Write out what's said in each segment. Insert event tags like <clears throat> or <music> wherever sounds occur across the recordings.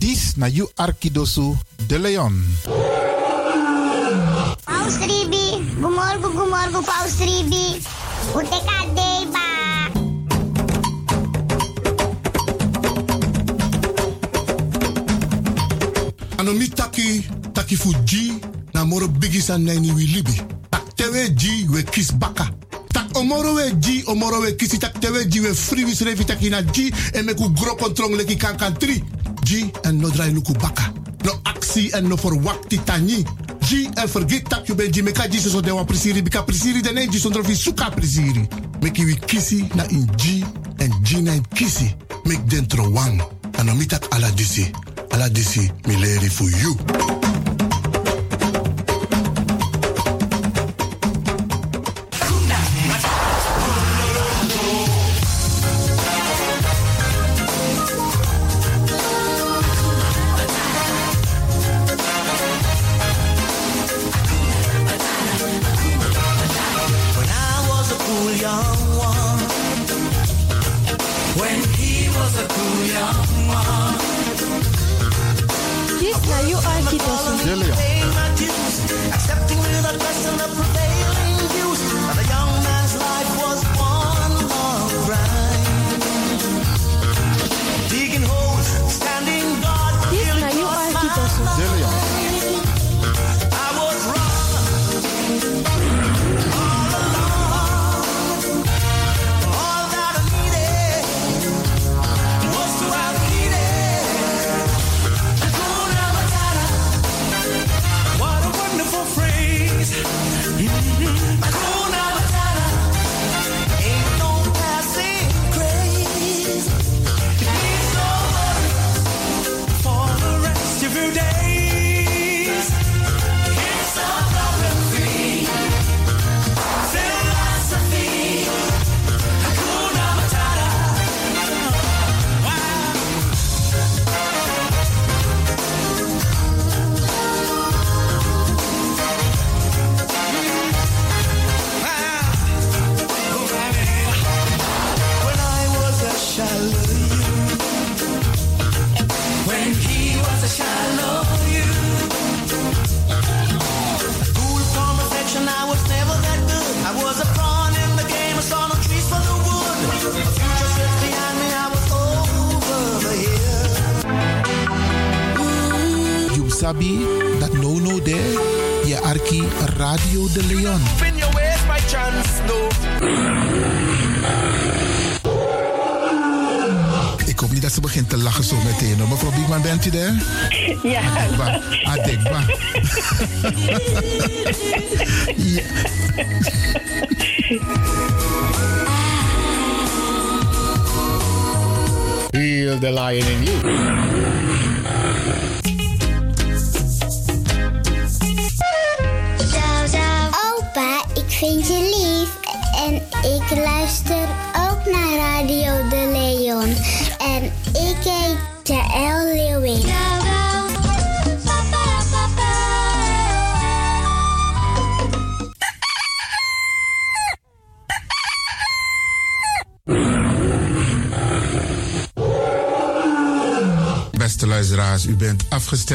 This na You Arkidosu De Leon. Paus Ribi, gumorgo, gumorgo, Paus Ribi. Ute kadeba. Ano mi taki, taki fu G, na moro bigi san nani wi libi. Tak tewe G, we kis baka. Tak omoro we G, omoro we kisi tak tewe G, we free wis revi taki na G, en me ku gro kontrong leki kan kan tri. G, en no drai luku baka. No actie en no verwakti tani. G, en vergeet tak you ben G, meka so de wan prisiri, bika prisiri, den G sondro fi suka prisiri. Meki wi kisi na in G, en G na in kisi. Mek dentro wang. Ano mi tak ala disi. Ala disi, mi leri for you.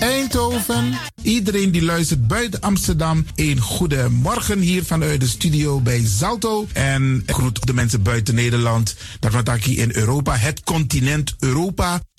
Eindhoven. Iedereen die luistert buiten Amsterdam, een goede morgen hier vanuit de studio bij Zalto. En groet de mensen buiten Nederland, hier in Europa, het continent Europa.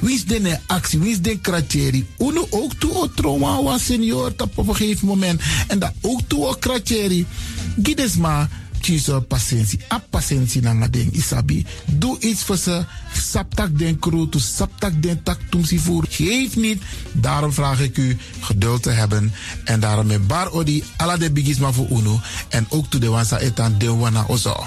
Wie is de actie? Wie is de kratjeri? Uno ook toe o trauma was senior op een gegeven moment. En dat ook toe o kratjeri. Gides kies patiëntie. A patiëntie na ding isabi. Doe iets voor ze. Saptak den kroto, saptak den tak tumsi voer. Geef niet. Daarom vraag ik u geduld te hebben. En daarom met bar odi ala de bigisma voor uno. En ook toe de wansa etan de wana ozo.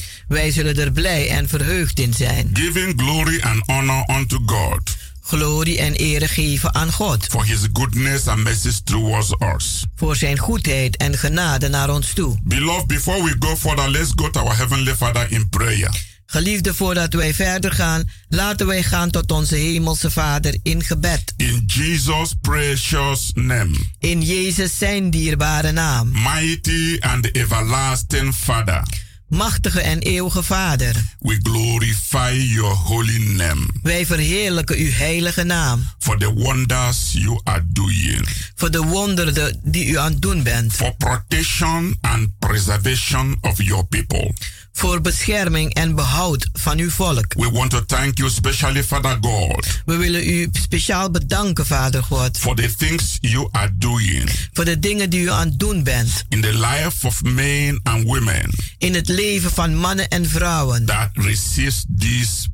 Wij zullen er blij en verheugd in zijn. giving glory and honor unto God Glorie en ere geven aan God. for his goodness and mercies towards us. Voor zijn goedheid en genade naar ons toe. Beloved, before we go further, let's go to our Heavenly Father in prayer. Geliefde, voordat wij verder gaan, laten wij gaan tot onze Hemelse Vader in gebed. In Jesus' precious name, In Jezus zijn dierbare naam. mighty and everlasting Father, Machtige en eeuwige Vader, we glorify your holy name wij verheerlijken uw heilige naam. for the wonders you are doing, Voor de wonderen die u aan het doen bent. for protection and preservation of your people. Voor bescherming en behoud van uw volk. We want to thank you, especially Father God, We willen u speciaal bedanken, Vader God. for the things you are doing Voor de dingen die u aan het doen bent. in the life of men and women In het leven van mannen en vrouwen. that receives this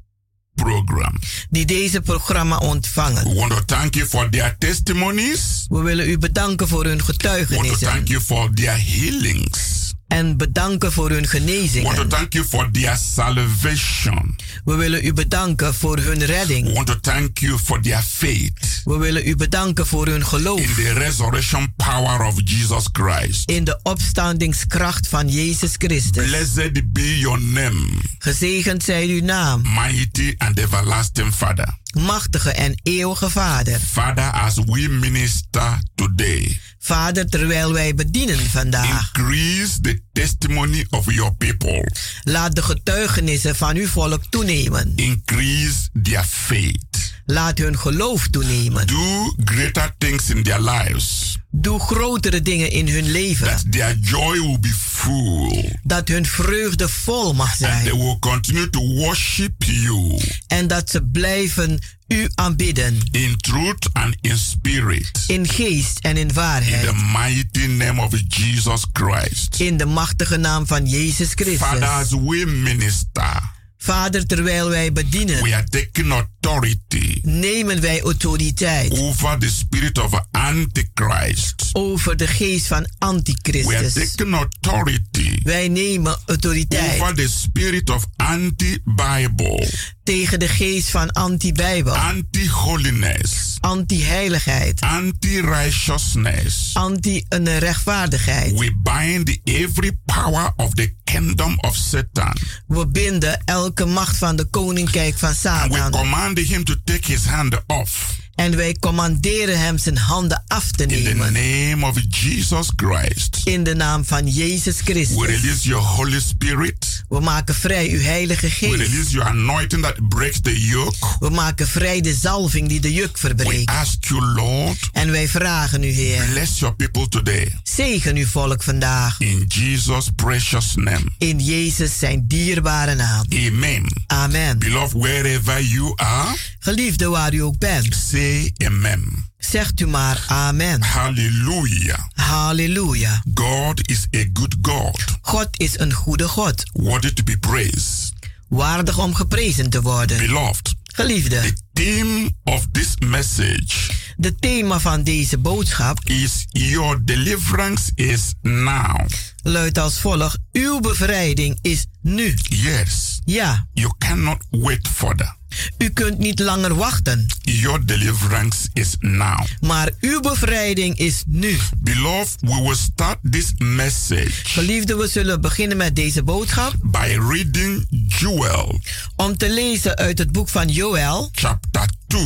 program. Die deze programma ontvangen. We want to thank you for their testimonies. We willen u bedanken voor hun We want to getuigenissen. thank you for their healings. En bedanken voor hun We want to thank you for their salvation. We willen u bedanken voor hun We redding. want to thank you for their faith We willen u bedanken voor hun in geloof. the resurrection power of Jesus Christ. In de opstandingskracht van Jezus Christus. Blessed be your name, Gezegend zij uw naam. mighty and everlasting Father. Machtige en eeuwige Vader. Father, as we minister today, Vader, terwijl wij bedienen vandaag. increase the testimony of your people, Laat de getuigenissen van uw volk toenemen. increase their faith. Laat hun geloof toenemen. Do greater things in their lives, Doe grotere dingen in hun leven. that their joy will be full, Dat hun vreugde vol mag and they zijn. will continue to worship you En dat ze blijven u aanbidden. in truth and in spirit. In geest en in In the waarheid. mighty name of Jesus Christ. In de machtige naam van Jezus Father, as Christus. we minister, Vader, terwijl wij we bedienen, are taking authority nemen wij autoriteit over the spirit of Antichrist. over de geest van We are antichristus. taking authority Wij nemen autoriteit over the spirit of anti-Bible, tegen de geest van anti-bijbel, anti-holiness, anti-heiligheid, anti-righteousness. anti-rechtvaardigheid. We bind every power of the kingdom of Satan. We binden elke macht van de koninkrijk van And we Satan. command him to take his hand off. En wij commanderen hem zijn handen af te In the nemen. name of Jesus Christ. In de naam van Jezus We Christus. release your Holy Spirit. We maken vrij uw heilige We geest. release your anointing that breaks the yoke. We maken vrij de zalving die de juk We verbreekt. ask you, Lord, En wij vragen u, Heer, bless your people today. zegen uw volk vandaag. In Jesus' precious name. In Jezus zijn dierbare naam. Amen. Amen. Beloved, wherever you are, Geliefde waar u ook bent, say amen. zegt u maar amen. Hallelujah. Halleluja. God is a good God, God is een goede God. worthy to be praised. Waardig om geprezen te worden. Beloved, Geliefde, the theme of this message de thema van deze boodschap is Your deliverance is now. luidt als volgt. Uw bevrijding is nu. Yes, Ja, you cannot wait further. U kunt niet langer wachten. Your deliverance is now. Maar uw bevrijding is nu. Beloved, we will start this message Geliefde, we zullen beginnen met deze boodschap. by reading Joel Om te lezen uit het boek van Joël, chapter 2,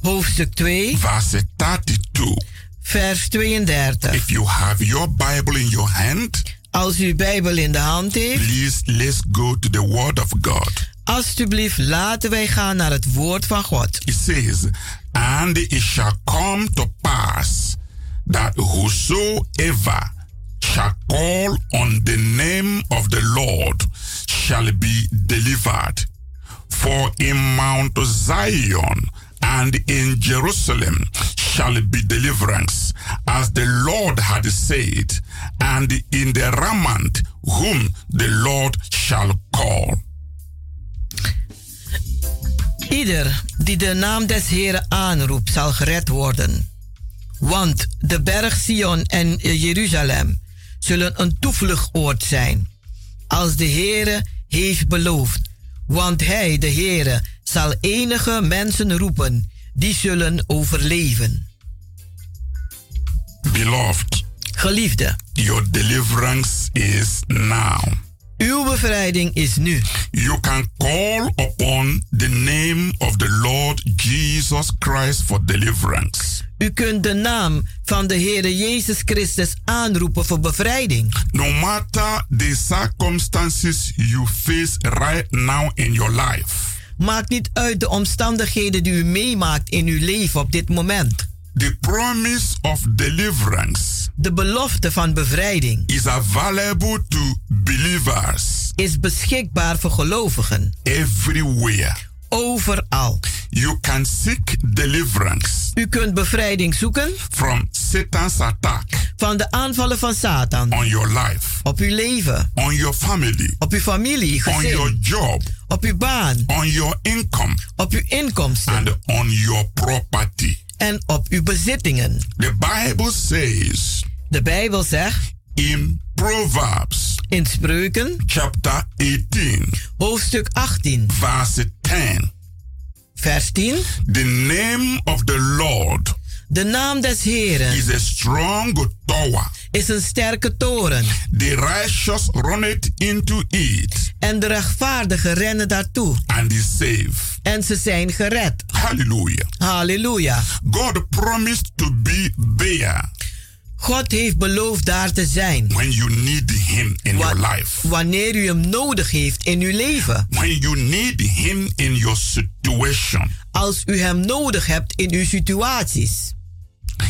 hoofdstuk 2, verse 32. vers 32. If you have your Bible in your hand, Als u uw Bijbel in de hand heeft, please let's go to the Word of God. Alstublieft laten wij gaan naar het woord van God. It says, And it shall come to pass that whosoever shall call on the name of the Lord shall be delivered. For in Mount Zion and in Jerusalem shall be deliverance, as the Lord had said, and in the remnant whom the Lord shall call. Ieder die de naam des Heren aanroept, zal gered worden. Want de berg Sion en Jeruzalem zullen een toevluchtoord zijn, als de Heere heeft beloofd. Want hij, de Heere, zal enige mensen roepen, die zullen overleven. Beloved, Geliefde, your deliverance is now. Uw bevrijding is nu. You can call upon the name of the Lord Jesus Christ for deliverance. U kunt de naam van de Heere Jezus Christus aanroepen voor bevrijding. No matter the circumstances you face right now in your life, Maakt niet uit de omstandigheden die u meemaakt in uw leven op dit moment. The promise of deliverance De belofte van bevrijding is available to believers is beschikbaar voor gelovigen. everywhere. Overal. You can seek deliverance U kunt bevrijding zoeken from Satan's attack van de aanvallen van Satan. on your life, Op uw leven, on your family, op uw familie, on your gezin, job, op uw baan, on your income, op uw inkomsten and on your property. En op uw bezittingen. The Bible says De Bijbel zegt in Proverbs in Spreuken, chapter 18, hoofdstuk 18, verse 10, vers 10. the name of the Lord De naam des Heren is a strong tower. is een sterke toren The righteous run it into it en de rechtvaardigen rennen daartoe and is safe. en ze zijn gered. Hallelujah. Halleluja. God promised to be there God heeft beloofd daar te zijn. when you need Him in Wa- your life. wanneer u hem nodig heeft in uw leven. When you need Him in your situation. Als u hem nodig hebt in uw situaties.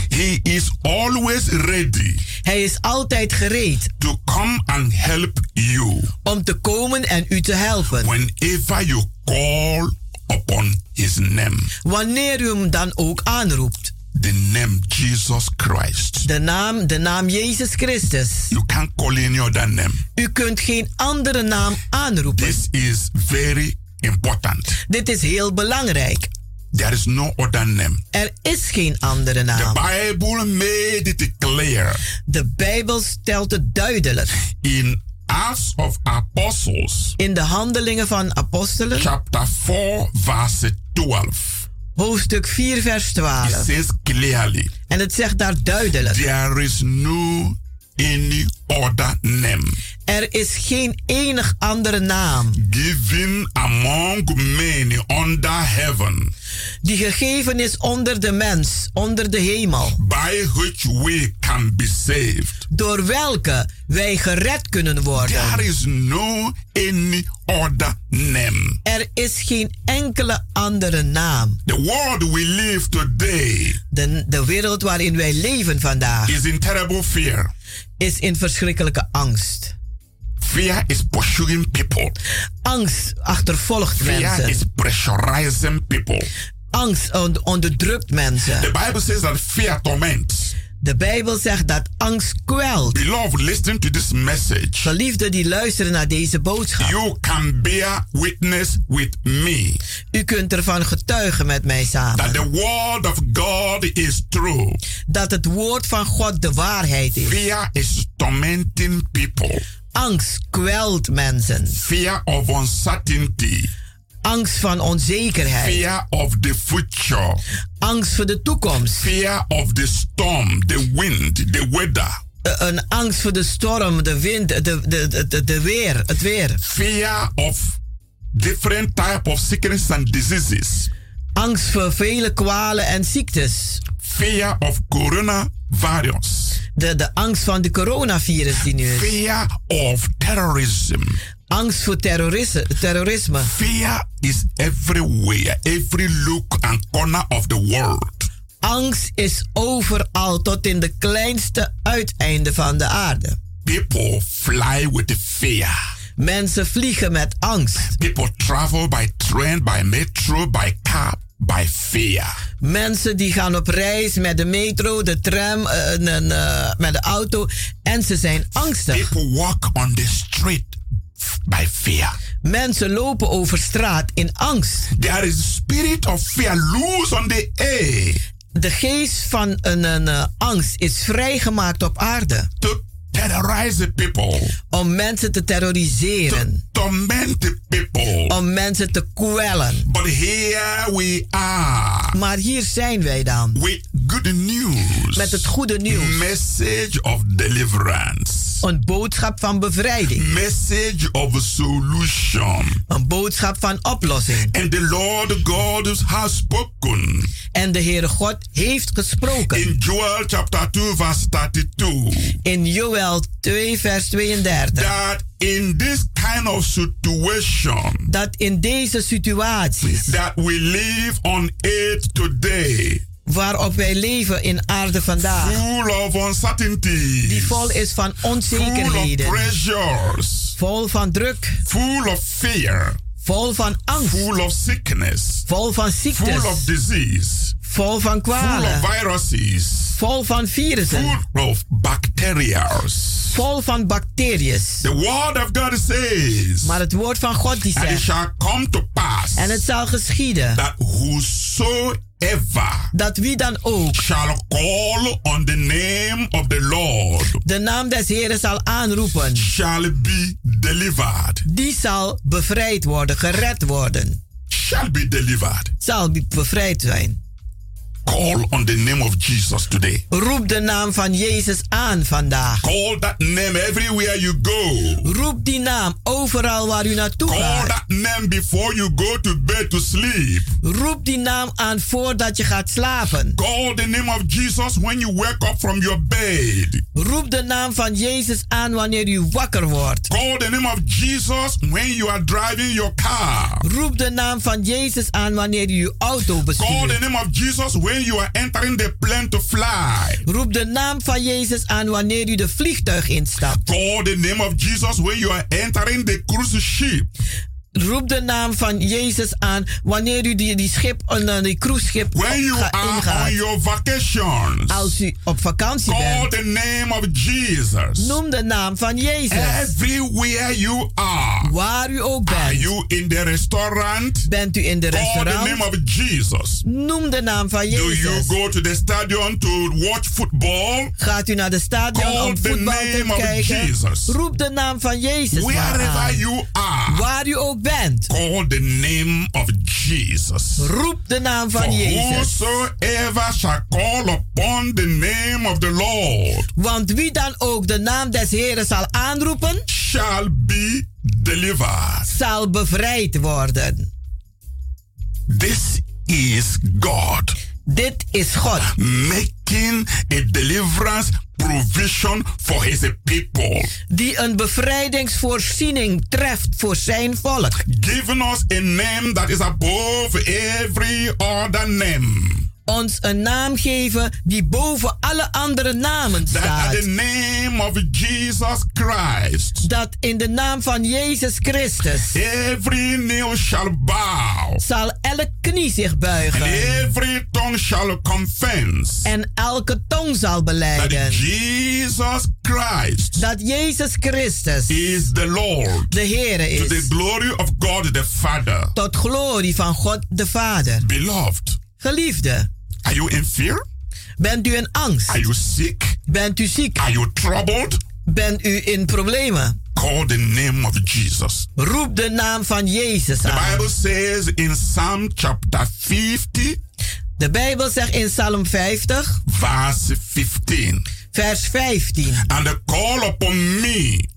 He is always ready Hij is altijd gereed to come and help you om te komen en u te helpen. whenever you call upon His name. Wanneer u hem dan ook aanroept. The name Jesus Christ. De naam, de naam Jezus Christus. You can't call any other name. U kunt geen andere naam aanroepen. This is very important. Dit is heel belangrijk. There is no other name. Er is geen andere The naam. Bible made it clear De Bijbel stelt het duidelijk. in Acts of Apostles, In de handelingen van apostelen, chapter 4, verse 12. hoofdstuk 4, vers It 12. says clearly, En het zegt daar duidelijk. there is no any other name Er is geen enig andere naam given among men under heaven die gegeven is onder de mens, onder de hemel, by which we can be saved. door welke wij gered kunnen There worden. is no any other name. Er is geen enkele andere naam. The world we live today De, de wereld waarin wij leven vandaag is in terrible fear. is in verschrikkelijke angst. Fear is pursuing people. Angst achtervolgt Fear mensen. is pressurizing people. Angst on- onderdrukt mensen. The Bible says that fear torments. De Bijbel zegt dat angst kwelt. Beloved, listen to this message. Geliefden die luisteren naar deze boodschap. You can bear witness with me U kunt ervan getuigen met mij that samen. the word of God is true. Dat het woord van God de waarheid is. Fear is tormenting people. Angst kwelt mensen. Fear of uncertainty. Angst van onzekerheid. Fear of the future. Angst voor de toekomst. Fear of the storm, the wind, the weather. Eh, Een angst voor de storm, de wind, de, de, de, de, de weer, het weer. Fear of different type of sickness and diseases. Angst voor vele kwalen en ziektes. Fear of coronavirus. De, de angst van de coronavirus die nu is. Fear of terrorism. Angst voor terrorisme. Fear is everywhere, every look and corner of the world. Angst is overal tot in de kleinste uiteinden van de aarde. People fly with fear. Mensen vliegen met angst. People travel by train, by metro, by car, by fear. Mensen die gaan op reis met de metro, de tram, en, eh, met de auto en ze zijn angstig. People walk on the street by fear. Mensen lopen over straat in angst. There is a spirit of fear loose on the air. De geest van een, een eh, angst is vrijgemaakt op aarde. To terrorize the people. Om mensen te terroriseren. Torment the people. Om mensen te kwellen. But here we are. Maar hier zijn wij dan. With good news. Met het goede nieuws. Message of deliverance. Een boodschap van bevrijding. Message of a solution. Een boodschap van oplossing. And the Lord God has spoken. En de Heere God heeft gesproken. In Joel chapter 2 verse 32. In Joel 2 vers 32. That in this kind of situation. Dat in deze situaties. That we live on earth today waarop wij leven in aarde vandaag. Full of uncertainty. Die vol is van onzekerheden. Full of pressures. Vol van druk. Full of fear. Vol van angst. Full of sickness. Vol van ziektes. Full of disease. Vol van kwalen. Full of viruses. Vol van virussen. Full of bacterias. Vol van bacteriën. The word of God says. Maar het woord van God die zegt. And it shall come to pass. En het zal geschieden. That whosoever dat wie dan ook shall call on the name of the Lord. de naam des Heeren zal aanroepen. Shall be delivered. Die zal bevrijd worden gered worden. Shall be delivered. Zal bevrijd zijn Call on the name of Jesus today. Roep de naam van Jezus aan vandaag. Call that name everywhere you go. Roep die naam overal waar u naartoe Call gaat. Call that name before you go to bed to sleep. Roep die naam aan voordat je gaat slapen. Call the name of Jesus when you wake up from your bed. Roep de naam van Jezus aan wanneer u wakker wordt. Call the name of Jesus when you are driving your car. Roep de naam van Jezus aan wanneer u uw auto bestuurt. Call the name of Jesus when you are entering the plane to fly. Roep de naam van Jezus aan wanneer u de vliegtuig instapt. Call the name of Jesus when you are entering the cruise ship. Roep de naam van Jezus aan wanneer u die, die schip, uh, die cruiseschip When you are ingaat. on your vacations. Als u op vakantie Call bent. the name of Jesus. Noem de naam van Jezus. Everywhere you are. Waar u ook bent. Are you in the restaurant? Bent u in de Call restaurant? the name of Jesus. Noem de naam van Do Jezus. you go to the stadium to watch football? Gaat u naar de stadion Call om the voetbal te kijken? Roep de naam van Jezus Wherever aan. you are. Waar u ook bent. Call the name of Jesus. Roep de naam van For Jezus. whosoever shall call upon the name of the Lord Want wie dan ook de naam des Heren zal aanroepen, shall be delivered. zal bevrijd worden. This is God Dit is God. Making a deliverance provision for his people. Die een bevrijdingsvoorziening treft voor zijn volk. Giving us a name that is above every other name. Ons een naam geven die boven alle andere namen That at staat. the name of Jesus Christ, Dat in de naam van Jezus Christus every knee shall bow, zal elke knie zich and buigen. every tongue shall confess En elke tong zal that beleiden. Jesus Christ Dat Jezus Christus is the Lord de Heere to the is. glory of God the Father. Tot glorie van God de Vader. Beloved, Geliefde, are you in fear? bent u in angst? Are you sick? Bent u ziek? Are you troubled? Bent u in problemen? Call the name of Jesus. Roep de naam van Jezus The aan. Bible says in Psalm chapter 50, De Bijbel zegt in Psalm 50, verse 15, vers 15. and call upon me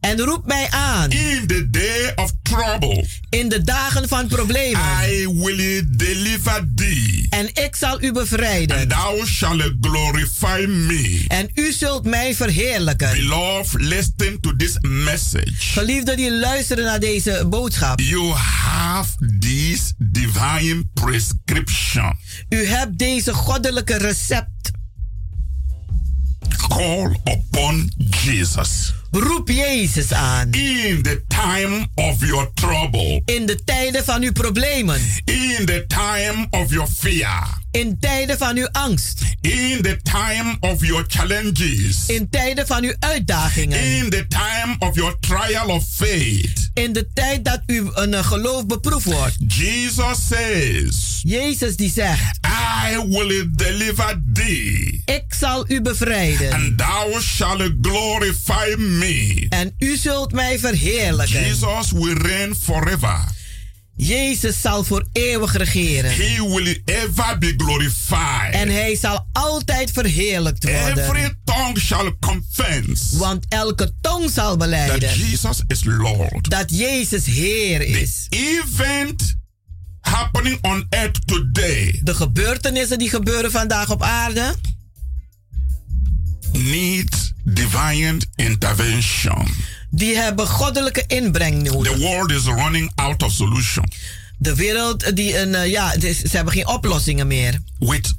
En roep mij aan in the day of trouble. in de dagen van problemen. I will deliver thee, En ik zal u and bevrijden. thou shalt glorify me. En u zult mij verheerlijken. Beloved, listen to this message. Geliefden die luisteren naar deze boodschap. You have this divine prescription. U hebt deze goddelijke recept. Call upon Jesus. Roep Jezus aan. In the time of your trouble. In de tijden van uw problemen. In the time of your fear. In tijden van uw angst. In the time of your challenges. In tijden van uw uitdagingen. In the time of your trial of faith. In de tijd dat u een uh, geloof beproefd wordt. Jesus says. Jezus die zegt. I will deliver thee. Ik zal u bevrijden. And thou shalt glorify me. En u zult mij verheerlijken. Jesus will reign forever. Jezus zal voor eeuwig regeren. He will ever be glorified. En hij zal altijd verheerlijkt worden. Every tongue shall confess. Want elke tong zal beleiden. That Jesus is Lord. Dat Jezus Heer is. The event happening on earth today. De gebeurtenissen die gebeuren vandaag op aarde. Need divine intervention. Die hebben goddelijke inbreng nodig. The world is running out of solution. De wereld die een uh, ja, ze hebben geen oplossingen meer. With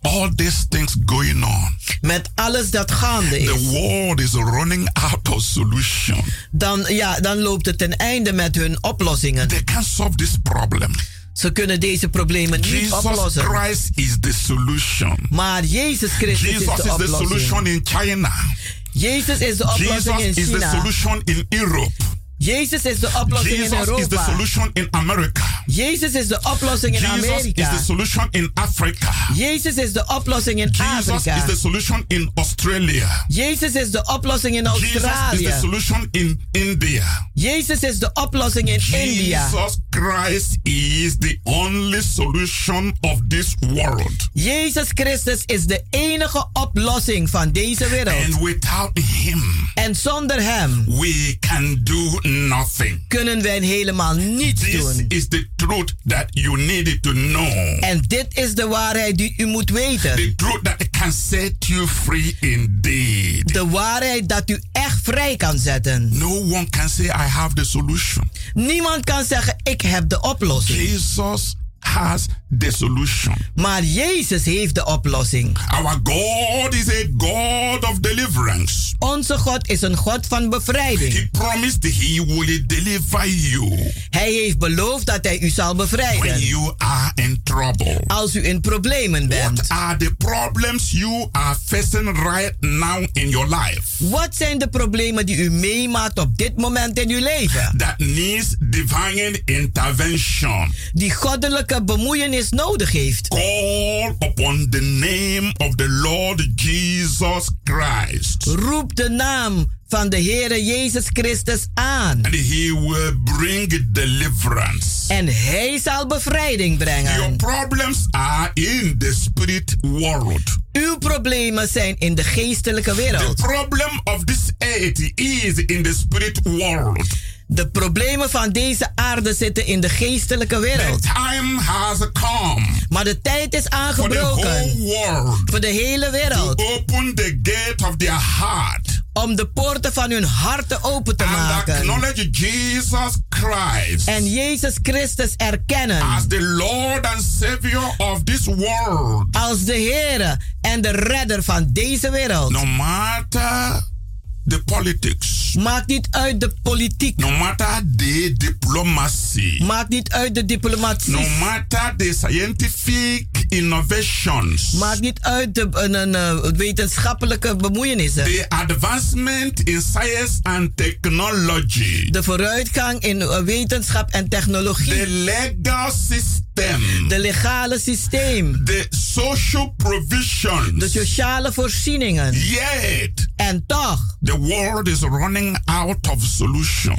all these things going on. Met alles dat gaande is. The world is running out of solution. Dan ja, dan loopt het ten einde met hun oplossingen. They can't solve this problem. Ze kunnen deze problemen niet Jesus oplossen. Christ is the solution. Maar Jezus Christus Jesus is de oplossing. is the solution in China. Jezus is de oplossing Jesus in is the China. solution in Europe. Jezus is de oplossing Jesus in Europa. is the solution in America. Jezus is de oplossing in Jesus Amerika. is the solution in Africa. Jezus is de oplossing in Jesus Afrika. is the solution in Australia. Jezus is de oplossing in Jesus Australië. is the solution in India. Jezus is de oplossing in India. Jesus Christ is the only solution of this world. Jezus Christus is de enige oplossing van deze wereld. And without him, en zonder hem, we can do nothing. kunnen wij helemaal niets This doen. is the truth that you need to know. En dit is de waarheid die u moet weten. The truth that can set you free indeed. De waarheid dat u echt vrij kan zetten. No one can say I have the solution. Niemand kan zeggen ik heb de oplossing. Jesus has the solution. Maar Jezus heeft de oplossing. Our God is a God of deliverance. Onze God is een God van bevrijding. He promised he will deliver you. Hij heeft beloofd dat hij u zal bevrijden. When you are in trouble. Als u in problemen bent. What are the problems you are facing right now in your life? Wat zijn de problemen die u meemaakt op dit moment in uw leven? That needs divine intervention. Die goddelijke bemoeienis nodig heeft. Call upon the name of the Lord Jesus Christ. Roep de naam van de Heere Jezus Christus aan. And he will bring deliverance. En hij zal bevrijding brengen. Your problems are in the spirit world. Uw problemen zijn in de geestelijke wereld. The problem of this earth is in the spirit world. De problemen van deze aarde zitten in de geestelijke wereld. Time has come. Maar de tijd is For the aangebroken. whole world. Voor de hele wereld. To open the gate of their heart. Om de poorten van hun harten open te maken. acknowledge Jesus Christ. En Jezus Christus erkennen. As the Lord and Savior of this world. Als de Heer en de redder van deze wereld. No matter the politics. Maakt niet uit de politiek. No matter the diplomacy. Maakt niet uit de diplomatie. No matter the scientific innovations. Maakt niet uit de een, wetenschappelijke bemoeienissen. The advancement in science and technology. De vooruitgang in wetenschap en technologie. The legal system. De legale systeem. The social provisions. De sociale voorzieningen. Yet. En toch. The world is running out of solution.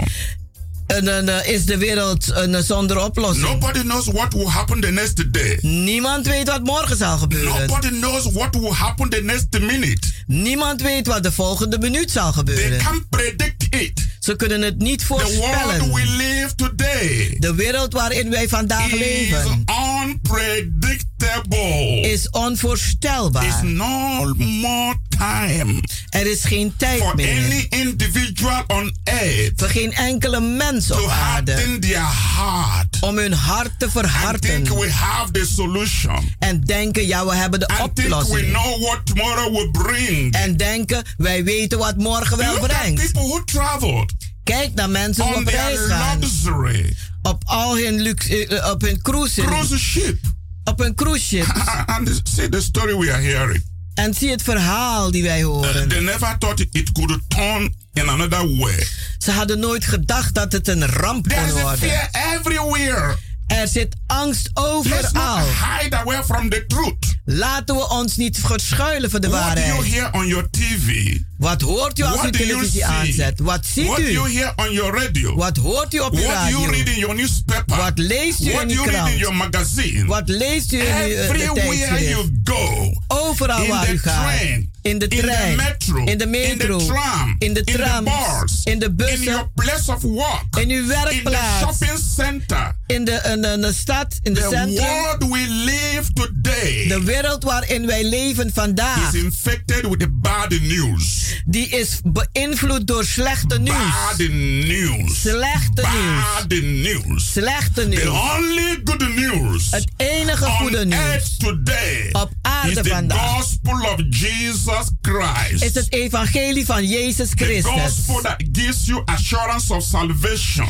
En dan uh, is de wereld een zonder oplossing. Nobody knows what will happen the next day. Niemand weet wat morgen zal gebeuren. Nobody knows what will happen the next minute. Niemand weet wat de volgende minuut zal gebeuren. They can't predict it. Ze kunnen het niet voorspellen. The world we live today de wereld waarin wij vandaag leven unpredictable. is onvoorstelbaar. Is no more time er is geen tijd for meer any individual on earth voor geen enkele mens op aarde their heart om hun hart te and verharden think we have the solution en denken ja we hebben de and think we oplossing know what tomorrow will bring. en denken wij weten wat morgen wel Look at brengt. people who traveled Kijk naar mensen die op reis gaan luxury op al hun luxe, eh, op hun cruise, cruise ship op hun cruise ship <laughs> and see the story we are hearing. en zie het verhaal die wij horen. They never thought it could turn in another way. Ze hadden nooit gedacht dat het een ramp kon There's a worden. fear everywhere. Er zit angst overal. hide away from the truth. Laten we ons niet verschuilen voor de What do you waarheid. hear on your TV? Wat hoort u als u What you televisie aanzet? Wat ziet What do you u? hear on your radio? Wat hoort u op uw What do you read radio? in your newspaper? Wat leest u What in uw read in krant? your magazine? Wat leest u in uw eh, de Everywhere tijdschrift? you go. Overal in waar u gaat. train, In de in the trein. metro, In de in metro. the tram, In de in the trams. bars, In de in bussen. your place of work, In uw in the werkplaats. shopping center. In de, in de, in de stad. In de The centrum. world we live today De wereld waarin wij leven vandaag. is infected with the bad news. Die is beïnvloed door slechte nieuws. Bad news. Slechte nieuws. Bad news. Slechte The nieuws. only good news Het enige goede on nieuws earth today op is aarde the vandaag gospel of Jesus Christ. is het evangelie van Jezus the Christus. gospel that gives you assurance of salvation.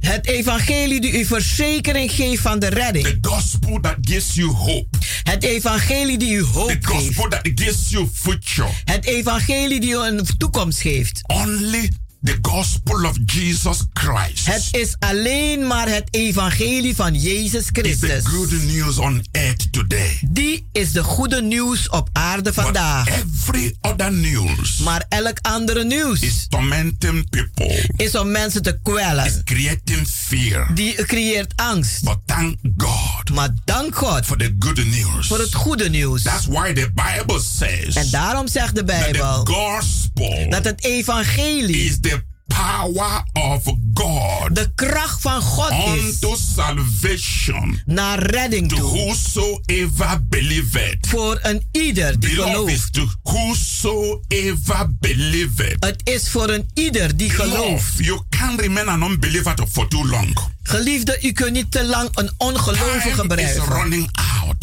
Het evangelie die u verzekering geeft van de redding. The gospel that gives you hope. Het evangelie die u The hoop geeft. gospel that gives you future. Het evangelie die u een toekomst geeft. Only the gospel of Jesus Christ Het is alleen maar het evangelie van Jezus is the Christus. good news on earth today. Die is de goede nieuws op aarde But vandaag. every other news Maar elk andere nieuws is tormenting people, is om mensen te is kwellen. creating fear. Die creëert angst. But thank God Maar dank God for the good news. voor het goede nieuws. That's why the Bible says En daarom zegt de that the Bijbel gospel dat het evangelie is the power of God de kracht van God is unto salvation naar redding to toe. whosoever believeth. Voor een ieder die gelooft. to whosoever believeth. Het is voor een ieder die gelooft. You can't remain an unbeliever for too long. Geliefde, u kunt niet te lang een ongelovige is blijven.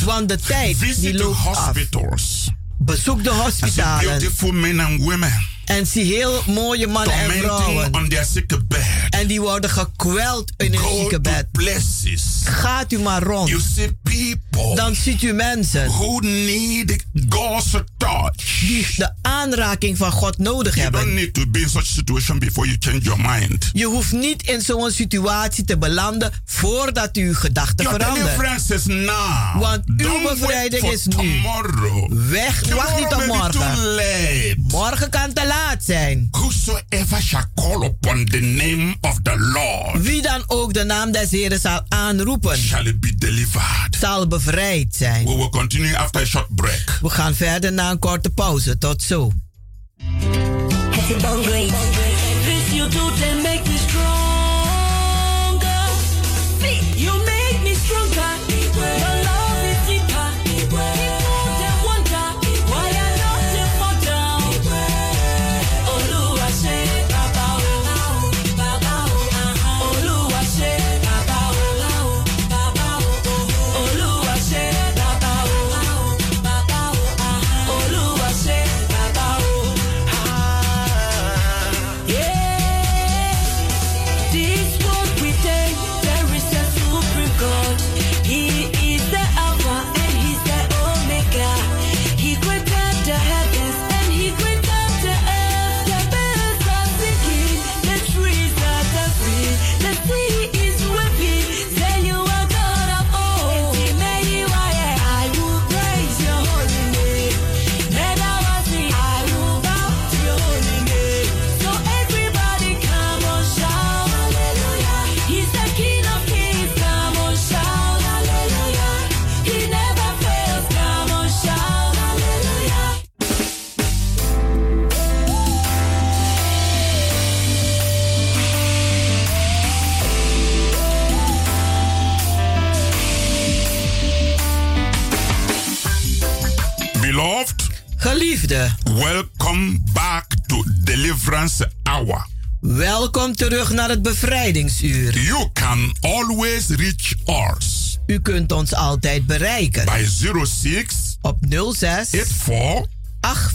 Want de tijd die Visit the loopt af. Bezoek de hospitalen. beautiful men and women En zie heel mooie mannen en vrouwen. on their sick bed. En die worden gekweld in hun ziekenbed. places. Gaat u maar rond. You see people Dan ziet u mensen who need God's touch. die de aanraking van God nodig You don't hebben. need to be in such a situation before you change your mind. Je hoeft niet in zo'n situatie te belanden voordat u uw gedachten verandert. deliverance is now. Want uw bevrijding is nu. tomorrow. Weg, wacht niet tot be morgen. Morgen kan te laat zijn. Whosoever shall call upon the name of the Lord Wie dan ook de naam des Heren zal aanroepen, shall be delivered. zal bevrijd zijn. We will continue after a short break. We gaan verder na een korte pauze. Tot zo. Welcome back to Deliverance Hour. welkom terug naar het bevrijdingsuur. You can always reach us U kunt ons altijd bereiken by 06 op 06 84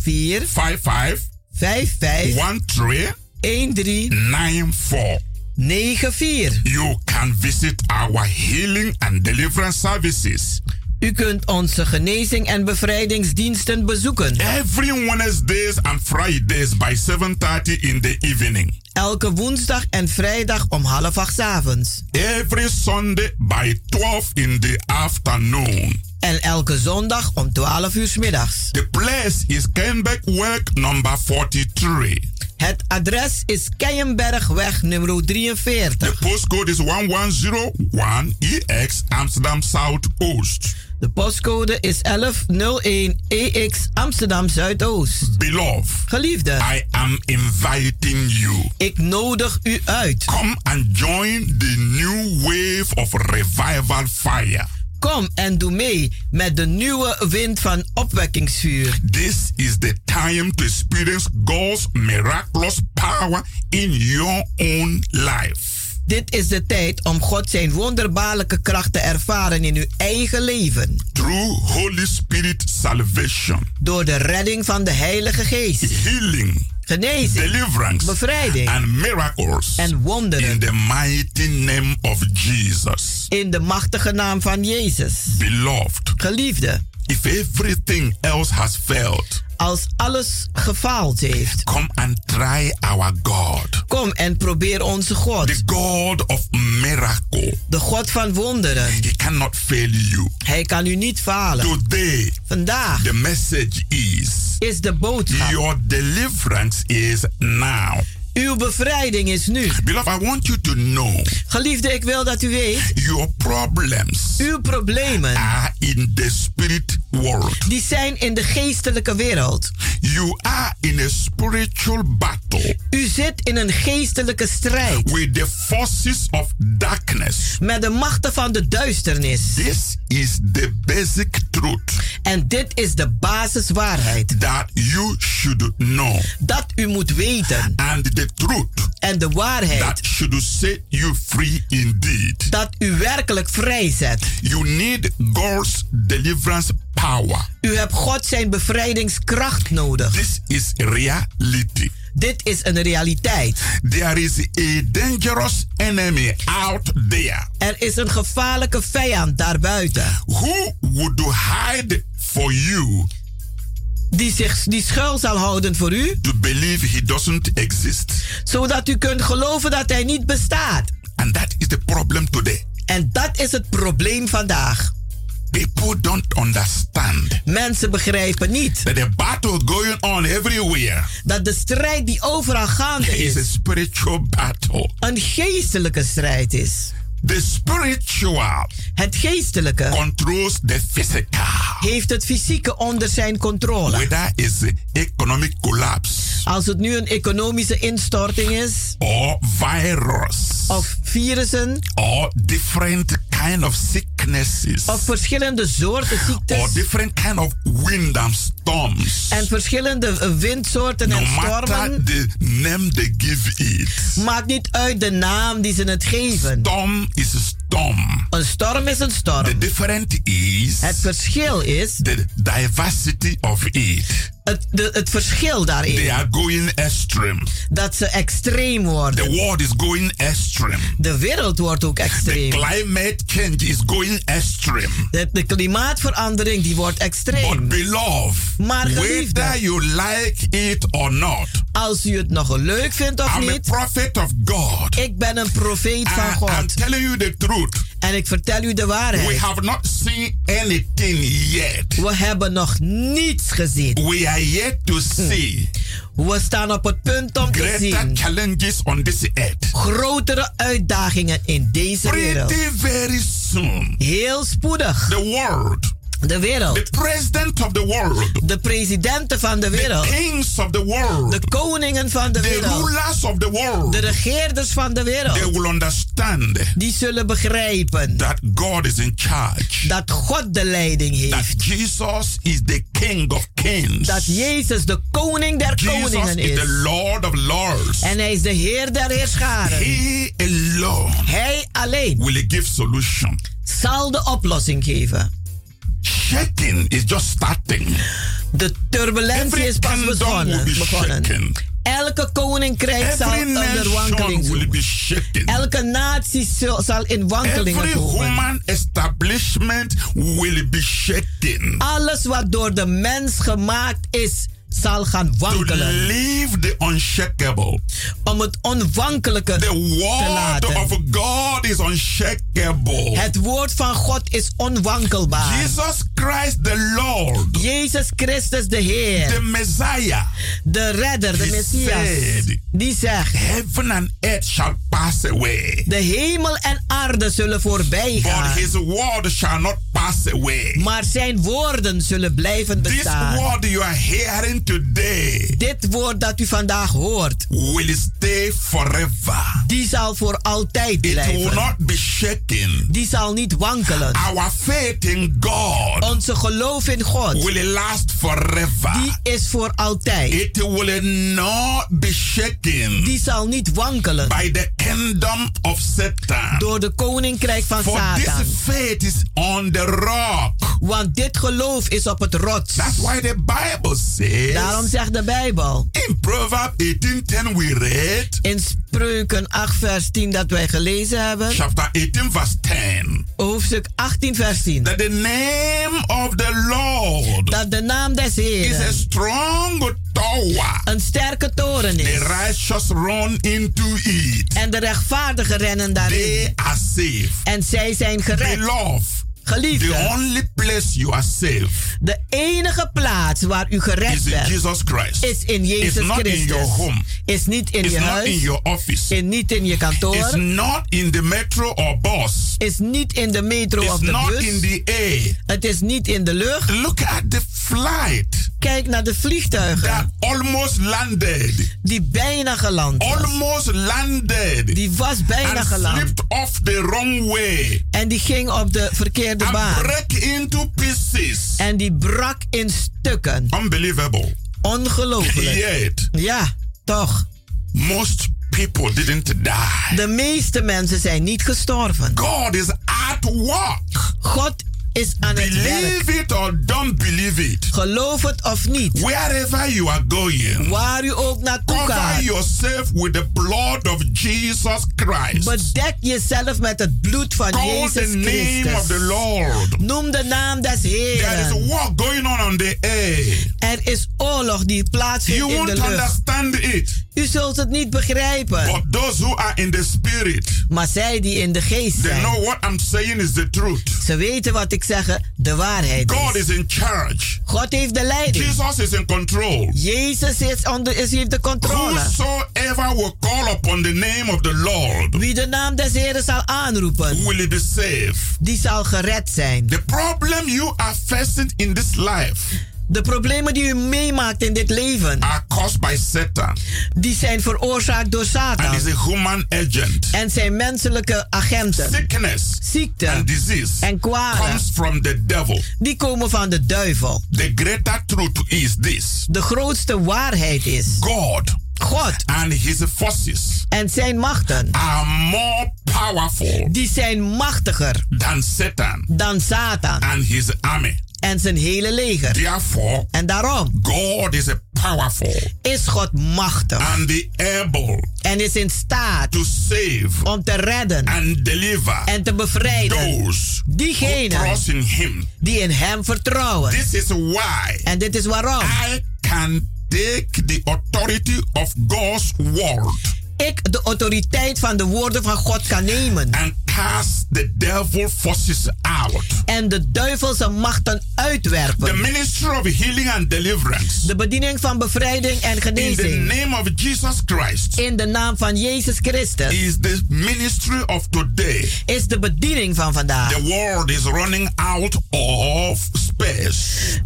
84 55 55 13 13 94. 94. You can visit our healing and deliverance services U kunt onze genezing en bevrijdingsdiensten bezoeken. every Wednesdays and Fridays by 7:30 in the evening. Elke woensdag en vrijdag om half acht avonds. Every Sunday by 12 in the afternoon. En elke zondag om 12 uur 's middags. The place is Kenbeck Work number 43. Het adres is Keienbergweg nummer 43. The postcode is 1101EX Amsterdam South Oost. De postcode is 1101 EX Amsterdam Zuidoost. Beloved, Geliefde, I am inviting you. ik nodig u uit. Come and join the new wave of revival fire. Kom en doe mee met de nieuwe wind van opwekkingsvuur. This is the time to experience God's miraculous power in your own life. Dit is de tijd om God zijn wonderbaarlijke kracht te ervaren in uw eigen leven. Through Holy Spirit salvation, Door de redding van de Heilige Geest. healing, Genezing, deliverance, bevrijding and miracles en in wonderen. the mighty name of Jesus. In de machtige naam van Jezus. Beloved, Geliefde, if everything else has failed, als alles gefaald heeft, come and try our God, kom en probeer onze God. the God of miracle. De God van wonderen. He cannot fail you. Hij kan u niet falen. Today, Vandaag the message is is de boodschap. your deliverance is now. Uw bevrijding is nu. Beloved, I want you to know Geliefde, ik wil dat u weet, your problems uw problemen, are in the spirit world. die zijn in de geestelijke wereld. You are in a spiritual battle U zit in een geestelijke strijd with the forces of darkness. met de machten van de duisternis. This is the basic truth En dit is de basiswaarheid. that you should know. Dat u moet weten. And the truth En de waarheid that should set you free indeed. dat u werkelijk vrijzet. You need God's deliverance power. U hebt God zijn bevrijdingskracht nodig. This is reality. Dit is een realiteit. There is a dangerous enemy out there Er is een gevaarlijke vijand daarbuiten. who would hide for you Die zich die schuil zal houden voor u, to believe he doesn't exist. zodat u kunt geloven dat hij niet bestaat. And that is the problem today. En dat is het probleem vandaag. People don't understand Mensen begrijpen niet that the battle going on everywhere dat de strijd die overal gaande is a is, spiritual battle. een geestelijke strijd is. The spiritual Het geestelijke controls the physical. heeft het fysieke onder zijn controle. Whether it's economic collapse Als het nu een economische instorting is, or virus of virussen, or different kind of sicknesses of verschillende soorten or ziektes, different kind of wind and storms. en verschillende eh, windsoorten no en stormen, the name they give it, maakt niet uit de naam die ze het geven. storm is a storm. Een storm is een The storm. difference is Het verschil is, the diversity of it. Het, de, het verschil They daarin, are going extreme. dat ze extreem worden. The world is going extreme. De wereld wordt ook The extreem. climate change is going extreme. De, de klimaatverandering die wordt But extreem. beloved, Maar geliefde. whether you like it or not, Als u het nog leuk vindt of I'm a niet, prophet of God. ik ben een profeet van I, I'm God. telling you the truth. En ik vertel u de We waarheid. have not seen anything yet. We hebben nog niets gezien. We are yet to see We staan op het punt om te greater zien challenges on this earth. grotere uitdagingen in deze wereld. Very soon, Heel spoedig. the world De wereld. The president of the world. De presidenten van de wereld. The kings of the world. De koningen van de The wereld. rulers of the world. De regeerders van de They wereld. will understand Die zullen begrijpen that God is in charge. dat God de leiding heeft. That Jesus is the King of kings. Dat Jezus de koning der Jesus koningen is is. the Lord of lords. En hij is de Heer der heerscharen. He alone Hij alleen will give solution. zal de oplossing geven. Shaking is just starting. De turbulentie Every is pas begonnen. be begonnen. Elke koninkrijk zal Every onder wankeling. Elke natie zal in wankelingen Every komen. human establishment will be shaken. Alles wat door de mens gemaakt is, zal gaan To wankelen. leave the unshakable. Om het onwankelijke The te word laten. of God is unshakable. Het woord van God is onwankelbaar. Jesus Christ the Lord, Jezus Christus de Heer, the Messiah, de redder, de He Messias, said, die zegt, heaven and earth shall pass away. de hemel en aarde zullen voorbij But his word shall not pass away. Maar zijn woorden zullen blijven This bestaan. word you are hearing today Dit woord dat u vandaag hoort, will stay forever. die zal voor altijd It will blijven. not be shaken. Die zal niet wankelen. Our faith in God Onze geloof in God, will last forever. die is voor altijd. It will not be shaken Die zal niet wankelen by the kingdom of Satan. door de koninkrijk van For Satan. this faith is on the rock. Want dit geloof is op het rots. That's why the Bible says Daarom zegt de Bijbel in Proverbs 18:10 we read in Spreuken 8 vers 10 dat wij gelezen hebben. chapter 18 verse 10 Hoofdstuk 18 vers 10. that the name of the Lord Dat de naam des is a strong tower. een sterke toren The is. righteous run into it. En de rechtvaardigen rennen daarin. They are safe. En zij zijn gered. The Geliefde, only place you are safe de enige plaats waar u is gered in bent Jesus Christ. is in It's Jezus not in your Christus. home. Is niet in It's je not in huis, your office. is niet in je It's kantoor, not in the metro or bus. is niet in de metro It's of de not in bus. the air. Het is niet in de lucht. Look at the flight Kijk naar de that vliegtuigen almost landed. die bijna geland was. Almost landed. Die was bijna and geland. slipped off the wrong way En die ging op de verkeerde and baan. break into pieces. En die brak in stukken. Unbelievable. Ongelooflijk. Yet, Ja, toch. most people didn't die. De meeste mensen zijn niet gestorven. God is at work. God is aan het werk. Believe it or don't believe it. Geloof het of niet. Wherever you are going, Waar u ook naartoe cover gaat. yourself with the blood of Jesus Christ. Bedek jezelf met het bloed van Call the Jezus name of the Christus. Lord. Noem de naam des There is Heeren. war going on on the air. Er is oorlog die plaatsvindt You in de won't lucht. understand it. U zult het niet begrijpen. But those who are in the spirit, Maar zij die in de geest they zijn, know what I'm saying is the truth. ze weten wat ik zeg, de waarheid God is. is in charge. God heeft de leiding. Jesus is in control. Jezus is onder, is, heeft de controle. Whosoever will call upon the name of the Lord Wie de naam des Heeren zal aanroepen, will be saved. die zal gered zijn. The problem you are facing in this life De problemen die u meemaakt in dit leven, are caused by Satan die zijn veroorzaakt door and Satan. is a human agent. En zijn menselijke agenten. Sickness Ziekte and disease en kwalen, comes from the devil. die komen van de duivel. The greater truth is this De grootste waarheid is, God God and his forces en zijn machten, are more powerful die zijn machtiger than Satan dan Satan and his army. En zijn hele leger. Therefore, En daarom God is powerful is God machtig and the able en is in staat to save om te redden and deliver en te bevrijden those diegenen in him. die in hem vertrouwen. This is why En dit is waarom I can take the authority of God's word ik de autoriteit van de woorden van God kan nemen and cast the devil forces out. en de duivelse machten The uitwerpen. ministry of healing and deliverance. De bediening van bevrijding en In the genezing. name of Jesus Christ. In de naam van Jezus Christus. Is the ministry of today. Is de bediening van vandaag. The world is running out of space.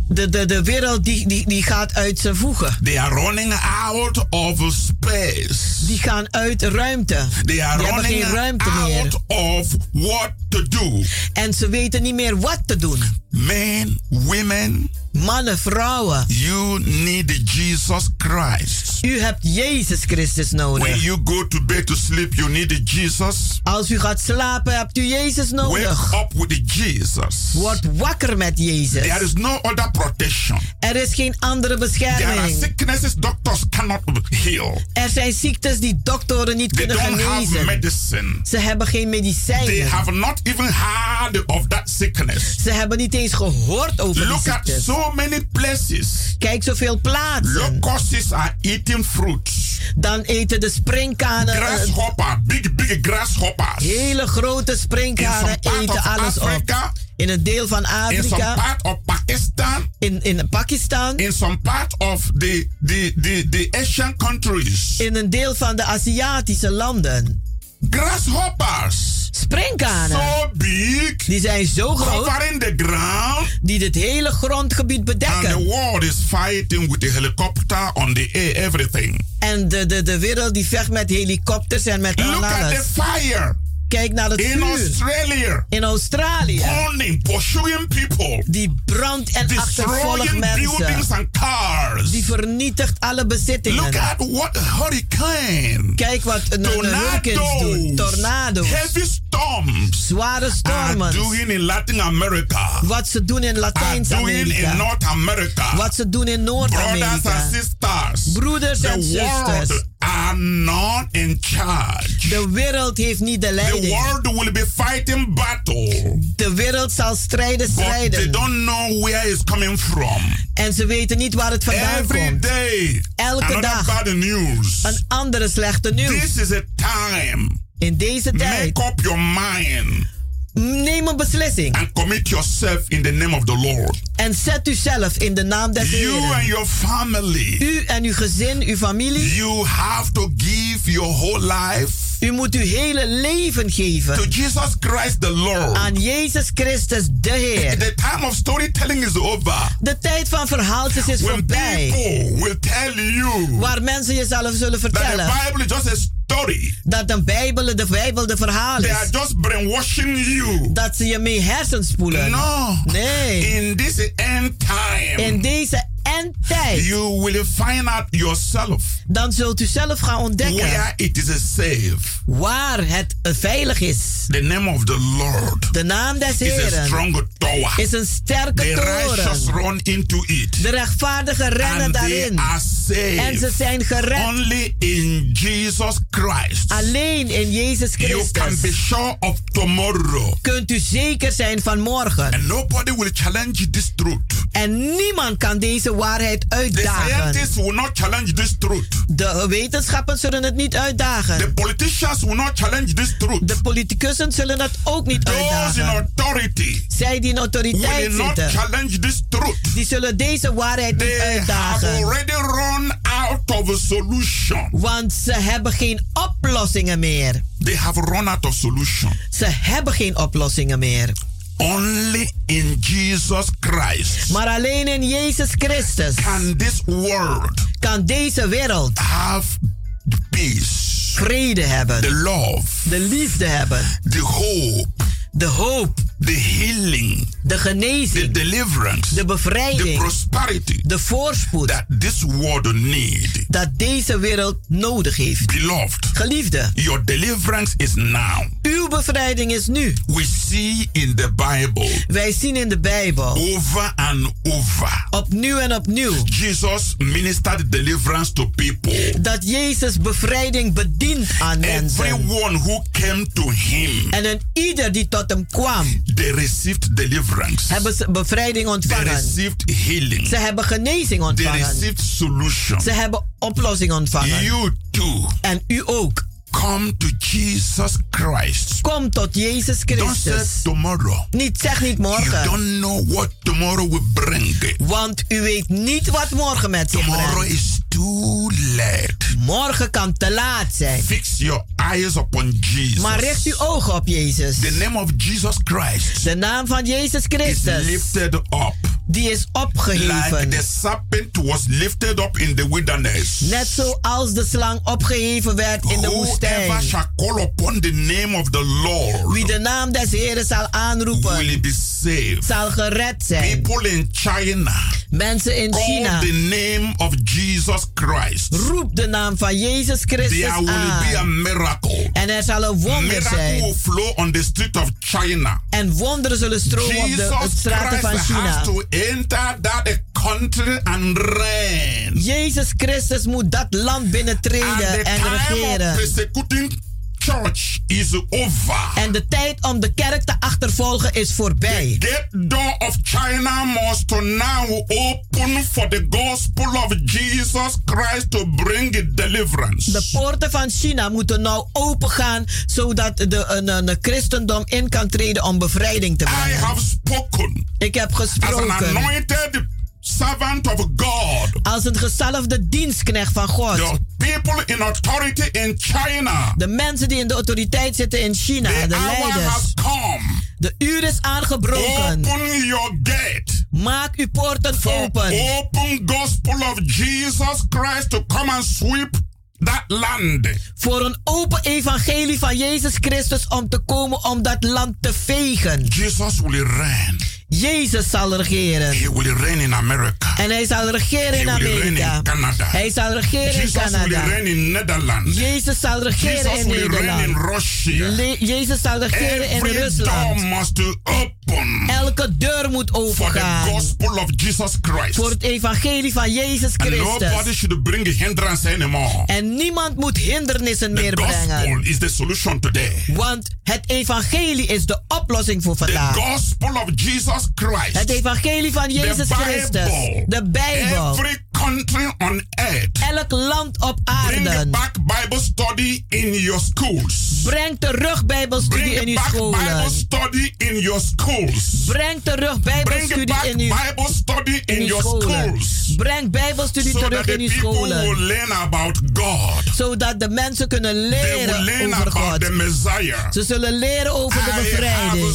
De, de, de wereld die, die, die gaat uit zijn voegen. They are running out of space. Die gaan uit ruimte. They are running geen ruimte meer. of what to do. En ze weten niet meer wat te doen. Men, women, Mannen, vrouwen. you need Jesus Christ. U hebt Jezus Christus When nodig. you go to bed to sleep, you need Jesus. Als u gaat slapen, hebt u Jezus nodig. Wake up with Jesus. Word wakker met Jezus. There is no other protection. Er is geen andere There are bescherming. sicknesses doctors cannot heal. Er zijn ziektes die doktoren niet They kunnen don't have genezen. medicine. Ze hebben geen They medicijnen. have not even heard of that sickness. Ze hebben niet eens gehoord over Look at so many places. Kijk zoveel plaatsen. Locusts are eating fruits. Dan eten de springkanen. eh, Grasshopper, big, big grasshoppers. Hele grote In springkanen eten alles op. In een deel van in some Afrika. part of Pakistan, In, in Pakistan. in some part of the, the, the, the Asian countries. In een deel van de Aziatische landen. Grasshoppers. Springkanen. So big. Die zijn zo groot. Covering the ground. Die dit hele grondgebied And the bedekken. world is fighting with the helicopter on the air, everything. En de, de, de wereld die vecht met helikopters en met Look at alles. the fire Kijk naar het in vuur. Australia. In Australië. Burning, pursuing people. Die brandt en achtervolgt Destroying buildings mensen. and cars. Die vernietigt alle Look bezittingen. at what hurricane. Kijk wat een, hurricanes doen. Tornado's. Heavy storms. Zware Are stormen. doing in Latin America. Wat ze doen in doing in Latijns-Amerika. North America. Wat ze doen in Brothers Noord-Amerika. and sisters. Broeders en zusters. World are not in charge. De wereld heeft niet de The leiding. world will be fighting battle. De wereld zal strijden, But they strijden. don't know where it's coming from. En ze weten niet waar het vandaan Every komt. day, Elke dag. bad news. Een andere slechte nieuws. This is a time. In deze tijd. Make up your mind Neem een beslissing. and commit yourself in the name of the Lord. En zet u zelf in de naam des You and Heren. your family. U en uw gezin, uw familie. You have to give your whole life U moet uw hele leven to geven Jesus Christ the Lord. aan Jezus Christus, de Heer. The time of storytelling is over. De tijd van verhaaltjes is When voorbij. people will tell you Waar mensen jezelf zullen that the vertellen Bible is just a story, dat de Bijbel de Bijbel de verhaal they are is. just brainwashing you. Dat ze je mee hersenspoelen. No. Nee. In this end time, In deze endtijd. you will find out yourself Dan zult u zelf gaan ontdekken where it is safe. waar het veilig is. The name of the Lord De naam des is a strong tower. is een sterke The righteous toren. run into it. De rechtvaardigen rennen And they daarin. are En ze zijn gered. Only in Jesus Christ. Alleen in Jezus You can be Christus sure of tomorrow. kunt u zeker zijn van morgen. And nobody will challenge this truth. En niemand kan deze waarheid The uitdagen. scientists will not challenge this truth. De wetenschappen zullen het niet The uitdagen. politicians will not challenge this truth. De politicussen zullen het ook niet Those in uitdagen. authority Zij die in autoriteit will not zitten, challenge this truth. die zullen deze waarheid niet have uitdagen. already run out of a solution. Want ze hebben geen oplossingen meer. They have run out of solution. Ze hebben geen oplossingen meer. Only in Jesus Christ Maar alleen in Jezus Christus can this world kan deze wereld have the peace, vrede hebben, the love, de liefde hebben, the hope, de hoop, the healing, de the genezing, deliverance, de the bevrijding, prosperity de voorspoed that this world need. dat deze wereld nodig heeft. Beloved, Geliefde, your deliverance is now. uw bevrijding is nu. We see in the Bible Wij zien in de Bijbel over and over. opnieuw en opnieuw Jesus ministered deliverance to people. dat Jezus bevrijding bedient aan mensen. Everyone who came to him, En een ieder die tot hem kwam, they received deliverance. hebben ze bevrijding They ontvangen. received healing. Ze hebben genezing They ontvangen. received solution. Ze hebben oplossing ontvangen. You too En u ook. Come to Jesus Christ. Kom tot Jezus Don't say Christus. tomorrow. Niet zeg niet You morgen. don't know what tomorrow will bring. Want u weet niet wat morgen met zich Tomorrow brengt. is too late. Morgen kan te laat zijn. Fix your eyes upon Jesus. Maar richt uw ogen op Jezus. The name of Jesus Christ De naam van Jezus is Christus. lifted up. Die is Like opgeheven. the serpent was lifted up in the wilderness. Net zoals de slang opgeheven werd in de Whoever woestijn. shall call upon the name of the Lord Wie de naam des Heren zal will aanroepen, be saved. zal gered zijn. People in China Mensen in call China, the name of Jesus Christ. roep de naam van Jezus Christus There will be a aan. miracle. En er zal een wonder Miracle will zijn. flow on the street of China. En wonderen zullen stromen op de straten van China. Enter that country and reign. Jezus Christus moet dat land And binnentreden the en regeren. Church is over. En de tijd om de kerk te achtervolgen is voorbij. gate door of China must now open for the gospel of Jesus Christ to bring deliverance. De poorten van China moeten nou opengaan zodat de een, een, christendom in kan treden om bevrijding te I brengen. have spoken Ik heb as an gesproken anointed servant of God. als een gezalfde dienstknecht van God. The people in authority in China. De mensen die in de autoriteit zitten in China, The de hour leiders. has come. De uur is aangebroken. Open your gate. Maak uw poorten For open. open gospel of Jesus Christ to come and sweep that land. Voor een open evangelie van Jezus Christus om te komen om dat land te vegen. Jesus will reign. Jezus zal regeren. He will reign in America. En hij zal regeren in Amerika. in Canada. Hij zal regeren in Jesus will Canada. reign in Netherlands. Jezus zal regeren Jesus in will reign in Nederland. Russia. Le- Jezus zal regeren in Every door Rusland. must open Elke deur moet for the opengaan. gospel of Jesus Christ. Voor het evangelie van Jezus And nobody Christus. should bring hindrance anymore. En niemand moet hindernissen The meer gospel brengen. is the solution today. Want het evangelie is de oplossing voor The vandaag. gospel of Jesus Christ. Het evangelie van Jezus The Christus. Bible. De Bijbel. Every country on earth. Elk land op Bring aarde. back Bible study in your schools. Breng terug Bijbelstudie in Bring uw back Bible scholen. study in your schools. Breng terug Bring Bijbelstudie in uw, Bible study in in your scholen. schools. Breng Bijbelstudie So that terug the in uw people will scholen. learn about God. Zodat de mensen kunnen leren learn over about God. the Messiah. Ze zullen leren over de bevrijding.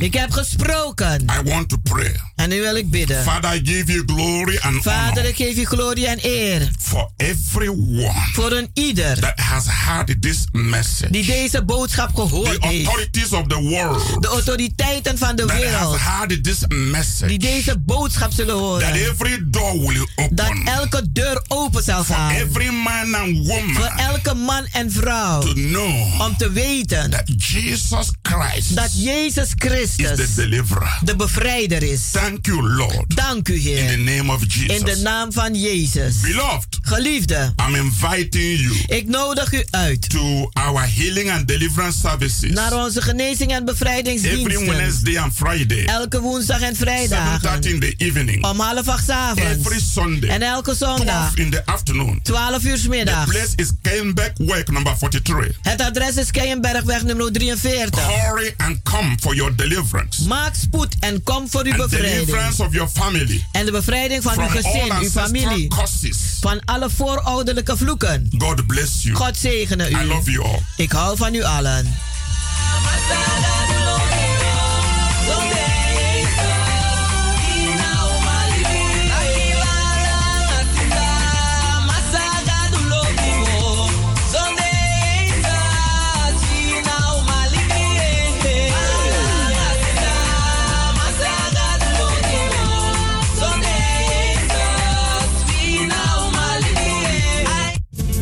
Ik heb gesproken. I want to pray. En nu wil ik bidden. Father, I give you glory and Vader, ik geef je glorie en eer. for everyone Voor een ieder that has heard this message. die deze boodschap The gehoord heeft. authorities of the world De autoriteiten van de that has wereld heard this die message. deze boodschap zullen That horen. every door will Dat open elke deur open zal for gaan. every man and Voor woman elke man en vrouw. to know Om te weten that Jesus Christ dat Jezus is the Christus deliverer. de bevrijder is. Thank you, Lord, Dank u, in the Heer. name of In de Jesus. naam van Jezus. Beloved, Geliefde, I'm inviting you ik nodig u uit to our healing and deliverance services naar onze genezing en every bevrijdingsdiensten. Wednesday and Friday, Elke woensdag en 7:30 vrijdag. in the evening, Om half acht 's avonds. every Sunday, En elke 12 zondag. in the afternoon. 12 uur 's The place is Work number 43. Het adres is Keienbergweg nummer 43. Hurry and come for your deliverance Maak spoed en kom voor uw bevrijding. deliverance of your family En de bevrijding van uw gezin, uw familie. curses. Van alle voorouderlijke vloeken. God bless you. God zegene I u. love you all. Ik hou van u allen.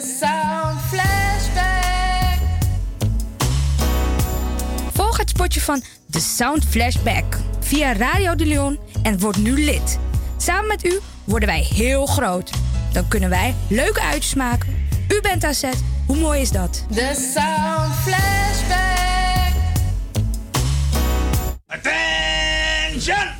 the sound flashback. Volg het spotje van The Sound Flashback via Radio de Leon en word nu lid. Samen met u worden wij heel groot. Dan kunnen wij leuke uitjes maken. U bent AZ, hoe mooi is dat? The Sound Flashback. Attention!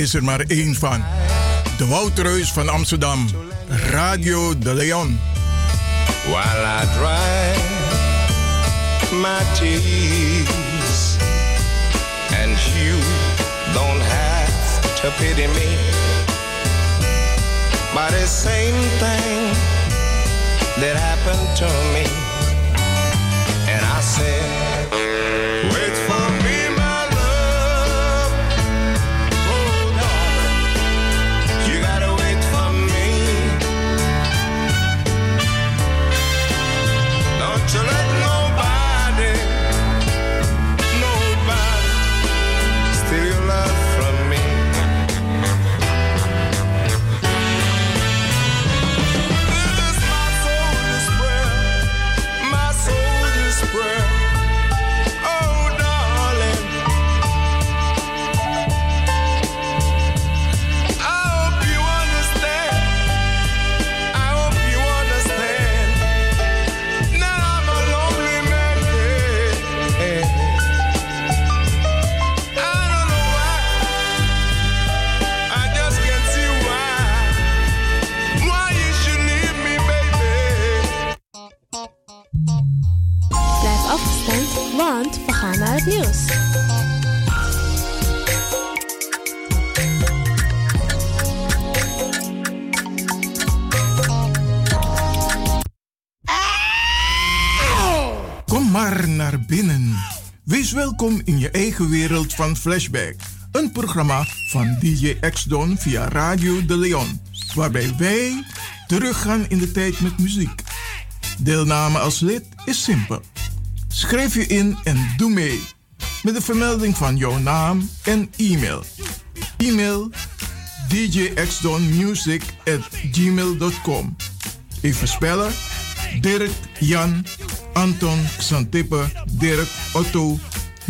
Is er maar één van. De Woutreus van Amsterdam. Radio de Leon. While I dry my tears, and you don't have to pity me. But the same thing that happened to me, in je eigen wereld van Flashback. Een programma van DJ X-Don via Radio de Leon. Waarbij wij teruggaan in de tijd met muziek. Deelname als lid is simpel. Schrijf je in en doe mee. Met de vermelding van jouw naam en e-mail. E-mail djxdonmusic Even spellen. Dirk, Jan, Anton, Xantippe, Dirk, Otto,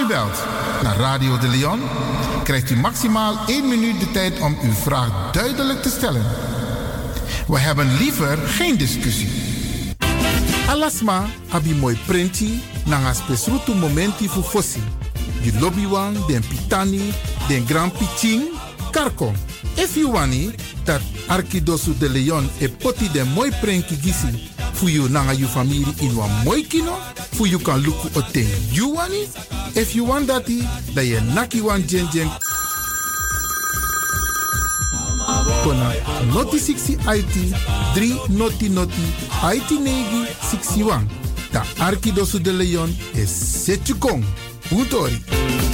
U belt naar Radio de Leon, krijgt u maximaal 1 minuut de tijd om uw vraag duidelijk te stellen. We hebben liever geen discussie. Alasma abi mooi printi nanga spesrutu momenti fu fossi. Di lobby wan, den pitani, den grand piching, karko. If you wani, dat de Leon e poti den mooi prenki gisi fu you nanga you family in wan mooi kino, fu you kan luku o ten you wani. If you want dati, da ye naki wan jen kona noti 60 IT 3 noti noti IT negi 61. Da Arkidosu de Leon. Utori.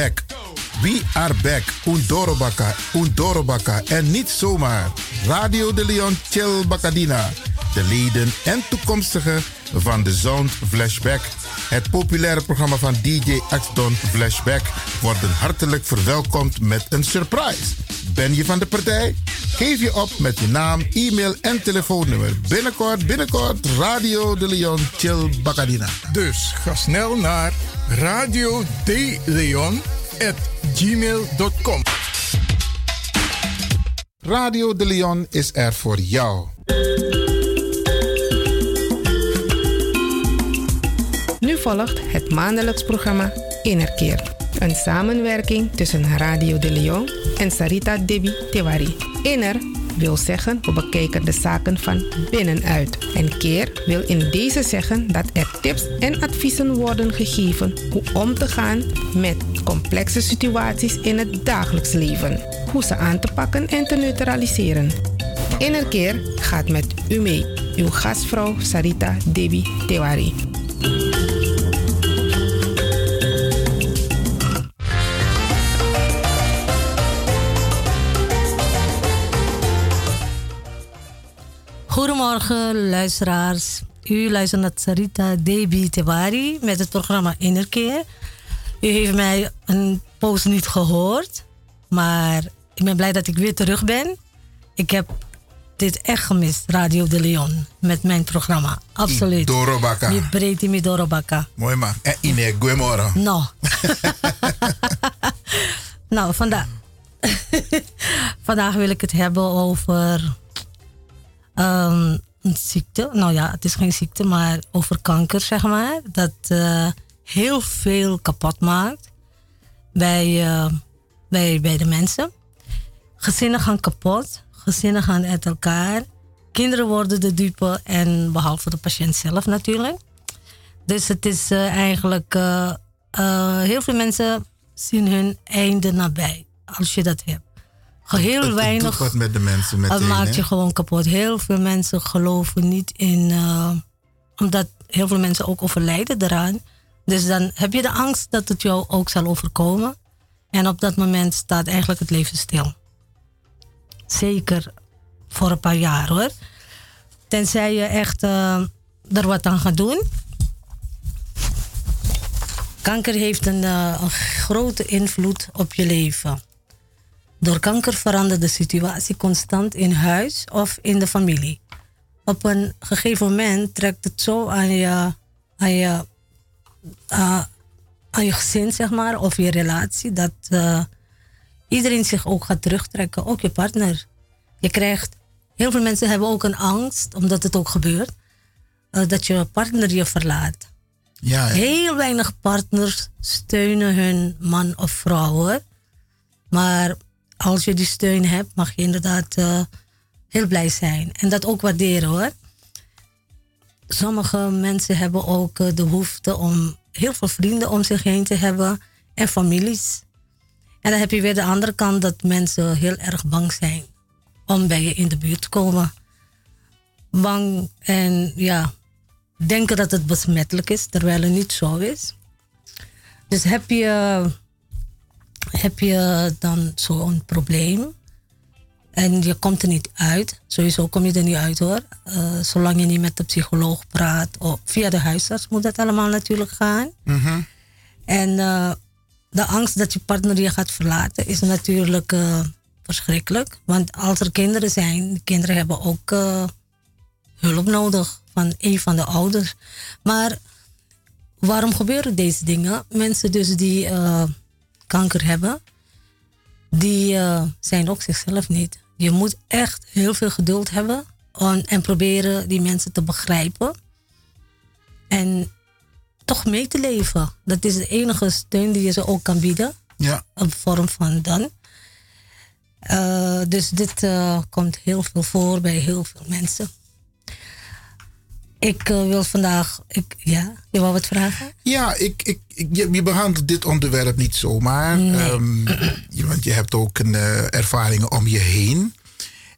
We are back. Undorobaka, Undorobaka. En niet zomaar. Radio de Leon Chill Bacadina. De leden en toekomstigen van de Sound Flashback. Het populaire programma van DJ Axton Flashback worden hartelijk verwelkomd met een surprise. Ben je van de partij? Geef je op met je naam, e-mail en telefoonnummer. Binnenkort, binnenkort, Radio de Leon Chill Bacadina. Dus ga snel naar radio de Leon at gmail.com. Radio de Leon is er voor jou. Nu volgt het maandelijks programma Innerkeer. Een samenwerking tussen Radio de Leon en Sarita Debi Tewari. Inner wil zeggen we bekijken de zaken van binnenuit. En keer wil in deze zeggen dat er tips en adviezen worden gegeven hoe om te gaan met complexe situaties in het dagelijks leven. Hoe ze aan te pakken en te neutraliseren. Innerkeer gaat met u mee. Uw gastvrouw Sarita Debi Tewari. Goedemorgen, luisteraars. U luistert naar Sarita Debi Tewari met het programma Innerkeer. U heeft mij een poos niet gehoord, maar ik ben blij dat ik weer terug ben. Ik heb dit echt gemist, Radio de Leon, met mijn programma. Absoluut. Dorobaka. Mi breedte mi dorobaka. Mooi man. En Ine, goeiemorgen. <laughs> Nou. nou, vandaag. <laughs> vandaag wil ik het hebben over ehm, een ziekte. Nou ja, het is geen ziekte, maar over kanker, zeg maar. Dat eh, heel veel kapot maakt bij, eh, bij, bij de mensen. Gezinnen gaan kapot, gezinnen gaan uit elkaar. Kinderen worden de dupe en behalve de patiënt zelf natuurlijk. Dus het is eh, eigenlijk, heel veel mensen zien hun einde nabij als je dat hebt. Heel Het- het weinig. doet wat met de mensen meteen. Het maakt je hè? gewoon kapot. Heel veel mensen geloven niet in. eh, omdat heel veel mensen ook overlijden eraan. Dus dan heb je de angst dat het jou ook zal overkomen. En op dat moment staat eigenlijk het leven stil. Zeker voor een paar jaar hoor. Tenzij je echt eh, er wat aan gaat doen. Kanker heeft een, eh, een grote invloed op je leven. Door kanker verandert de situatie constant in huis of in de familie. Op een gegeven moment trekt het zo aan je, aan je, eh, aan je gezin, zeg maar, of je relatie, dat eh, iedereen zich ook gaat terugtrekken, ook je partner. Je krijgt, heel veel mensen hebben ook een angst, omdat het ook gebeurt, eh, dat je partner je verlaat. Ja, ja. Heel weinig partners steunen hun man of vrouw hoor. Maar als je die steun hebt, mag je inderdaad eh, heel blij zijn. En dat ook waarderen hoor. Sommige mensen hebben ook eh, de behoefte om heel veel vrienden om zich heen te hebben en families. En dan heb je weer de andere kant dat mensen heel erg bang zijn om bij je in de buurt te komen. Bang en ja, denken dat het besmettelijk is, terwijl het niet zo is. Dus heb je, heb je dan zo'n probleem en je komt er niet uit, sowieso kom je er niet uit hoor, eh, zolang je niet met de psycholoog praat of via de huisarts moet dat allemaal natuurlijk gaan. En eh, de angst dat je partner je gaat verlaten is natuurlijk eh, verschrikkelijk. Want als er kinderen zijn, de kinderen hebben ook hulp nodig van een van de ouders. Maar waarom gebeuren deze dingen? Mensen dus die kanker hebben, die eh, zijn ook zichzelf niet. Je moet echt heel veel geduld hebben en, en proberen die mensen te begrijpen. En toch mee te leven. Dat is de enige steun die je ze ook kan bieden. Ja. Een vorm van dan. Eh, dus dit eh, komt heel veel voor bij heel veel mensen. Ik eh, wil vandaag. Ik, ja, je wou wat vragen? Ja, ik, ik, ik, je, je behandelt dit onderwerp niet zomaar. Ehm, je, want je hebt ook een, eh, ervaringen om je heen.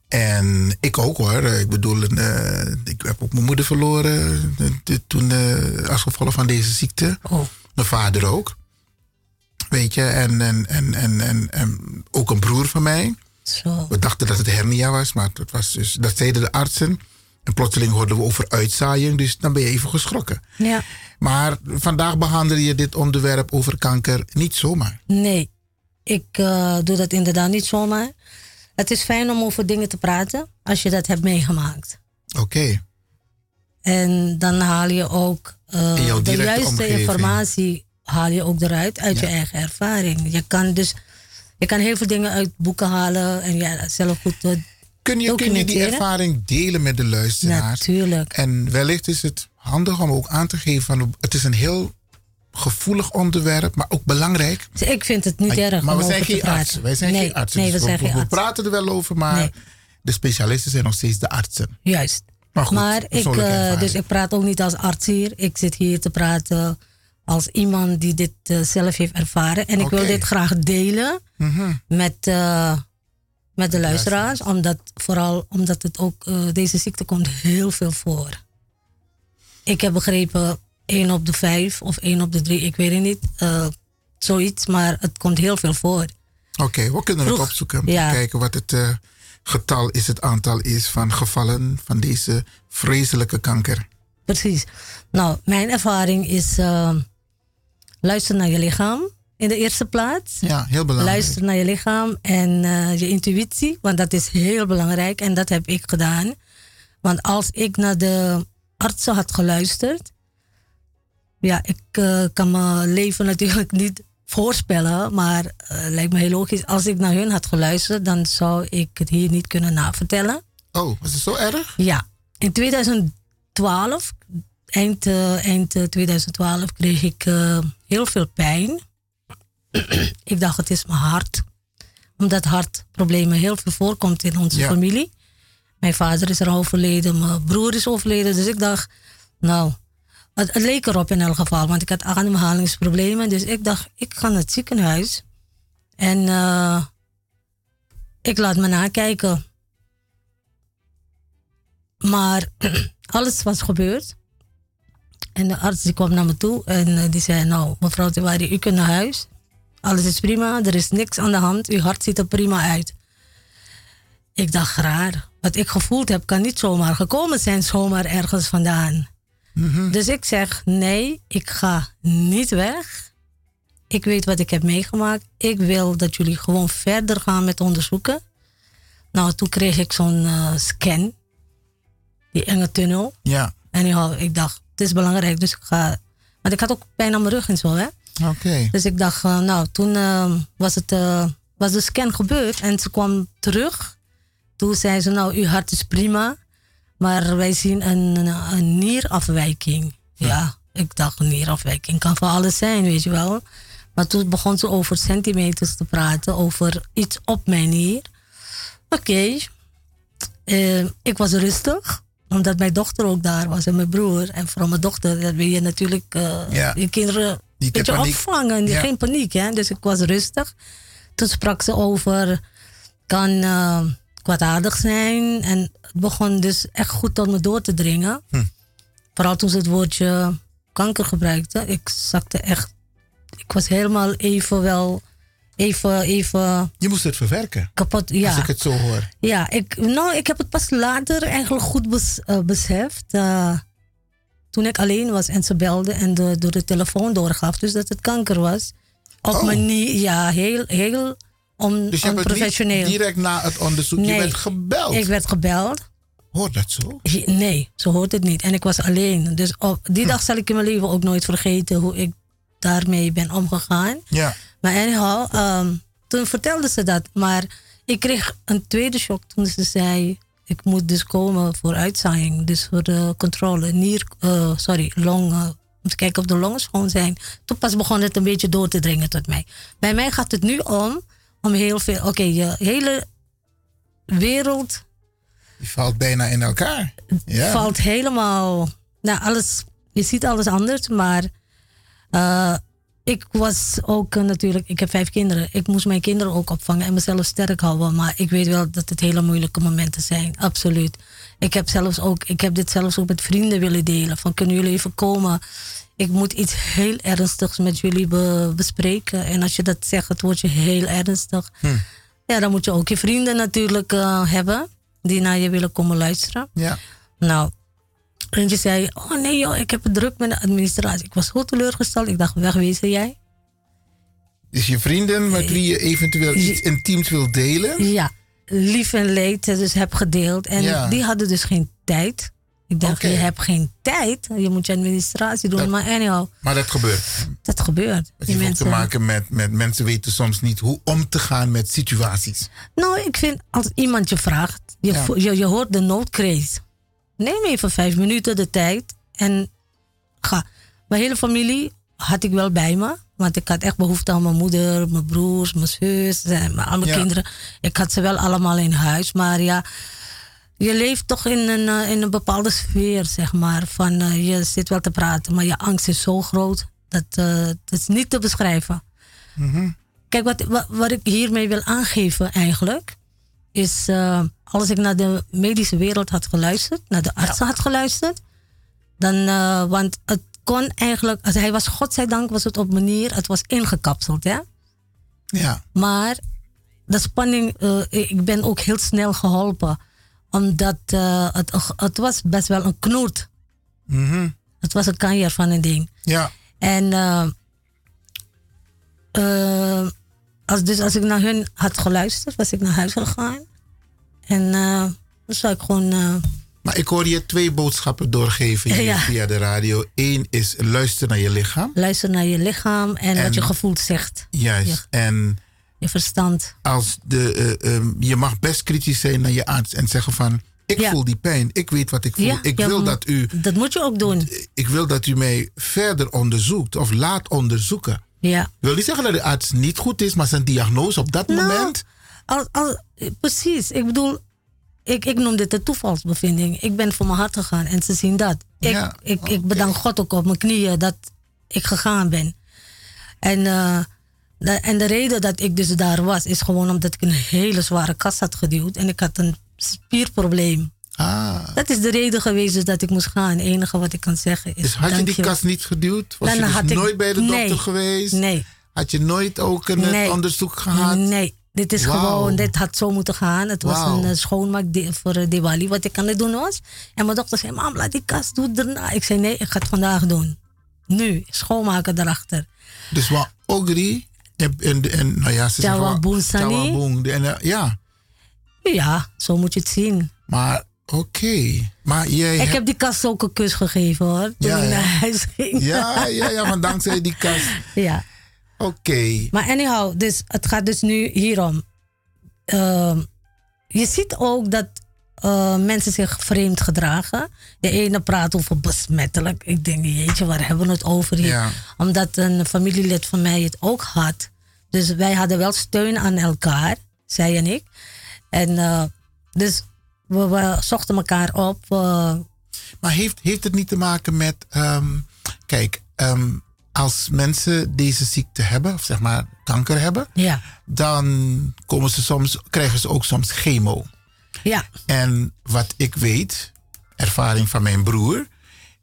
En ik ook hoor. Ik bedoel, een, eh, ik heb ook mijn moeder verloren toen als gevolg van deze ziekte. Mijn vader ook. Weet je, en, en, en, en, en, en ook een broer van mij. Zo. We dachten dat het hernia was, maar dat, was dus, dat zeiden de artsen. En plotseling hoorden we over uitzaaiing, dus dan ben je even geschrokken. Ja. Maar vandaag behandel je dit onderwerp over kanker niet zomaar. Nee, ik eh, doe dat inderdaad niet zomaar. Het is fijn om over dingen te praten als je dat hebt meegemaakt. Oké. En dan haal je ook eh, de directe juiste omgeving. informatie haal je ook eruit uit je eigen ervaring. Je kan dus je kan heel veel dingen uit boeken halen en ja, zelf goed Kun je, kun je die ervaring delen met de luisteraars? Natuurlijk. En wellicht is het handig om ook aan te geven van het is een heel gevoelig onderwerp, maar ook belangrijk. Ik vind het niet erg Maar we zijn geen artsen. Wij zijn nee, geen artsen. Nee, we Dus geen we artsen. praten er wel over, maar de specialisten zijn nog steeds de artsen. Juist. Maar goed, maar ik, ervaring. dus ik praat ook niet als arts hier. Ik zit hier te praten als iemand die dit eh, zelf heeft ervaren. En ik wil dit graag delen Mhm. met, eh, met de luisteraars. Omdat, vooral omdat het ook, eh, deze ziekte komt heel veel voor. Ik heb begrepen 1 op de 5 of 1 op de 3, ik weet het niet. eh, zoiets, maar het komt heel veel voor. Oké, we kunnen het Vroeg- opzoeken. ja. Kijken wat het eh, getal is, het aantal is van gevallen van deze vreselijke kanker. Precies. Nou, mijn ervaring is luister naar je lichaam in de eerste plaats. Ja, heel belangrijk. Luister naar je lichaam en uh, je intuïtie, want dat is heel belangrijk en dat heb ik gedaan. Want als ik naar de artsen had geluisterd, ja, ik uh, kan mijn leven natuurlijk <laughs> niet voorspellen, maar uh, lijkt me heel logisch. Als ik naar hun had geluisterd, dan zou ik het hier niet kunnen navertellen. Oh, was het zo erg? Ja. In 2012, eind, eind 2012, kreeg ik heel veel pijn. <clears throat> ik dacht, het is mijn hart. Omdat hartproblemen heel veel voorkomt in onze Ja. familie. Mijn vader is er overleden, mijn broer is overleden. Dus ik dacht, nou, het, het leek erop in elk geval. Want ik had ademhalingsproblemen. Dus ik dacht, ik ga naar het ziekenhuis. En uh, ik laat me nakijken. Maar <clears throat> alles was gebeurd. En de arts die kwam naar me toe en uh, die zei: Nou, mevrouw Tewari, u kunt naar huis. Alles is prima, er is niks aan de hand. Uw hart ziet er prima uit. Ik dacht raar. Wat ik gevoeld heb, kan niet zomaar gekomen zijn, zomaar ergens vandaan. Mm -hmm. Dus ik zeg: Nee, ik ga niet weg. Ik weet wat ik heb meegemaakt. Ik wil dat jullie gewoon verder gaan met onderzoeken. Nou, toen kreeg ik zo'n uh, scan die enge tunnel. Ja. En ik, ik dacht, het is belangrijk, dus ik ga. Want ik had ook pijn aan mijn rug en zo, hè? Oké. Okay. Dus ik dacht, uh, nou, toen uh, was, het, uh, was de scan gebeurd en ze kwam terug. Toen zei ze, nou, uw hart is prima, maar wij zien een, een, een nierafwijking. Ja. ja, ik dacht, een nierafwijking kan van alles zijn, weet je wel. Maar toen begon ze over centimeters te praten, over iets op mijn nier. Oké, okay. eh, ik was rustig, omdat mijn dochter ook daar was en mijn broer. En vooral mijn dochter, dat wil je natuurlijk eh, Ja. je kinderen in beetje paniek. opvangen. Ja. Geen paniek, hè. Dus ik was rustig. Toen sprak ze over, kan eh, kwaadaardig zijn. En het begon dus echt goed tot me door te dringen. Hm. Vooral toen ze het woordje kanker gebruikte. Ik zakte echt, ik was helemaal even wel, even, even Je moest het verwerken. kapot. Ja. Als ik het zo hoor. Ja, ik, nou, ik heb het pas later eigenlijk goed bes, eh, beseft. eh, toen ik alleen was en ze belde en de, door de telefoon doorgaf. Dus dat het kanker was. Op Oh. manier, ja, heel, heel on, Dus je hebt het onprofessioneel. direct na het onderzoek, je Nee, bent gebeld. Ik werd gebeld. Hoort dat zo? Je- Nee, zo hoort het niet. En ik was alleen. Dus op Hm. die dag zal ik in mijn leven ook nooit vergeten hoe ik daarmee ben omgegaan. Ja. Maar anyhow, ehm, toen vertelde ze dat. Maar ik kreeg een tweede shock toen ze zei... ik moet dus komen voor uitzaaiing. Dus voor de controle. Nier, eh, sorry, longen. Om te kijken of de longen schoon zijn. Toen pas begon het een beetje door te dringen tot mij. Bij mij gaat het nu om... om heel veel... Oké, je hele wereld Die valt bijna in elkaar. Ja. valt helemaal. Nou, alles. Je ziet alles anders, maar. eh, ik was ook eh, natuurlijk. Ik heb vijf kinderen. Ik moest mijn kinderen ook opvangen en mezelf sterk houden. Maar ik weet wel dat het hele moeilijke momenten zijn. Absoluut. Ik heb, zelfs ook, ik heb dit zelfs ook met vrienden willen delen. Van kunnen jullie even komen? Ik moet iets heel ernstigs met jullie be- bespreken. En als je dat zegt, het wordt je heel ernstig. Ja, dan moet je ook je vrienden natuurlijk eh, hebben. Die naar je willen komen luisteren. Ja. Nou, eentje zei, oh nee joh, ik heb het druk met de administratie. Ik was zo teleurgesteld. Ik dacht, wegwezen jij? Dus je vrienden met wie je eventueel iets intiems wil delen. Ja, lief en leed dus heb gedeeld. En Ja. die hadden dus geen tijd. Ik dacht, je hebt geen tijd. Je moet je administratie doen. maar anyhow, Maar dat gebeurt. dat gebeurt. Het heeft ook te maken met, met mensen weten soms niet hoe om te gaan met situaties. Nou, ik vind als iemand je vraagt, je, Ja. je, je hoort de noodkreet. Neem even vijf minuten de tijd en ga. Mijn hele familie had ik wel bij me. Want ik had echt behoefte aan mijn moeder, mijn broers, mijn zus, en mijn- al mijn Ja. kinderen. Ik had ze wel allemaal in huis. Maar ja, je leeft toch in een, eh, in een bepaalde sfeer, zeg maar. Van eh, je zit wel te praten, maar je angst is zo groot. Dat, eh, dat is niet te beschrijven. Kijk, wat, wat, wat ik hiermee wil aangeven eigenlijk, is eh, als ik naar de medische wereld had geluisterd, naar de artsen had geluisterd, dan, eh, want het kon eigenlijk, als hij was, godzijdank was het op manier, het was ingekapseld, hè. Ja. Maar de spanning, eh, ik ben ook heel snel geholpen, omdat eh, het, het was best wel een knoert. Mhm. Het was een kanjer van een ding. Ja. En als, dus als ik naar hun had geluisterd, was ik naar huis gegaan. En eh, dan zou ik gewoon. eh, Maar ik hoor je twee boodschappen doorgeven hier <laughs> Ja. via de radio. Eén is luister naar je lichaam. luister naar je lichaam en, En- wat je gevoel zegt. Juist. En Je verstand. als de, eh, ehm, je mag best kritisch zijn naar je arts en zeggen van... Ik Ja. voel die pijn. Ik weet wat ik voel. Ja, ik wil dat u... Dat moet je ook doen. Ik wil dat u mij verder onderzoekt of laat onderzoeken. Ja. Ik wil niet zeggen dat de arts niet goed is, maar zijn diagnose op dat Nou, moment... Precies. Ik bedoel, ik, ik noem dit een toevalsbevinding. Ik ben voor mijn hart gegaan en ze zien dat. Ik, Ja, ik, ik bedank God ook op mijn knieën dat ik gegaan ben. En, eh, de, en de reden dat ik dus daar was, is gewoon omdat ik een hele zware kast had geduwd. En ik had een spierprobleem. Ah. Dat is de reden geweest dus dat ik moest gaan. Het enige wat ik kan zeggen is. Dus had je die kast niet geduwd? Was Dan je dus had ik- nooit bij de dokter nee, geweest? Nee. Had je nooit ook een Nee. onderzoek gehad? Nee, dit is gewoon, dit had zo moeten gaan. Het was een eh, schoonmaak voor eh, Diwali, wat ik aan het doen was. En mijn dochter zei, mam, laat die kast doen daarna. Ik zei, nee, ik ga het vandaag doen. Nu, schoonmaken erachter. Dus wat Ogri en, en, en nou ja, ze zeggen en, eh, ja, Ja, zo moet je het zien. maar oké. Maar jij Ik hebt- heb die kast ook een kus gegeven hoor, toen Ja, ik ja. naar huis ging. Ja, ja, ja, want dankzij die kast. <laughs> ja. Oké. Maar anyhow, dus het gaat dus nu hierom. Ehm, je ziet ook dat eh, mensen zich vreemd gedragen. De ene praat over besmettelijk. Ik denk, jeetje, waar hebben we het over hier? Ja. Omdat een familielid van mij het ook had. Dus wij hadden wel steun aan elkaar, zij en ik. En eh, dus we, we zochten elkaar op. we- Maar heeft, heeft het niet te maken met. ehm, kijk, ehm, als mensen deze ziekte hebben, of zeg maar kanker hebben, ja. dan komen ze soms, krijgen ze ook soms chemo. Ja. En wat ik weet, ervaring van mijn broer,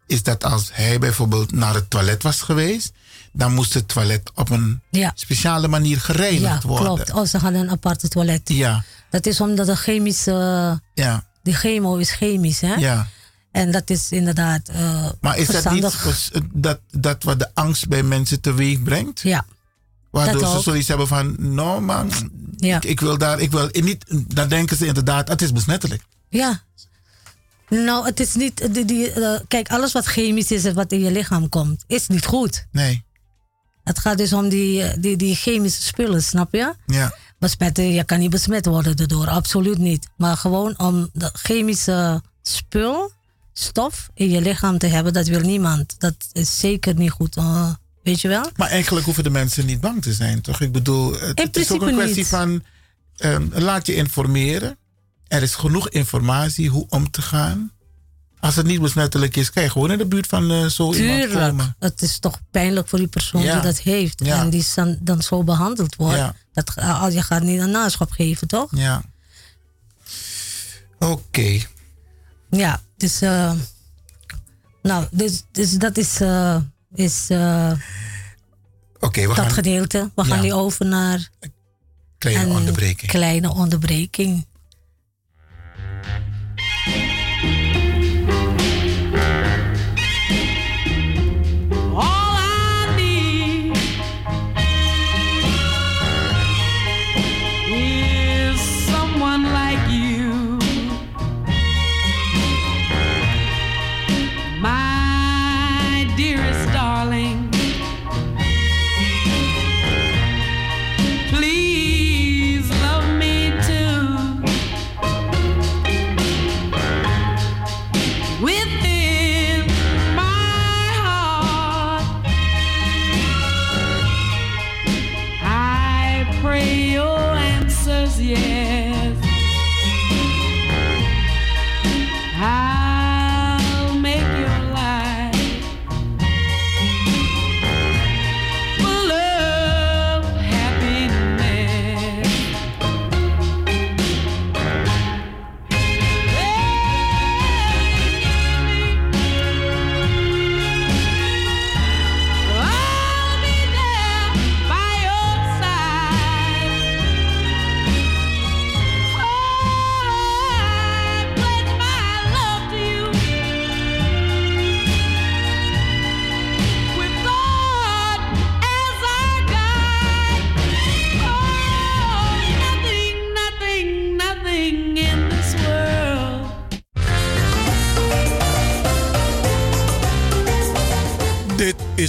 is dat als hij bijvoorbeeld naar het toilet was geweest, dan moest het toilet op een Ja. speciale manier gereinigd ja, worden. klopt. Oh, ze hadden een aparte toilet. Ja, Dat is omdat de chemische... ja, Die chemo is chemisch, hè? ja. En dat is inderdaad eh Maar is dat verstandig. niet dus, dat, dat wat de angst bij mensen teweeg brengt? Ja. Waardoor Dat ze ook. zoiets hebben van, no man, Ja. ik, ik wil daar, ik wil niet, dan denken ze inderdaad, het is besmettelijk. Ja. Nou, het is niet... Die, die, eh, kijk, alles wat chemisch is en wat in je lichaam komt, is niet goed. Nee. Het gaat dus om die, eh, die, die chemische spullen, snap je? Ja. Besmetten, je kan niet besmet worden daardoor, absoluut niet. Maar gewoon om de chemische spul, stof in je lichaam te hebben, dat wil niemand. Dat is zeker niet goed. eh, weet je wel? Maar eigenlijk hoeven de mensen niet bang te zijn, toch? Ik bedoel, het, het is ook een kwestie niet. van, ehm, laat je informeren. Er is genoeg informatie hoe om te gaan. Als het niet besmettelijk is, kan je gewoon in de buurt van eh, zo iemand Tuurlijk. komen. Het is toch pijnlijk voor die persoon Ja. die dat heeft. Ja. En die dan, dan zo behandeld wordt. Ja. Dat, je gaat niet een naschap geven, toch? Ja. Oké. Ja, dus, eh, nou, dus, dus dat is, eh, is eh, Oké, we dat gaan gedeelte. We gaan nu over naar kleine onderbreking. kleine onderbreking.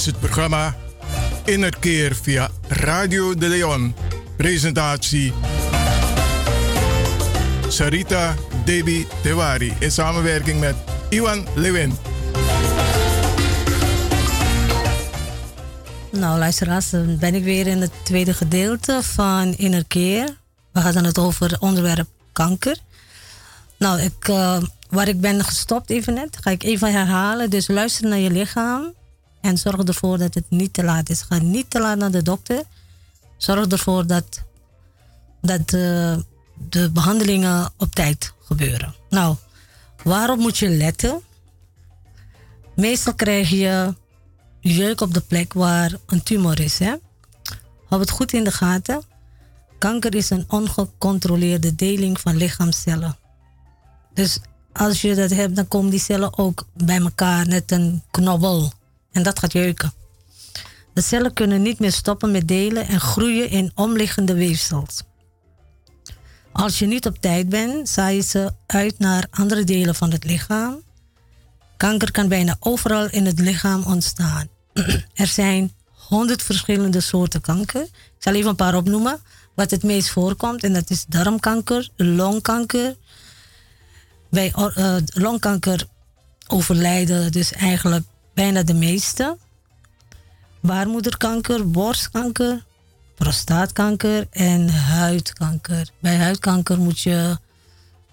Is het programma Innerkeer via Radio de Leon. Presentatie Sarita Debi Tewari in samenwerking met Iwan Lewin. Nou, luisteraars, dan ben ik weer in het tweede gedeelte van Innerkeer. We hadden het over het onderwerp kanker. Nou, ik, eh, waar ik ben gestopt even net, ga ik even herhalen. Dus luister naar je lichaam en zorg ervoor dat het niet te laat is. Ga niet te laat naar de dokter. Zorg ervoor dat, dat eh, de behandelingen op tijd gebeuren. Nou, waarop moet je letten? Meestal krijg je jeuk op de plek waar een tumor is. Hè? Hou het goed in de gaten. Kanker is een ongecontroleerde deling van lichaamcellen. Dus als je dat hebt, dan komen die cellen ook bij elkaar, net een knobbel. En dat gaat jeuken. De cellen kunnen niet meer stoppen met delen en groeien in omliggende weefsels. Als je niet op tijd bent, zaaien ze uit naar andere delen van het lichaam. Kanker kan bijna overal in het lichaam ontstaan. <clears throat> er zijn honderd verschillende soorten kanker. Ik zal even een paar opnoemen. Wat het meest voorkomt, en dat is darmkanker, longkanker. Bij eh, longkanker overlijden dus eigenlijk bijna de meeste. Baarmoederkanker, borstkanker, prostaatkanker en huidkanker. Bij huidkanker moet je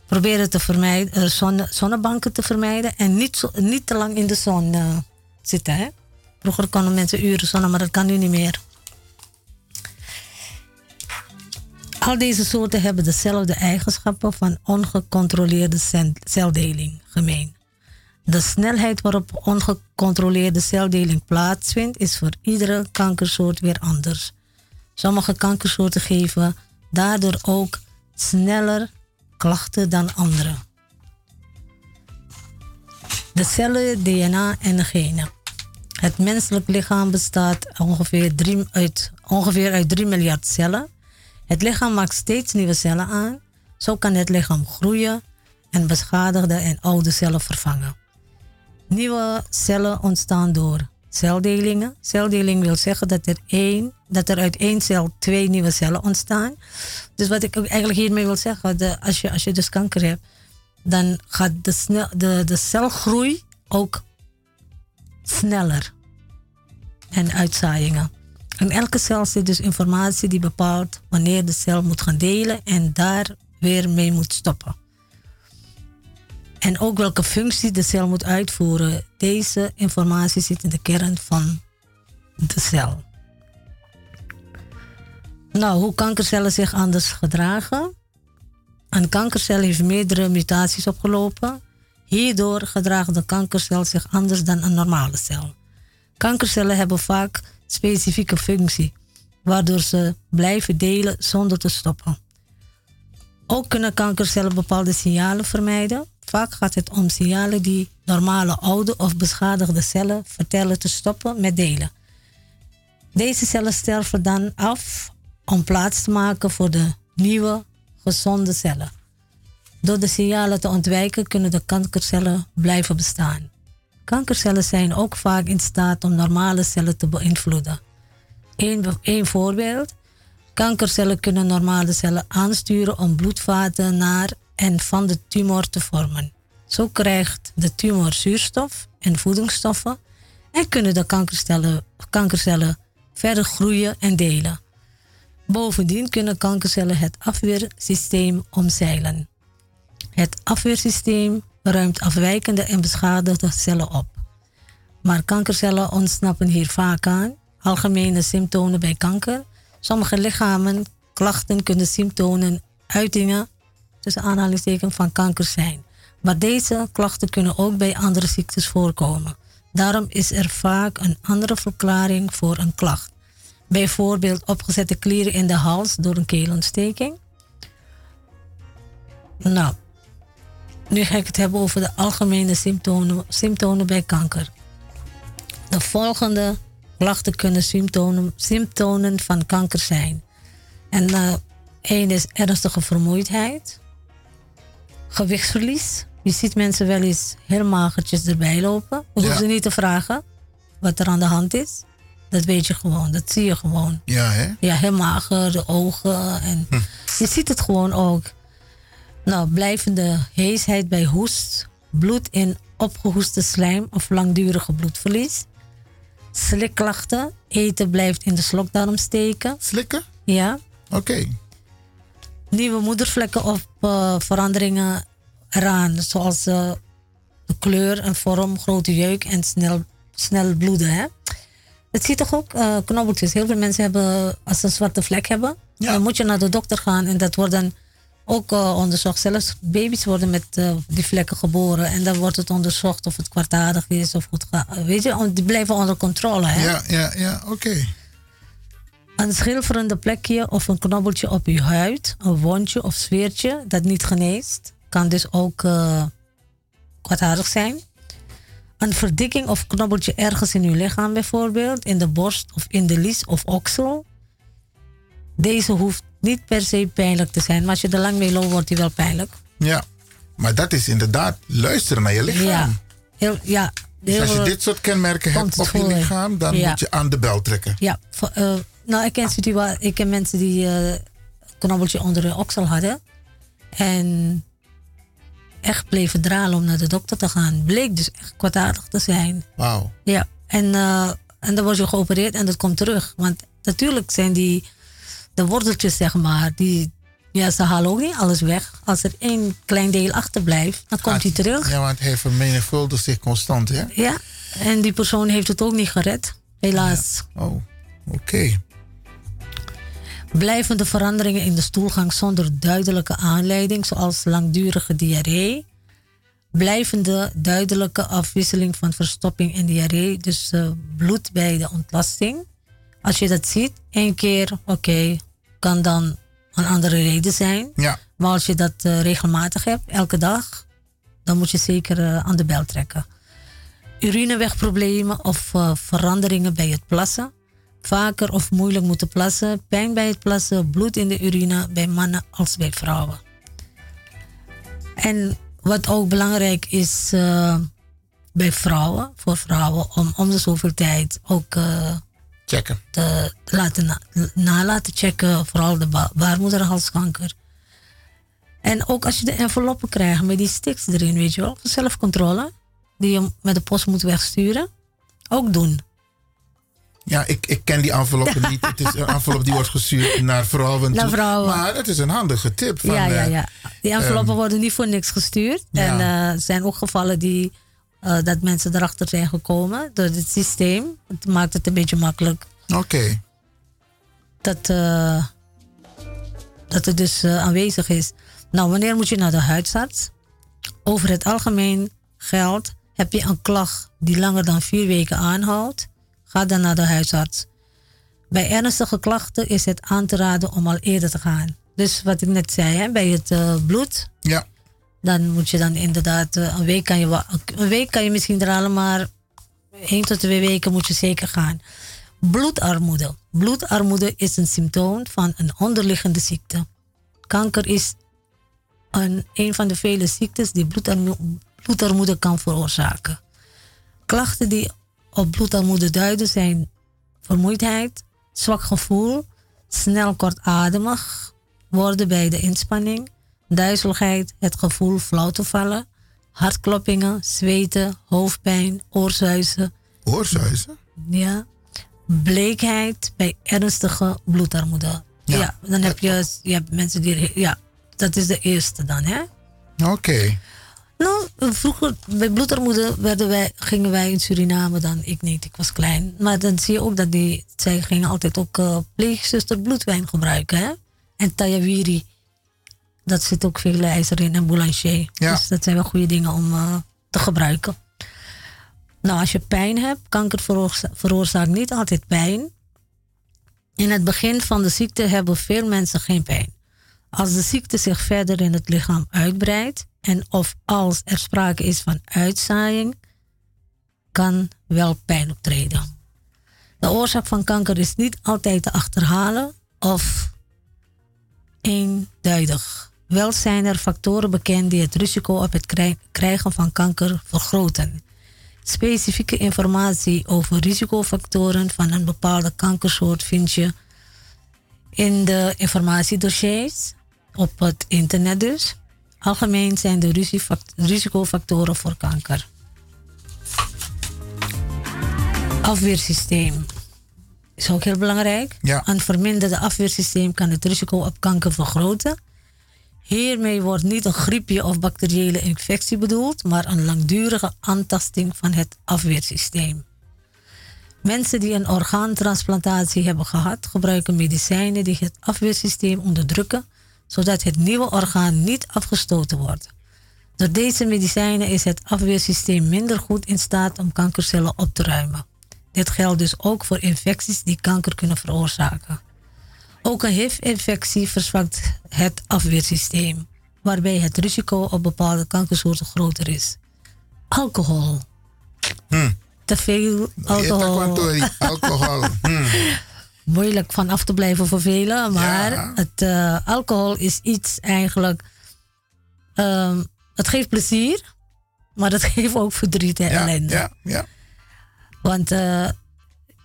proberen te vermijden, eh, zonne, zonnebanken te vermijden en niet, niet te lang in de zon eh, zitten. Hè? Vroeger konden mensen uren zonnen, maar dat kan nu niet meer. Al deze soorten hebben dezelfde eigenschappen van ongecontroleerde cel- celdeling gemeen. De snelheid waarop ongecontroleerde celdeling plaatsvindt is voor iedere kankersoort weer anders. Sommige kankersoorten geven daardoor ook sneller klachten dan andere. De cellen, DNA en de genen. Het menselijk lichaam bestaat ongeveer, uit, ongeveer uit 3 miljard cellen. Het lichaam maakt steeds nieuwe cellen aan. Zo kan het lichaam groeien en beschadigde en oude cellen vervangen. Nieuwe cellen ontstaan door celdelingen. Celdeling wil zeggen dat er, één, dat er uit één cel twee nieuwe cellen ontstaan. Dus wat ik eigenlijk hiermee wil zeggen, als, je, als je dus kanker hebt, dan gaat de, snel, de, de celgroei ook sneller. En uitzaaiingen. In elke cel zit dus informatie die bepaalt wanneer de cel moet gaan delen en daar weer mee moet stoppen. En ook welke functie de cel moet uitvoeren. Deze informatie zit in de kern van de cel. Nou, hoe kankercellen zich anders gedragen. Een kankercel heeft meerdere mutaties opgelopen. Hierdoor gedraagt de kankercel zich anders dan een normale cel. Kankercellen hebben vaak specifieke functie, waardoor ze blijven delen zonder te stoppen. Ook kunnen kankercellen bepaalde signalen vermijden. Vaak gaat het om signalen die normale oude of beschadigde cellen vertellen te stoppen met delen. Deze cellen sterven dan af om plaats te maken voor de nieuwe, gezonde cellen. Door de signalen te ontwijken kunnen de kankercellen blijven bestaan. Kankercellen zijn ook vaak in staat om normale cellen te beïnvloeden. Één voorbeeld. Kankercellen kunnen normale cellen aansturen om bloedvaten naar en van de tumor te vormen. Zo krijgt de tumor zuurstof en voedingsstoffen en kunnen de kankercellen, kankercellen verder groeien en delen. Bovendien kunnen kankercellen het afweersysteem omzeilen. Het afweersysteem ruimt afwijkende en beschadigde cellen op. Maar kankercellen ontsnappen hier vaak aan. Algemene symptomen bij kanker. Sommige lichamen, klachten kunnen symptomen, uitingen, tussen aanhalingstekens van kanker zijn. Maar deze klachten kunnen ook bij andere ziektes voorkomen. Daarom is er vaak een andere verklaring voor een klacht. Bijvoorbeeld opgezette klieren in de hals door een keelontsteking. Nou, nu ga ik het hebben over de algemene symptomen, symptomen bij kanker. De volgende klachten kunnen symptomen, symptomen van kanker zijn. En uh, één is ernstige vermoeidheid, gewichtsverlies. Je ziet mensen wel eens heel magertjes erbij lopen. Je hoeft Ja. ze niet te vragen wat er aan de hand is. Dat weet je gewoon, dat zie je gewoon. Ja, hè? Ja, heel mager, de ogen. En Je ziet het gewoon ook. Nou, blijvende heesheid bij hoest, bloed in opgehoeste slijm of langdurige bloedverlies. Slikklachten, eten blijft in de slokdarm steken. Slikken? Ja. Oké. Nieuwe moedervlekken of eh, veranderingen eraan, zoals eh, de kleur en vorm, grote jeuk en snel, snel bloeden. Hè? Het ziet toch ook eh, knobbeltjes. Heel veel mensen hebben, als ze een zwarte vlek hebben, dan moet je naar de dokter gaan en dat wordt dan ook onderzocht. Zelfs baby's worden met die vlekken geboren en dan wordt het onderzocht of het kwartadig is of goed gaat. Weet je, die blijven onder controle. Hè? Ja, ja, ja, oké. Een schilferende plekje of een knobbeltje op uw huid, een wondje of sfeertje dat niet geneest, kan dus ook eh kwaadaardig zijn. Een verdikking of knobbeltje ergens in uw lichaam bijvoorbeeld, in de borst of in de lies of oksel. Deze hoeft niet per se pijnlijk te zijn, maar als je er lang mee loopt, wordt die wel pijnlijk. Ja. Maar dat is inderdaad luisteren naar je lichaam. Ja, heel, ja. Dus als je dit soort kenmerken hebt op je lichaam, dan Ja. moet je aan de bel trekken. Ja, eh, nou, ik ken, situa- ik ken mensen die eh, een knobbeltje onder hun oksel hadden. En echt bleven dralen om naar de dokter te gaan. Bleek dus echt kwaadaardig te zijn. Wauw. Ja, en, eh, en dan word je geopereerd en dat komt terug. Want natuurlijk zijn die, de worteltjes zeg maar, die, die Ja, ze halen ook niet alles weg. Als er één klein deel achterblijft, dan komt hij terug. Ja, want hij vermenigvuldigt zich constant, hè? Ja, en die persoon heeft het ook niet gered. Helaas. Oh, oké. Blijvende veranderingen in de stoelgang zonder duidelijke aanleiding, zoals langdurige diarree. Blijvende duidelijke afwisseling van verstopping en diarree, dus eh, bloed bij de ontlasting. Als je dat ziet, één keer, oké, kan dan een andere reden zijn. Ja. Maar als je dat eh, regelmatig hebt, elke dag, dan moet je zeker eh, aan de bel trekken. Urinewegproblemen of veranderingen bij het plassen. Vaker of moeilijk moeten plassen, pijn bij het plassen, bloed in de urine bij mannen als bij vrouwen. En wat ook belangrijk is eh, bij vrouwen, voor vrouwen, om om de zoveel tijd ook eh, Checken. te laten na, na laten checken, vooral de ba- baarmoederhalskanker. En ook als je de enveloppen krijgt met die sticks erin, weet je wel, zelfcontrole, die je met de post moet wegsturen, ook doen. Ja, ik, ik ken die enveloppen niet. Het is een envelop die wordt gestuurd naar vrouwen. Naar vrouwen. Maar het is een handige tip. Van, ja, ja, eh, ja. Die enveloppen ehm, worden niet voor niks gestuurd. Ja. En eh, er zijn ook gevallen die, eh, dat mensen erachter zijn gekomen door het systeem. Het maakt het een beetje makkelijk. Oké. Dat, eh, dat het dus eh, aanwezig is. Nou, wanneer moet je naar de huisarts? Over het algemeen geldt, heb je een klacht die langer dan vier weken aanhoudt, ga dan naar de huisarts. Bij ernstige klachten is het aan te raden om al eerder te gaan. Dus wat ik net zei, hè, bij het eh, bloed, Ja. dan moet je dan inderdaad, eh, een week kan je, een week kan je misschien dralen, maar één tot twee weken moet je zeker gaan. Bloedarmoede. Bloedarmoede is een symptoom van een onderliggende ziekte. Kanker is een, een van de vele ziektes die bloedarmo- bloedarmoede kan veroorzaken. Klachten die op bloedarmoede duiden zijn vermoeidheid, zwak gevoel, snel kortademig worden bij de inspanning, duizeligheid, het gevoel flauw te vallen, hartkloppingen, zweten, hoofdpijn, oorzuizen. Oorzuizen? Ja. Bleekheid bij ernstige bloedarmoede. Ja, dan heb je, je hebt mensen die. Ja, dat is de eerste dan, hè? Oké. Nou, vroeger bij bloedarmoede werden wij, gingen wij in Suriname dan, ik niet, ik was klein. Maar dan zie je ook dat die, zij gingen altijd ook eh pleegzuster bloedwijn gebruiken, hè? En tayawiri, dat zit ook veel ijzer in en boulanger. Ja. Dus dat zijn wel goede dingen om eh, te gebruiken. Nou, als je pijn hebt, kanker veroorza- veroorzaakt niet altijd pijn. In het begin van de ziekte hebben veel mensen geen pijn. Als de ziekte zich verder in het lichaam uitbreidt en of als er sprake is van uitzaaiing, kan wel pijn optreden. De oorzaak van kanker is niet altijd te achterhalen of eenduidig. Wel zijn er factoren bekend die het risico op het krij- krijgen van kanker vergroten. Specifieke informatie over risicofactoren van een bepaalde kankersoort vind je in de informatiedossiers op het internet dus. Algemeen zijn de risicofact- risicofactoren voor kanker. Afweersysteem is ook heel belangrijk. Ja. Een verminderde afweersysteem kan het risico op kanker vergroten. Hiermee wordt niet een griepje of bacteriële infectie bedoeld, maar een langdurige aantasting van het afweersysteem. Mensen die een orgaantransplantatie hebben gehad, gebruiken medicijnen die het afweersysteem onderdrukken, zodat het nieuwe orgaan niet afgestoten wordt. Door deze medicijnen is het afweersysteem minder goed in staat om kankercellen op te ruimen. Dit geldt dus ook voor infecties die kanker kunnen veroorzaken. Ook een HIV-infectie verzwakt het afweersysteem, waarbij het risico op bepaalde kankersoorten groter is. Alcohol. Hm. Te veel alcohol. <laughs> Alcohol. Hm. Moeilijk van af te blijven voor velen, maar het eh, alcohol is iets eigenlijk. ehm, het geeft plezier, maar het <laughs> geeft ook verdriet en ellende. Ja, ja. Want eh,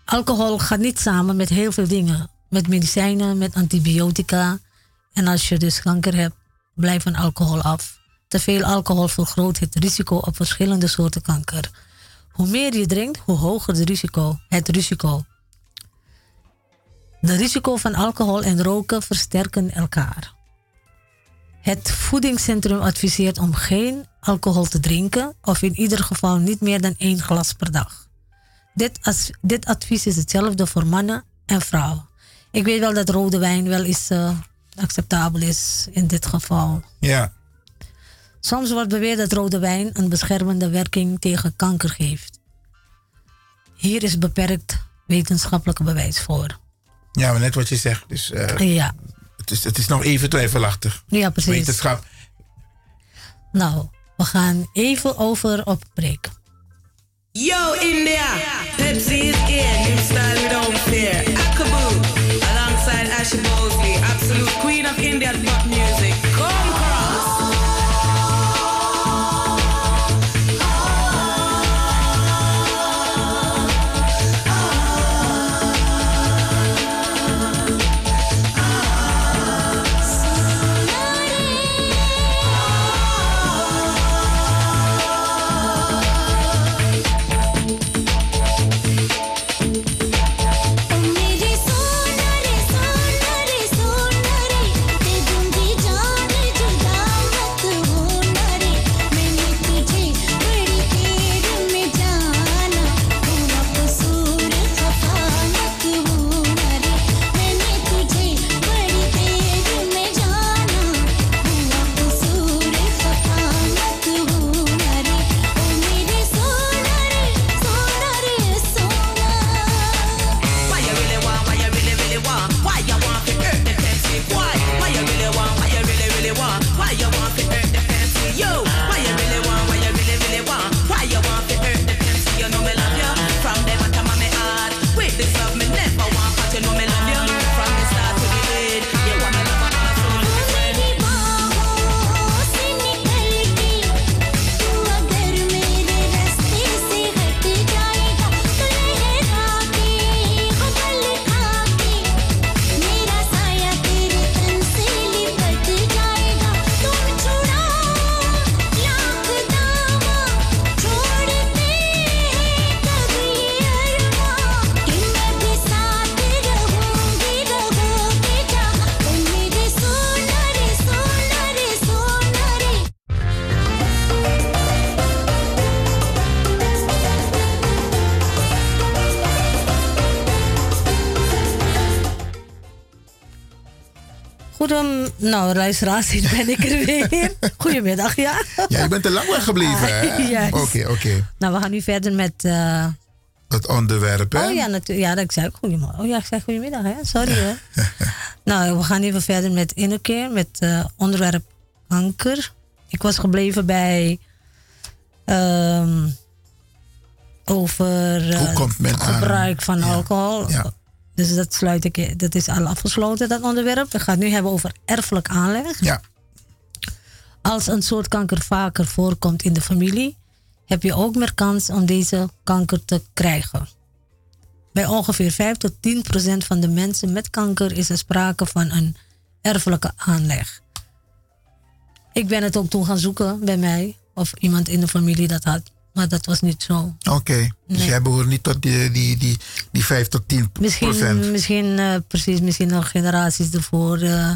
alcohol gaat niet samen met heel veel dingen. Met medicijnen, met antibiotica. En als je dus kanker hebt, blijf van alcohol af. Te veel alcohol vergroot het risico op verschillende soorten kanker. Hoe meer je drinkt, hoe hoger het risico. Het risico. De risico van alcohol en roken versterken elkaar. Het voedingscentrum adviseert om geen alcohol te drinken of in ieder geval niet meer dan één glas per dag. Dit, as- dit advies is hetzelfde voor mannen en vrouwen. Ik weet wel dat rode wijn wel eens eh, acceptabel is in dit geval. Ja. Soms wordt beweerd dat rode wijn een beschermende werking tegen kanker geeft. Hier is beperkt wetenschappelijk bewijs voor. Ja, maar net wat je zegt. Dus, eh, Ja. het, is, het is nog even twijfelachtig. Ja, precies. Wetenschap. Nou, we gaan even over op break. Yo, India, Pepsi is in. New style without fear. Akaboo, alongside Ashley Mosley, absolute queen of Indian nou luisteraars, hier <laughs> ben ik er weer. Goedemiddag, ja. Ja, je bent te lang weggebleven, hè? Ah, <laughs> juist. Oké, oké. Nou, we gaan nu verder met... eh, Het onderwerp, hè? Oh ja, natuurlijk. Ja, dat ik zei ook goedemorgen. Oh ja, ik zei goedemiddag, hè. Sorry, hè. <laughs> nou, we gaan even verder met innerkeer, met eh, onderwerp kanker. Ik was gebleven bij... ehm, over eh, Hoe komt men het gebruik van alcohol. Ja. Dus dat sluit ik, dat is al afgesloten, dat onderwerp. We gaan het nu hebben over erfelijk aanleg. Ja. Als een soort kanker vaker voorkomt in de familie, heb je ook meer kans om deze kanker te krijgen. Bij ongeveer 5 tot 10 procent van de mensen met kanker is er sprake van een erfelijke aanleg. Ik ben het ook toen gaan zoeken bij mij, of iemand in de familie dat had, maar dat was niet zo. Oké, dus Nee. jij behoort niet tot die, die, die, die 5 tot 10 Misschien, procent. misschien eh, precies, misschien nog generaties ervoor. eh.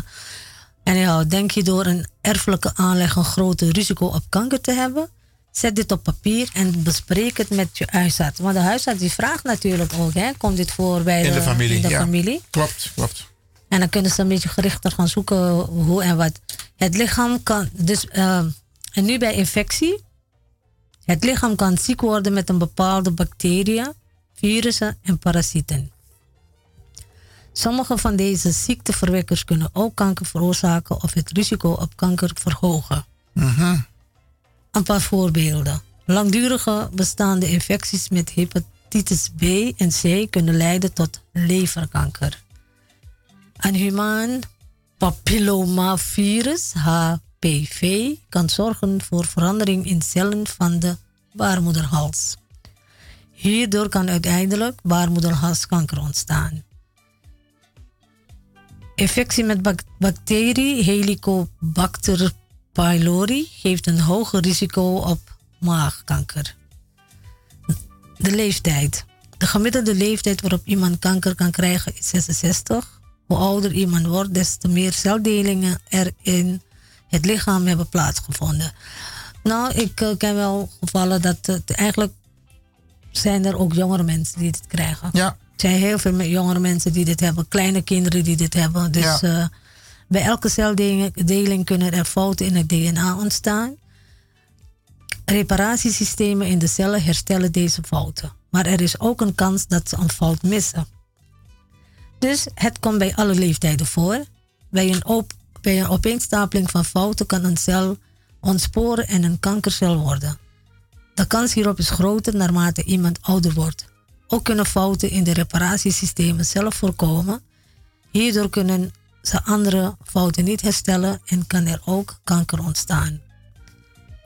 en ja, denk je door een erfelijke aanleg een groter risico op kanker te hebben? Zet dit op papier en bespreek het met je huisarts. Want de huisarts die vraagt natuurlijk ook, hè, komt dit voor bij In de familie, in de ja. familie? Klopt, klopt. En dan kunnen ze een beetje gerichter gaan zoeken hoe en wat. Het lichaam kan, dus, eh, en nu bij infectie. Het lichaam kan ziek worden met een bepaalde bacteriën, virussen en parasieten. Sommige van deze ziekteverwekkers kunnen ook kanker veroorzaken of het risico op kanker verhogen. Mhm. Een paar voorbeelden. Langdurige bestaande infecties met hepatitis B en C kunnen leiden tot leverkanker. Een humaan papillomavirus, HPV, kan zorgen voor verandering in cellen van de baarmoederhals. Hierdoor kan uiteindelijk baarmoederhalskanker ontstaan. Infectie met bacterie Helicobacter pylori geeft een hoger risico op maagkanker. De leeftijd. De gemiddelde leeftijd waarop iemand kanker kan krijgen is 66. Hoe ouder iemand wordt, des te meer celdelingen er in het lichaam hebben plaatsgevonden. Nou, ik eh, ken wel gevallen dat het eigenlijk zijn er ook jongere mensen die dit krijgen. Ja. Er zijn heel veel jongere mensen die dit hebben, kleine kinderen die dit hebben. Dus Ja. eh, bij elke celdeling deling kunnen er fouten in het DNA ontstaan. Reparatiesystemen in de cellen herstellen deze fouten. Maar er is ook een kans dat ze een fout missen. Dus het komt bij alle leeftijden voor. Bij een, op, bij een opeenstapeling van fouten kan een cel ontsporen en een kankercel worden. De kans hierop is groter naarmate iemand ouder wordt. Ook kunnen fouten in de reparatiesystemen zelf voorkomen. Hierdoor kunnen ze andere fouten niet herstellen en kan er ook kanker ontstaan.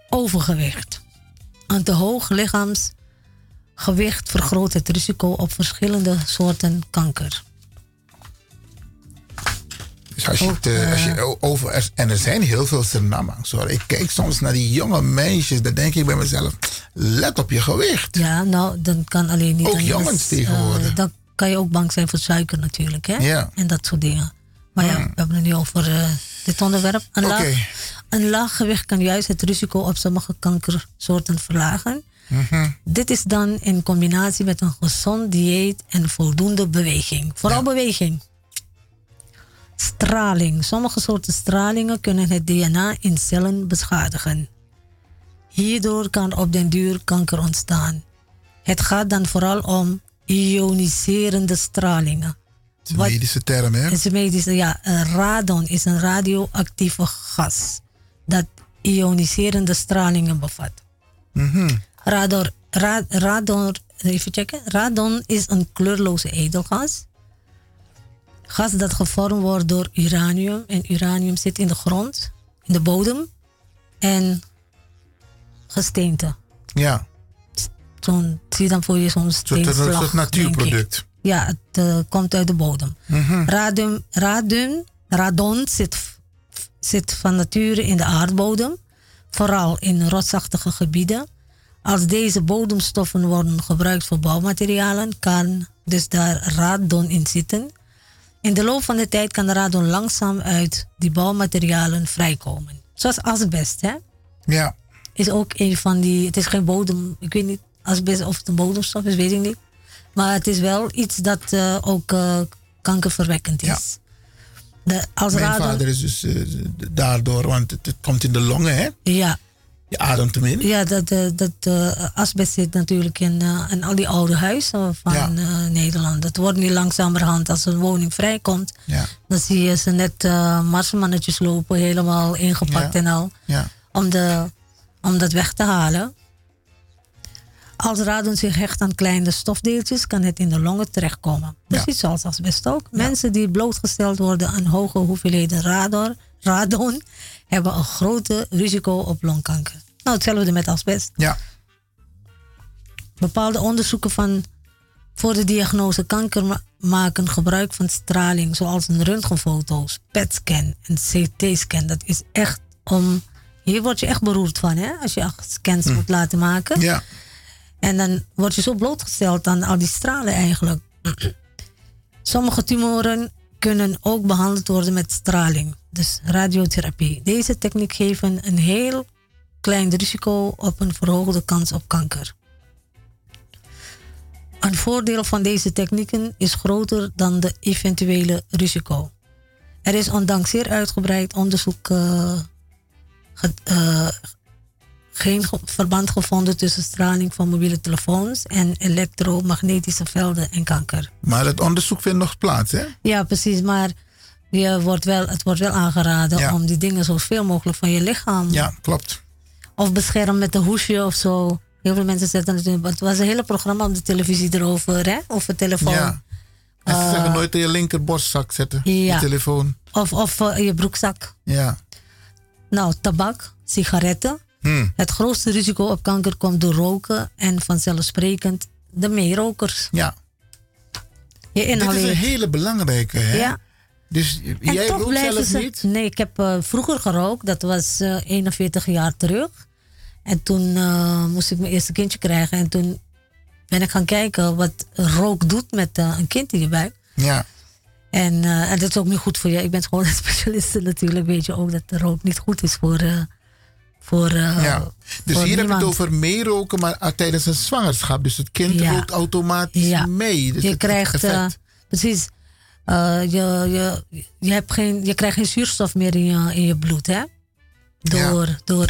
Overgewicht. Een te hoog lichaamsgewicht vergroot het risico op verschillende soorten kanker. Dus als je eh, als je o- over, er- en er zijn heel veel Surinamangs hoor. Ik kijk soms naar die jonge meisjes, dan denk ik bij mezelf, let op je gewicht. Ja, nou, dan kan alleen niet. Ook jongens is, tegenwoordig. eh, dan kan je ook bang zijn voor suiker natuurlijk, hè? Ja. En dat soort dingen. Maar ja, we hebben het nu over eh, dit onderwerp. Een, laag, een laag gewicht kan juist het risico op sommige kankersoorten verlagen. Mhm. Dit is dan in combinatie met een gezond dieet en voldoende beweging. Vooral beweging. Straling. Sommige soorten stralingen kunnen het DNA in cellen beschadigen. Hierdoor kan op den duur kanker ontstaan. Het gaat dan vooral om ioniserende stralingen. Dat is een medische term, hè? Het is een medische, ja, radon is een radioactieve gas dat ioniserende stralingen bevat. Mhm. Radon, ra- radon, even checken. Radon is een kleurloze edelgas. Gas dat gevormd wordt door uranium. En uranium zit in de grond, in de bodem en gesteente. Ja, Zo'n, zie je dan voor je zo'n een soort, een steenslag. soort natuurproduct. Ja, het eh, komt uit de bodem. Mhm. Radium, radium, radon zit, zit van nature in de aardbodem, vooral in rotsachtige gebieden. Als deze bodemstoffen worden gebruikt voor bouwmaterialen, kan dus daar radon in zitten. In de loop van de tijd kan de radon langzaam uit die bouwmaterialen vrijkomen. Zoals asbest, hè? Ja. Is ook een van die. Het is geen bodem. Ik weet niet asbest of het een bodemstof is, weet ik niet. Maar het is wel iets dat eh, ook eh, kankerverwekkend is. De, als Mijn radon, vader is dus eh, daardoor, want het, het komt in de longen, hè? Ja. Je ademt hem in. Ja, dat, eh, dat eh, asbest zit natuurlijk in, eh, in al die oude huizen van Ja. Nederland. Dat wordt nu langzamerhand, als een woning vrijkomt, Ja. dan zie je ze net marsmannetjes lopen, helemaal ingepakt Ja. en al, Ja. om, de, om dat weg te halen. Als radon zich hecht aan kleine stofdeeltjes, kan het in de longen terechtkomen. Precies zoals asbest ook. Mensen die blootgesteld worden aan hoge hoeveelheden radon, radon hebben een grote risico op longkanker. Nou, hetzelfde met asbest. Ja. Bepaalde onderzoeken van voor de diagnose kanker ma- maken gebruik van straling, zoals een röntgenfoto's, PET-scan en CT-scan. Dat is echt om. Hier word je echt beroerd van, hè? Als je scans moet laten maken. Ja. En dan word je zo blootgesteld aan al die stralen eigenlijk. Sommige tumoren kunnen ook behandeld worden met straling, dus radiotherapie. Deze techniek geeft een heel klein risico op een verhoogde kans op kanker. Een voordeel van deze technieken is groter dan de eventuele risico. Er is ondanks zeer uitgebreid onderzoek eh, geen ge- verband gevonden tussen straling van mobiele telefoons en elektromagnetische velden en kanker. Maar het onderzoek vindt nog plaats, hè? Ja, precies, maar je wordt wel, het wordt wel aangeraden Ja. om die dingen zoveel mogelijk van je lichaam Ja, klopt. of bescherm met een hoesje of zo. Heel veel mensen zetten het in. Het was een hele programma op de televisie erover, hè? Over telefoon. Ja. En ze Eh, zeggen nooit in je linkerborstzak zetten, ja. je telefoon. Of, of in je broekzak. Ja. Nou, tabak, sigaretten. Hm. Het grootste risico op kanker komt door roken en vanzelfsprekend de meerokers. Ja. Je Dit is inhaleert. een hele belangrijke, hè? Ja. Dus En jij toch rookt zelf ze. niet? Nee, ik heb eh, vroeger gerookt. Dat was eh 41 jaar terug. En toen eh, moest ik mijn eerste kindje krijgen. En toen ben ik gaan kijken wat rook doet met eh, een kind in je buik. Ja. En, eh, en dat is ook niet goed voor je. Ik ben gewoon een <laughs> specialiste natuurlijk. Weet je ook dat rook niet goed is voor. Voor eh, ja. Dus voor hier heb je niemand. het over meeroken, maar ah, tijdens een zwangerschap. Dus het kind Ja. rookt automatisch Ja. mee. Dus je krijgt, eh, precies, eh, je, je, je, hebt geen, je krijgt geen zuurstof meer in je, in je bloed, hè? Door, door,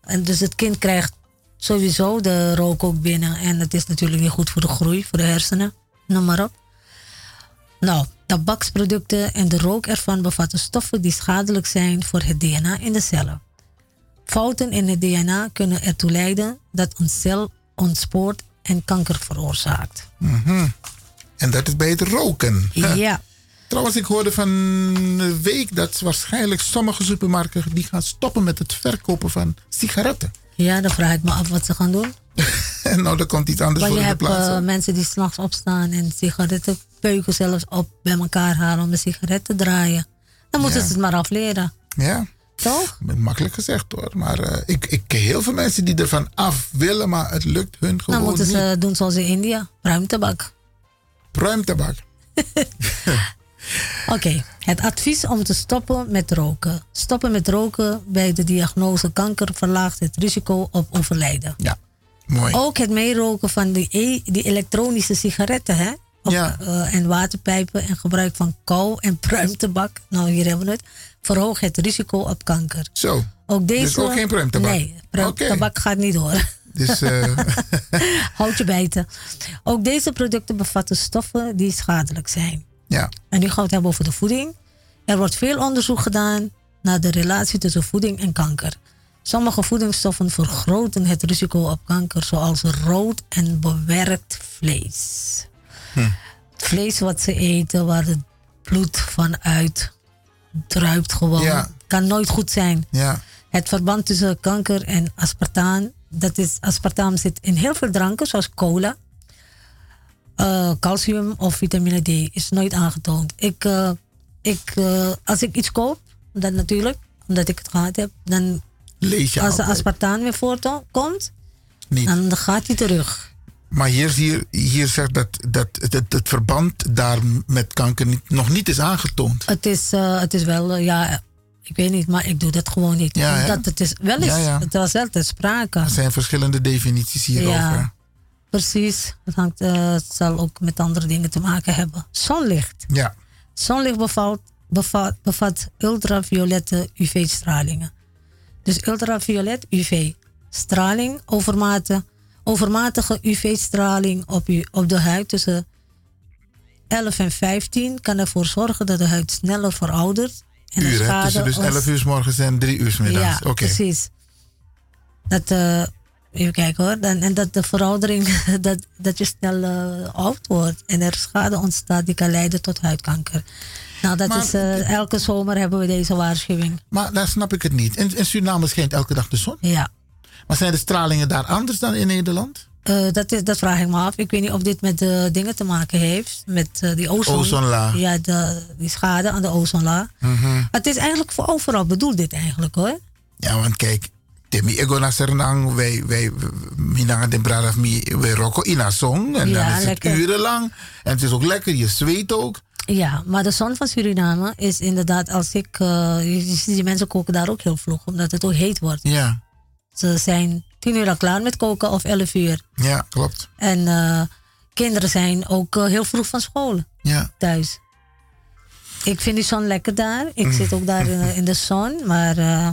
en dus het kind krijgt sowieso de rook ook binnen. En het is natuurlijk niet goed voor de groei, voor de hersenen, noem maar op. Nou, tabaksproducten en de rook ervan bevatten stoffen die schadelijk zijn voor het DNA in de cellen. Fouten in het DNA kunnen ertoe leiden dat een cel ontspoort en kanker veroorzaakt. Mhm. En dat is bij het roken. Ja. Trouwens, ik hoorde van een week dat waarschijnlijk sommige supermarkten die gaan stoppen met het verkopen van sigaretten. Ja, dan vraag ik me af wat ze gaan doen. En <laughs> nou, er komt iets anders voor je in de hebt plaats. eh, mensen die s'nachts opstaan en sigaretten peuken zelfs op bij elkaar halen om de sigaret te draaien. Dan moeten Ja. ze het maar afleren. ja. Toch? Makkelijk gezegd hoor. Maar eh, ik, ik ken heel veel mensen die ervan af willen, maar het lukt hun gewoon Dan moeten niet. ze doen zoals in India, ruimtebak. Pruimtabak. <laughs> Oké, het advies om te stoppen met roken. Stoppen met roken bij de diagnose kanker verlaagt het risico op overlijden. Ja, mooi. Ook het meeroken van die, e- die elektronische sigaretten hè? Of, eh, en waterpijpen en gebruik van kou en <laughs> pruimtabak, nou hier hebben we het, verhoogt het risico op kanker. Zo. Ook deze, Dus ook geen pruimtabak? Nee, pruimtabak gaat niet door. Dus eh, <laughs> Houd je bijten. Ook deze producten bevatten stoffen die schadelijk zijn. ja. En nu gaan we het hebben over de voeding. Er wordt veel onderzoek gedaan naar de relatie tussen voeding en kanker. Sommige voedingsstoffen vergroten het risico op kanker, zoals rood en bewerkt vlees. Het vlees wat ze eten, waar het bloed van uit druipt gewoon, Ja. kan nooit goed zijn. Ja. Het verband tussen kanker en aspartaan, dat is, aspartaam zit in heel veel dranken, zoals cola. Eh, calcium of vitamine D is nooit aangetoond. Ik, eh, ik, eh, als ik iets koop, dan natuurlijk, omdat ik het gehad heb, dan Lees je als altijd. aspartaan weer voorkomt, Niet. dan gaat hij terug. Maar hier, hier zegt dat, dat het, het, verband daar met kanker niet, nog niet is aangetoond. Het is, eh, het is wel, eh, ja, ik weet niet, maar ik doe dat gewoon niet. Ja? Omdat het is wel eens, Ja, ja. het was wel ter sprake. Er zijn verschillende definities hierover. Ja, precies. Het, hangt, eh, het zal ook met andere dingen te maken hebben. Zonlicht. Ja. Zonlicht bevat, bevat, bevat ultraviolette UV-stralingen. Dus ultraviolet UV-straling, overmate, overmatige UV-straling op, u, op de huid tussen 11 en 15 kan ervoor zorgen dat de huid sneller veroudert. En Uur, hè? schade Tussen dus ons- 11 uur 's morgens en 3 uur 's middags. ja, Oké. precies. Dat, eh, even kijken hoor. Dan, en dat de veroudering, <laughs> dat, dat je snel eh, oud wordt. En er schade ontstaat die kan leiden tot huidkanker. Nou, dat Maar- is, eh, elke zomer hebben we deze waarschuwing. Maar daar snap ik het niet. In, in Suriname schijnt elke dag de zon. Ja. Maar zijn de stralingen daar anders dan in Nederland? Eh, dat, is, dat vraag ik me af. Ik weet niet of dit met de dingen te maken heeft. Met eh, die ozon. Ozonlaag. Ja, de, die schade aan de ozonlaag. Mhm. Het is eigenlijk voor overal bedoeld dit eigenlijk hoor. Ja, want kijk, Temi ego na Sernang, wij, wij, minanga de bradaf mi, wij rokken in een song. En Ja, dan is het lekker. urenlang. En het is ook lekker, je zweet ook. Ja, maar de zon van Suriname is inderdaad, als ik. eh, je ziet die mensen koken daar ook heel vroeg, omdat het ook heet wordt. Ja, Ze zijn tien uur al klaar met koken of elf uur. ja, klopt. En eh, kinderen zijn ook eh, heel vroeg van school Ja. thuis. Ik vind die zon lekker daar. Ik zit ook daar in, in de zon, maar eh,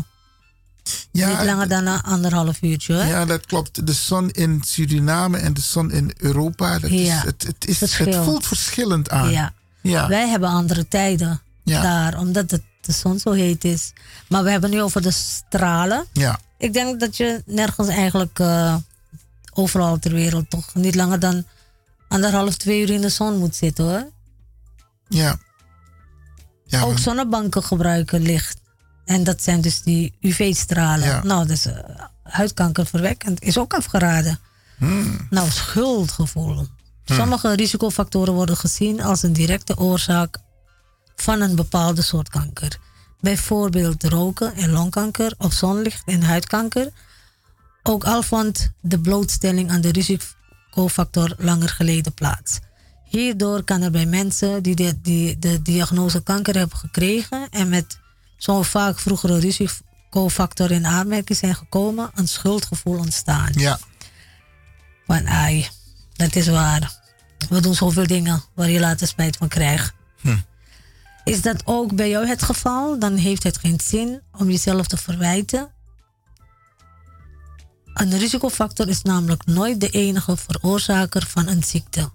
Ja, niet langer dan een anderhalf uurtje. Hoor. Ja, dat klopt. De zon in Suriname en de zon in Europa, dat is, Ja, het, het, is, het voelt verschillend aan. Ja. Ja. Wij hebben andere tijden daar, omdat het, de zon zo heet is. Maar we hebben nu over de stralen. Ja. Ik denk dat je nergens eigenlijk eh, overal ter wereld toch niet langer dan anderhalf, twee uur in de zon moet zitten hoor. Ja. ja Ook zonnebanken gebruiken licht. En dat zijn dus die UV-stralen. Ja. Nou, dus uh, huidkankerverwekkend is ook afgeraden. Hmm. Nou, schuldgevoel. Sommige risicofactoren worden gezien als een directe oorzaak van een bepaalde soort kanker. Bijvoorbeeld roken en longkanker of zonlicht en huidkanker. Ook al vond de blootstelling aan de risicofactor langer geleden plaats. Hierdoor kan er bij mensen die de, die de diagnose kanker hebben gekregen en met zo'n vaak vroegere risicofactor in aanmerking zijn gekomen, een schuldgevoel ontstaan. Ja. Van ai, dat is waar. We doen zoveel dingen waar je later spijt van krijgt. Is dat ook bij jou het geval? Dan heeft het geen zin om jezelf te verwijten. Een risicofactor is namelijk nooit de enige veroorzaker van een ziekte.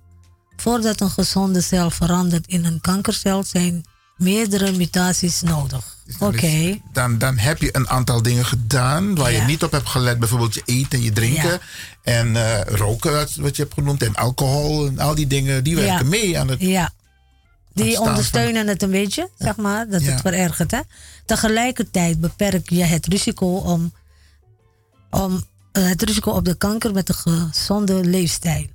Voordat een gezonde cel verandert in een kankercel zijn meerdere mutaties nodig. Oké. Dus Dan, dan heb je een aantal dingen gedaan waar je niet op hebt gelet. Bijvoorbeeld je eten en je drinken. Ja. En eh, roken, wat, wat je hebt genoemd. En alcohol en al die dingen. Die werken Ja. mee aan het Ja. Die ondersteunen het een beetje, zeg maar, dat Ja. het verergert. Hè? Tegelijkertijd beperk je het risico om, om eh, het risico op de kanker met een gezonde leefstijl.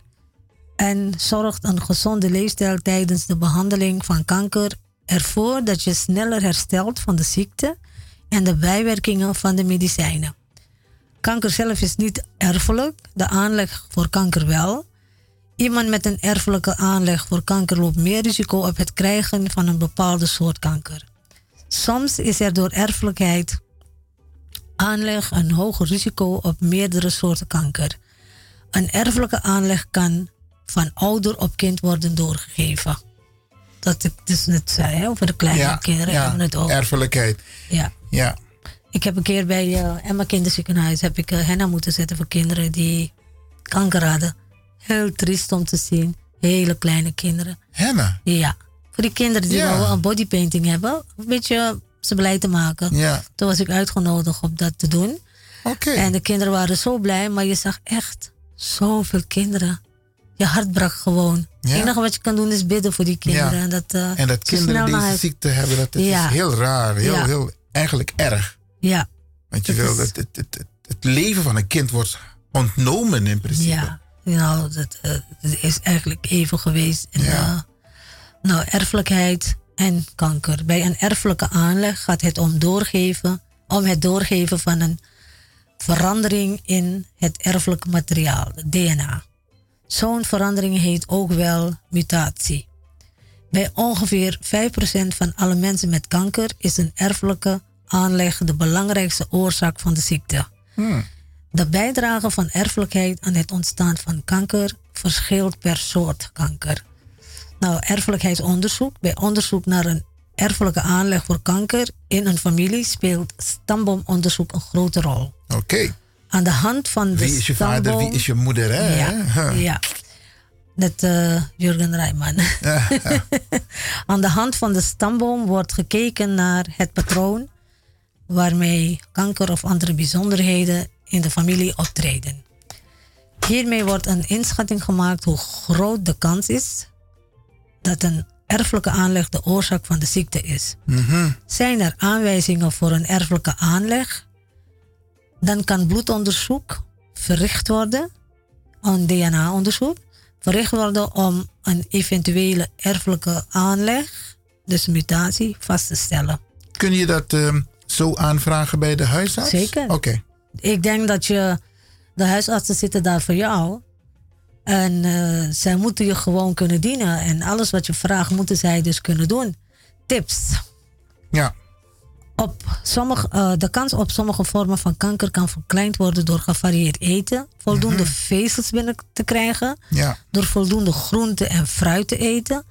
En zorgt een gezonde leefstijl tijdens de behandeling van kanker ervoor dat je sneller herstelt van de ziekte en de bijwerkingen van de medicijnen. Kanker zelf is niet erfelijk, de aanleg voor kanker wel. Iemand met een erfelijke aanleg voor kanker loopt meer risico op het krijgen van een bepaalde soort kanker. Soms is er door erfelijkheid aanleg een hoger risico op meerdere soorten kanker. Een erfelijke aanleg kan van ouder op kind worden doorgegeven. Dat ik dus net zei, hè, over de kleine ja, kinderen ja, hebben we het over. erfelijkheid. Ja. Ja. Ik heb een keer bij uh, Emma Kinderziekenhuis heb ik uh, henna moeten zetten voor kinderen die kanker hadden. Heel triest om te zien. Hele kleine kinderen. Henna? Ja. Voor die kinderen die Ja. wel een bodypainting hebben. Een beetje ze blij te maken. Ja. Toen was ik uitgenodigd om dat te doen. Oké. En de kinderen waren zo blij. Maar je zag echt zoveel kinderen. Je hart brak gewoon. Ja. Het enige wat je kan doen is bidden voor die kinderen. Ja. En dat, uh, En dat kinderen deze huis- ziekte hebben, dat, dat Ja. is heel raar. Heel, heel, eigenlijk erg. Ja. Want je Dat wil, is- het, het, het, het leven van een kind wordt ontnomen in principe. Ja, nou, dat, dat is eigenlijk even geweest. En, eh, nou, erfelijkheid en kanker. Bij een erfelijke aanleg gaat het om doorgeven, om het doorgeven van een verandering in het erfelijke materiaal, het DNA. Zo'n verandering heet ook wel mutatie. Bij ongeveer 5% van alle mensen met kanker is een erfelijke aanleg de belangrijkste oorzaak van de ziekte. De bijdrage van erfelijkheid aan het ontstaan van kanker verschilt per soort kanker. Nou, erfelijkheidsonderzoek. Bij onderzoek naar een erfelijke aanleg voor kanker in een familie speelt stamboomonderzoek een grote rol. Oké. Aan de hand van de Wie is je vader, wie is je moeder? Hè? Ja, Huh. ja. Net eh, Jurgen Rijman. <laughs> <laughs> Aan de hand van de stamboom wordt gekeken naar het patroon waarmee kanker of andere bijzonderheden in de familie optreden. Hiermee wordt een inschatting gemaakt hoe groot de kans is dat een erfelijke aanleg de oorzaak van de ziekte is. Mhm. Zijn er aanwijzingen voor een erfelijke aanleg? Dan kan bloedonderzoek verricht worden, een DNA-onderzoek, verricht worden om een eventuele erfelijke aanleg, dus mutatie, vast te stellen. Kun je dat ehm, zo aanvragen bij de huisarts? Zeker. Oké. Ik denk dat je, de huisartsen zitten daar voor jou. En eh, zij moeten je gewoon kunnen dienen. En alles wat je vraagt, moeten zij dus kunnen doen. Tips. Ja. Op sommige, eh, de kans op sommige vormen van kanker kan verkleind worden door gevarieerd eten, voldoende vezels binnen te krijgen, Ja. door voldoende groente en fruit te eten,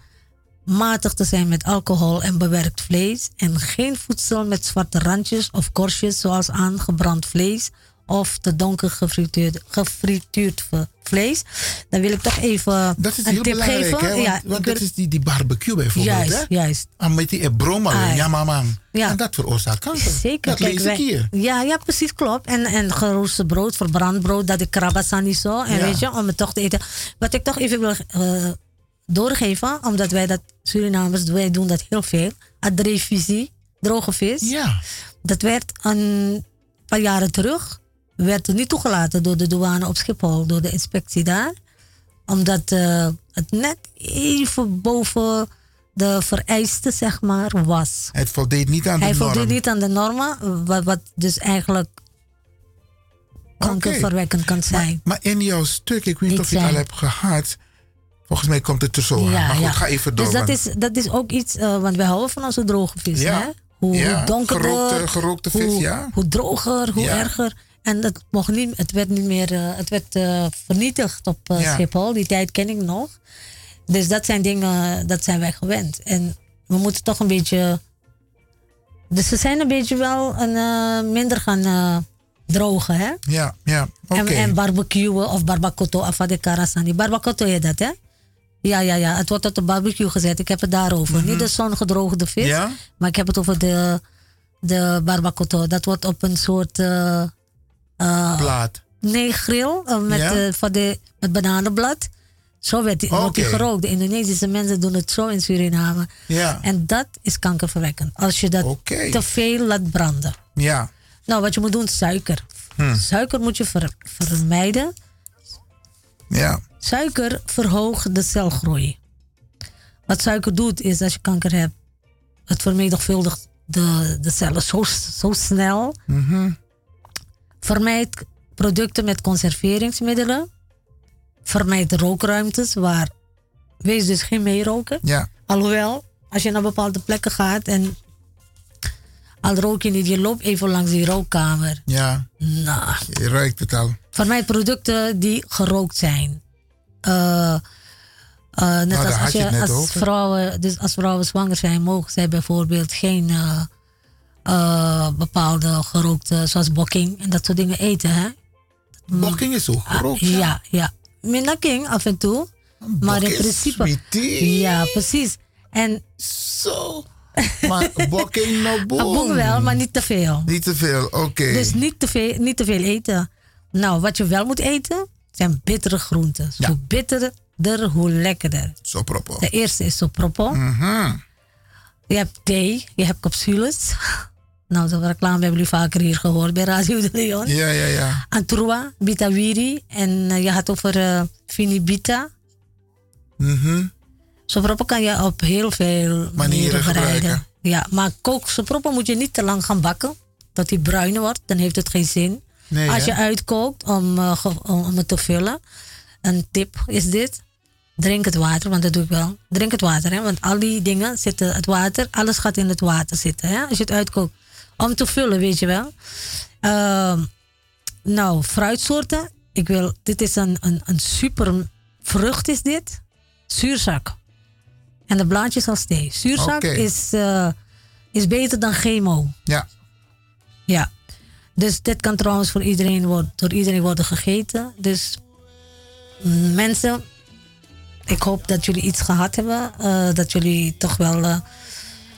matig te zijn met alcohol en bewerkt vlees en geen voedsel met zwarte randjes of korstjes zoals aangebrand vlees of te donker gefrituurd, gefrituurd vlees. Dan wil ik toch even Dat is een heel tip geven. hè? Want, ja, want dat is die, die barbecue bijvoorbeeld, Juist, hè? juist. Ah, met die broma, ja, mama. Ja. En dat veroorzaakt kanker. Zeker. Dat kijk, lees wij- ik hier. Ja, ja, precies, klopt. En, en geroosterd brood, verbrand brood, dat ik krabasani zo. En Ja. weet je, om het toch te eten. Wat ik toch even wil eh, doorgeven, omdat wij dat, Surinamers, wij doen dat heel veel. Adrevisie, droge vis. Ja. Dat werd een paar jaren terug, werd er niet toegelaten door de douane op Schiphol, door de inspectie daar. Omdat eh, het net even boven de vereisten, zeg maar, was. Het voldeed niet aan de Hij norm. voldoet niet aan de normen, wat, wat dus eigenlijk kankerverwekkend kan zijn. Maar in jouw stuk, ik weet niet of je het al hebt gehad. Volgens mij komt het er zo. Maar goed, ga even door. Dus dat is, dat is ook iets, eh, want wij houden van onze droge vis. Ja. Hè? Hoe, Ja, hoe donkerder, gerookte- gerookte vis, hoe, ja. hoe droger, hoe Ja. erger. En dat mocht niet, het werd niet meer, eh, het werd eh, vernietigd op Ja. Schiphol. Die tijd ken ik nog. Dus dat zijn dingen, dat zijn wij gewend. En we moeten toch een beetje, dus ze zijn een beetje wel een, minder gaan drogen, hè? Ja, ja. Oké. En, en barbecuen of barbacoto afade karasani. Barbacoto je dat, hè? Ja, ja, ja. Het wordt op de barbecue gezet. Ik heb het daarover. Niet de zongedroogde vis. Ja? Maar ik heb het over de, de barbacoto. Dat wordt op een soort... eh, eh, Plaat. Nee, grill. eh, met, Ja? van de, met bananenblad. Zo werd die, wordt die gerookt. De Indonesische mensen doen het zo in Suriname. Ja. En dat is kankerverwekkend. Als je dat te veel laat branden. Ja. Nou, wat je moet doen, suiker. Hm. Suiker moet je ver- vermijden. Ja. Suiker verhoogt de celgroei. Wat suiker doet, is als je kanker hebt, het vermenigvuldigt de, de cellen zo, zo snel. Mhm. Vermijd producten met conserveringsmiddelen. Vermijd rookruimtes waar. Wees dus geen meeroken. Ja. Alhoewel, als je naar bepaalde plekken gaat en al rook je niet, je loopt even langs die rookkamer. Ja. Nou. Je ruikt het al. Vermijd producten die gerookt zijn. Eh, eh, net daar als, als, je je, het net als, vrouwen, dus als vrouwen zwanger zijn, mogen zij bijvoorbeeld geen eh, bepaalde gerookte, zoals bokking en dat soort dingen eten. Hè? Bokking is ook gerookt. Ah, ja, ja. Minnaking af en toe. Maar in principe. sweetie. Ja, precies. En. Zo. Maar bokking <laughs> no boom. Boom wel, maar niet te veel. Niet te veel, oké. Dus niet te, veel, niet te veel eten. Nou, wat je wel moet eten, zijn bittere groenten. Hoe bitterder, hoe lekkerder. Sopropo. De eerste is sopropo. Mhm. Je hebt thee, je hebt capsules. <laughs> Nou, zo'n reclame hebben jullie vaker hier gehoord bij Radio de Leon. Ja, ja, ja. Antrua, Bitawiri en eh, je had over eh Finibita. Mhm. Sopropo kan je op heel veel manieren bereiden. gebruiken. Ja, maar kook sopropo moet je niet te lang gaan bakken. Dat die bruin wordt, dan heeft het geen zin. Nee, Als je uitkookt om, eh, om, het te vullen. Een tip is dit. Drink het water, want dat doe ik wel. Drink het water, hè, want al die dingen zitten, het water, alles gaat in het water zitten. Hè, als je het uitkookt. Om te vullen, weet je wel. Ehm, nou, fruitsoorten. Ik wil, dit is een, een, een super vrucht, is dit. Zuurzak. En de blaadjes als thee. Zuurzak is, eh, is beter dan chemo. Ja. Ja. Dus dit kan trouwens voor iedereen worden, door iedereen worden gegeten. Dus mm, mensen, ik hoop dat jullie iets gehad hebben. eh, dat jullie toch wel eh,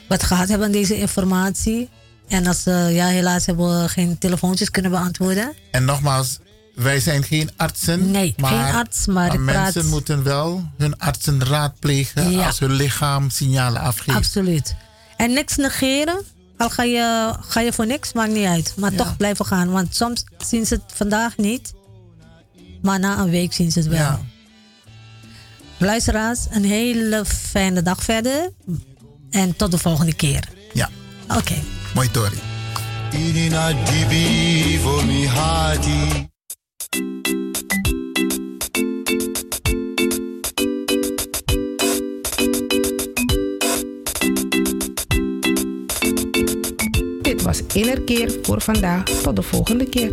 wat gehad hebben aan deze informatie. En als ze ja, helaas hebben we geen telefoontjes kunnen beantwoorden. En nogmaals, wij zijn geen artsen. Nee, geen arts, maar praat- mensen moeten wel hun artsen raadplegen Ja. als hun lichaam signalen afgeeft. Absoluut. En niks negeren. Al ga je, ga je voor niks, maakt niet uit. Maar toch blijven gaan. Want soms zien ze het vandaag niet. Maar na een week zien ze het wel. Ja. Luisteraars, een hele fijne dag verder. En tot de volgende keer. Ja. Oké. Mooi Tori. Was Innerkeer voor vandaag. Tot de volgende keer.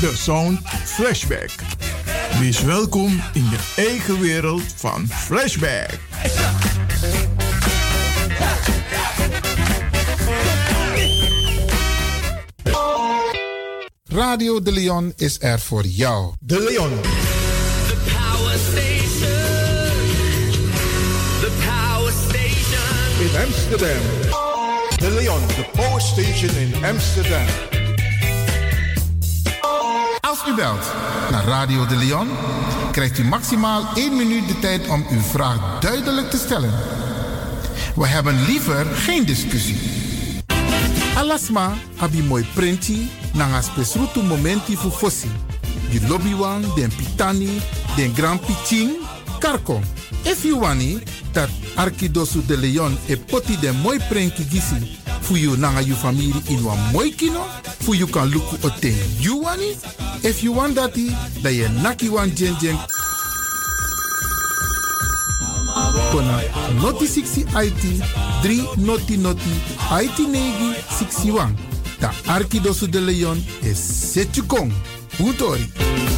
De Sound Flashback. Wees welkom in je eigen wereld van Flashback. Radio De Leon is er voor jou. De Leon. The power station. The power station. In Amsterdam. De Leon, the power station in Amsterdam. Als u belt naar Radio De Leon, krijgt u maximaal 1 minuut de tijd om uw vraag duidelijk te stellen. We hebben liever geen discussie. Alasma abi mooi printi nanga spesrutu momenti fu fossi. Di lobby wan, den pitani, den grand pitching, karko. If you wani, dat Arkidosu de Leon e poti den mooi prenki gisi fu you nanga you family in wan mooi kino, fu you kan luku oten you wani. If you want dati, da ye naki wan jen jen kona noti 60 IT 3 noti noti IT negi 61. Da Arkidosu de Leon is Setjukong. Utori.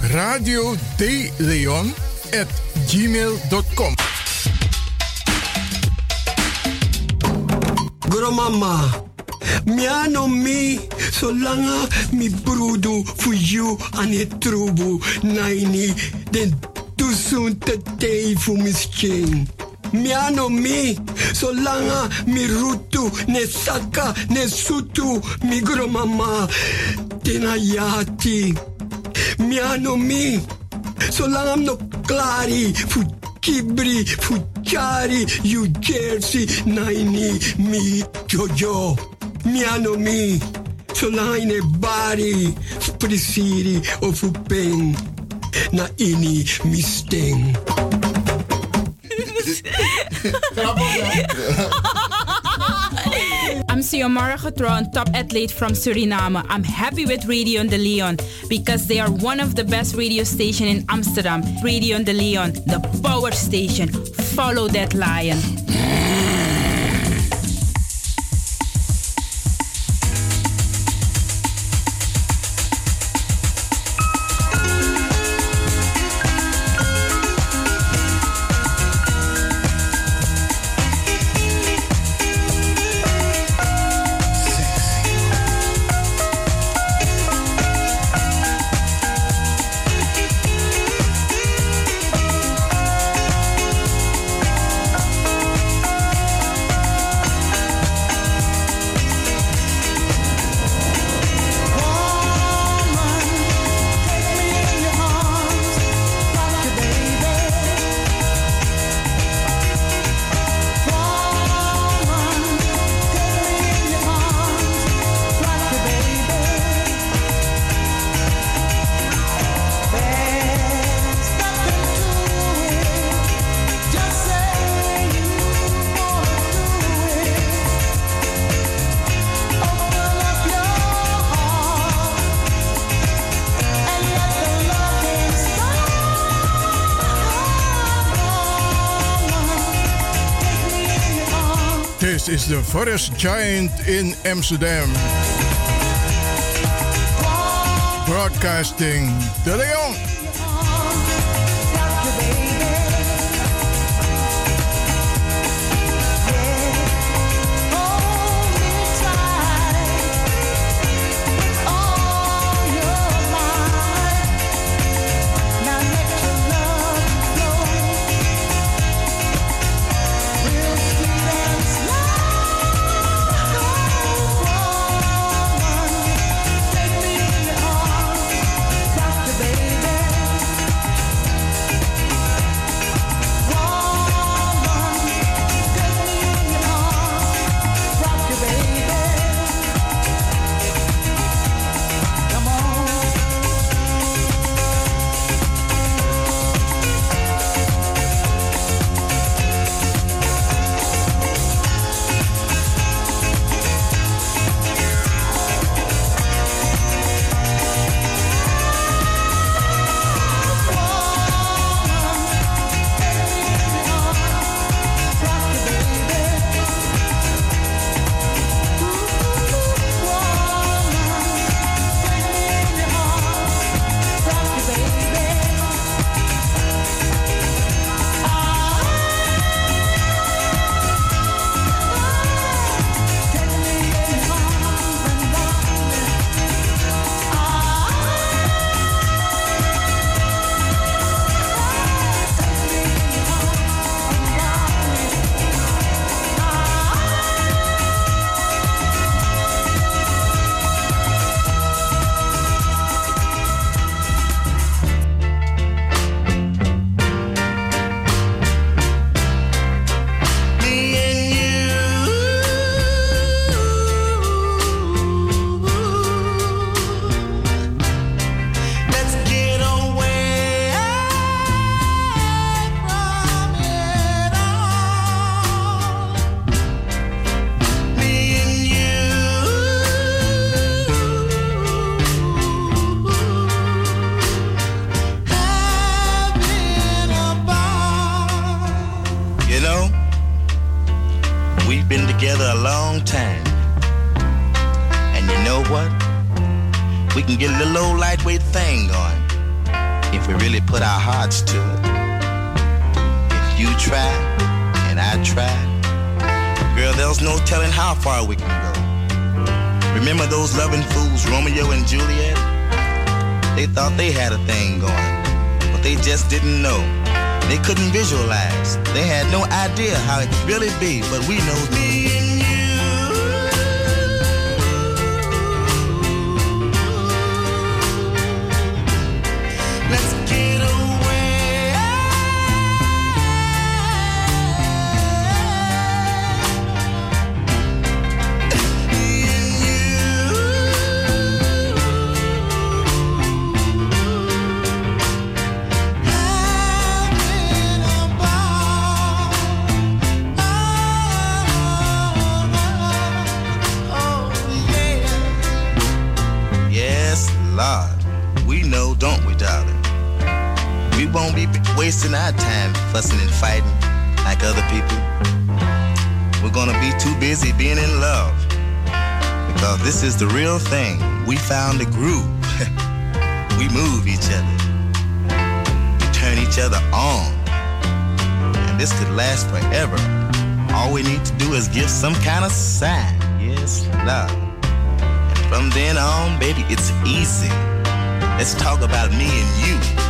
radio de Leon at gmail.com. Miano mi, solanga mi brudu fu you trubu naini den tusun te fu misking. Miano mi, solanga mi rutu ne saka ne sutu mi gromama tenayati. Miano mi, solanga no clari fu kibri fu chari you jersey naini mi jojo miano mi. Solanga ine bari fu prisiri o fu pen na ini misting. <laughs> <laughs> I'm Xiomara Getron, top athlete from Suriname. I'm happy with Radio de Leon because they are one of the best radio station in Amsterdam. Radio de Leon, the power station. Follow that lion. Forest Giant in Amsterdam. Broadcasting De Leon. We've been together a long time. And you know what? We can get a little old lightweight thing going if we really put our hearts to it. If you try and I try, girl, there's no telling how far we can go. Remember those loving fools, Romeo and Juliet? They thought they had a thing going, but they just didn't know. They couldn't visualize. They had no idea how it could really be, but we know fussing and fighting like other people. We're gonna be too busy being in love because this is the real thing. We found a groove. <laughs> we move each other. We turn each other on. And this could last forever. All we need to do is give some kind of sign. Yes, love. And from then on, baby, it's easy. Let's talk about me and you.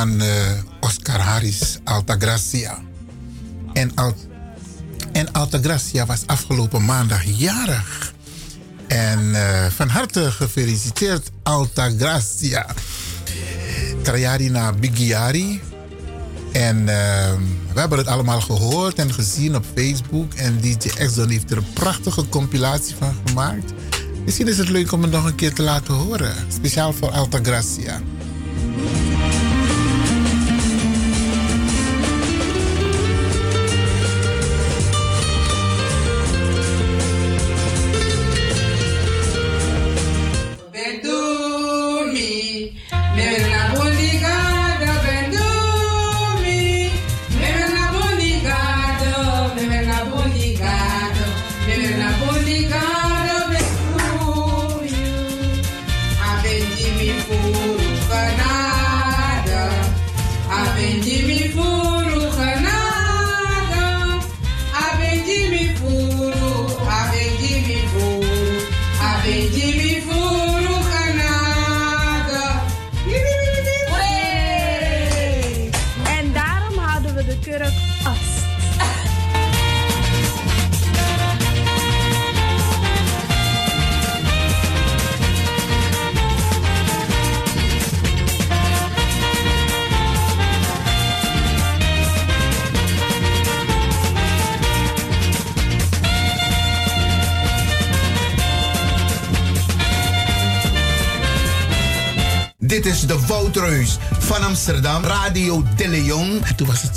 van eh, Oscar Harris, Altagracia. En, Alta Gracia was afgelopen maandag jarig. En eh, van harte gefeliciteerd, Altagracia. Trajari Bigiari. En eh, we hebben het allemaal gehoord en gezien op Facebook. En DJ Exxon heeft er een prachtige compilatie van gemaakt. Misschien is het leuk om het nog een keer te laten horen. Speciaal voor Alta Gracia.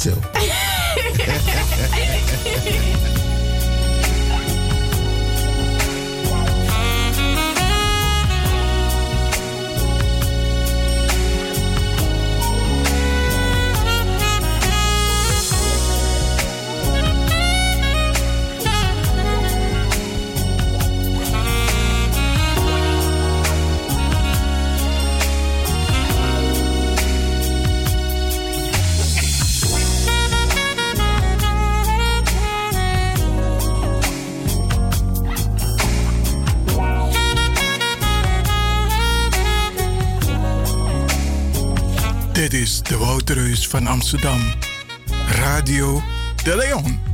En Dit is de Wouterreus van Amsterdam. Radio De Leon.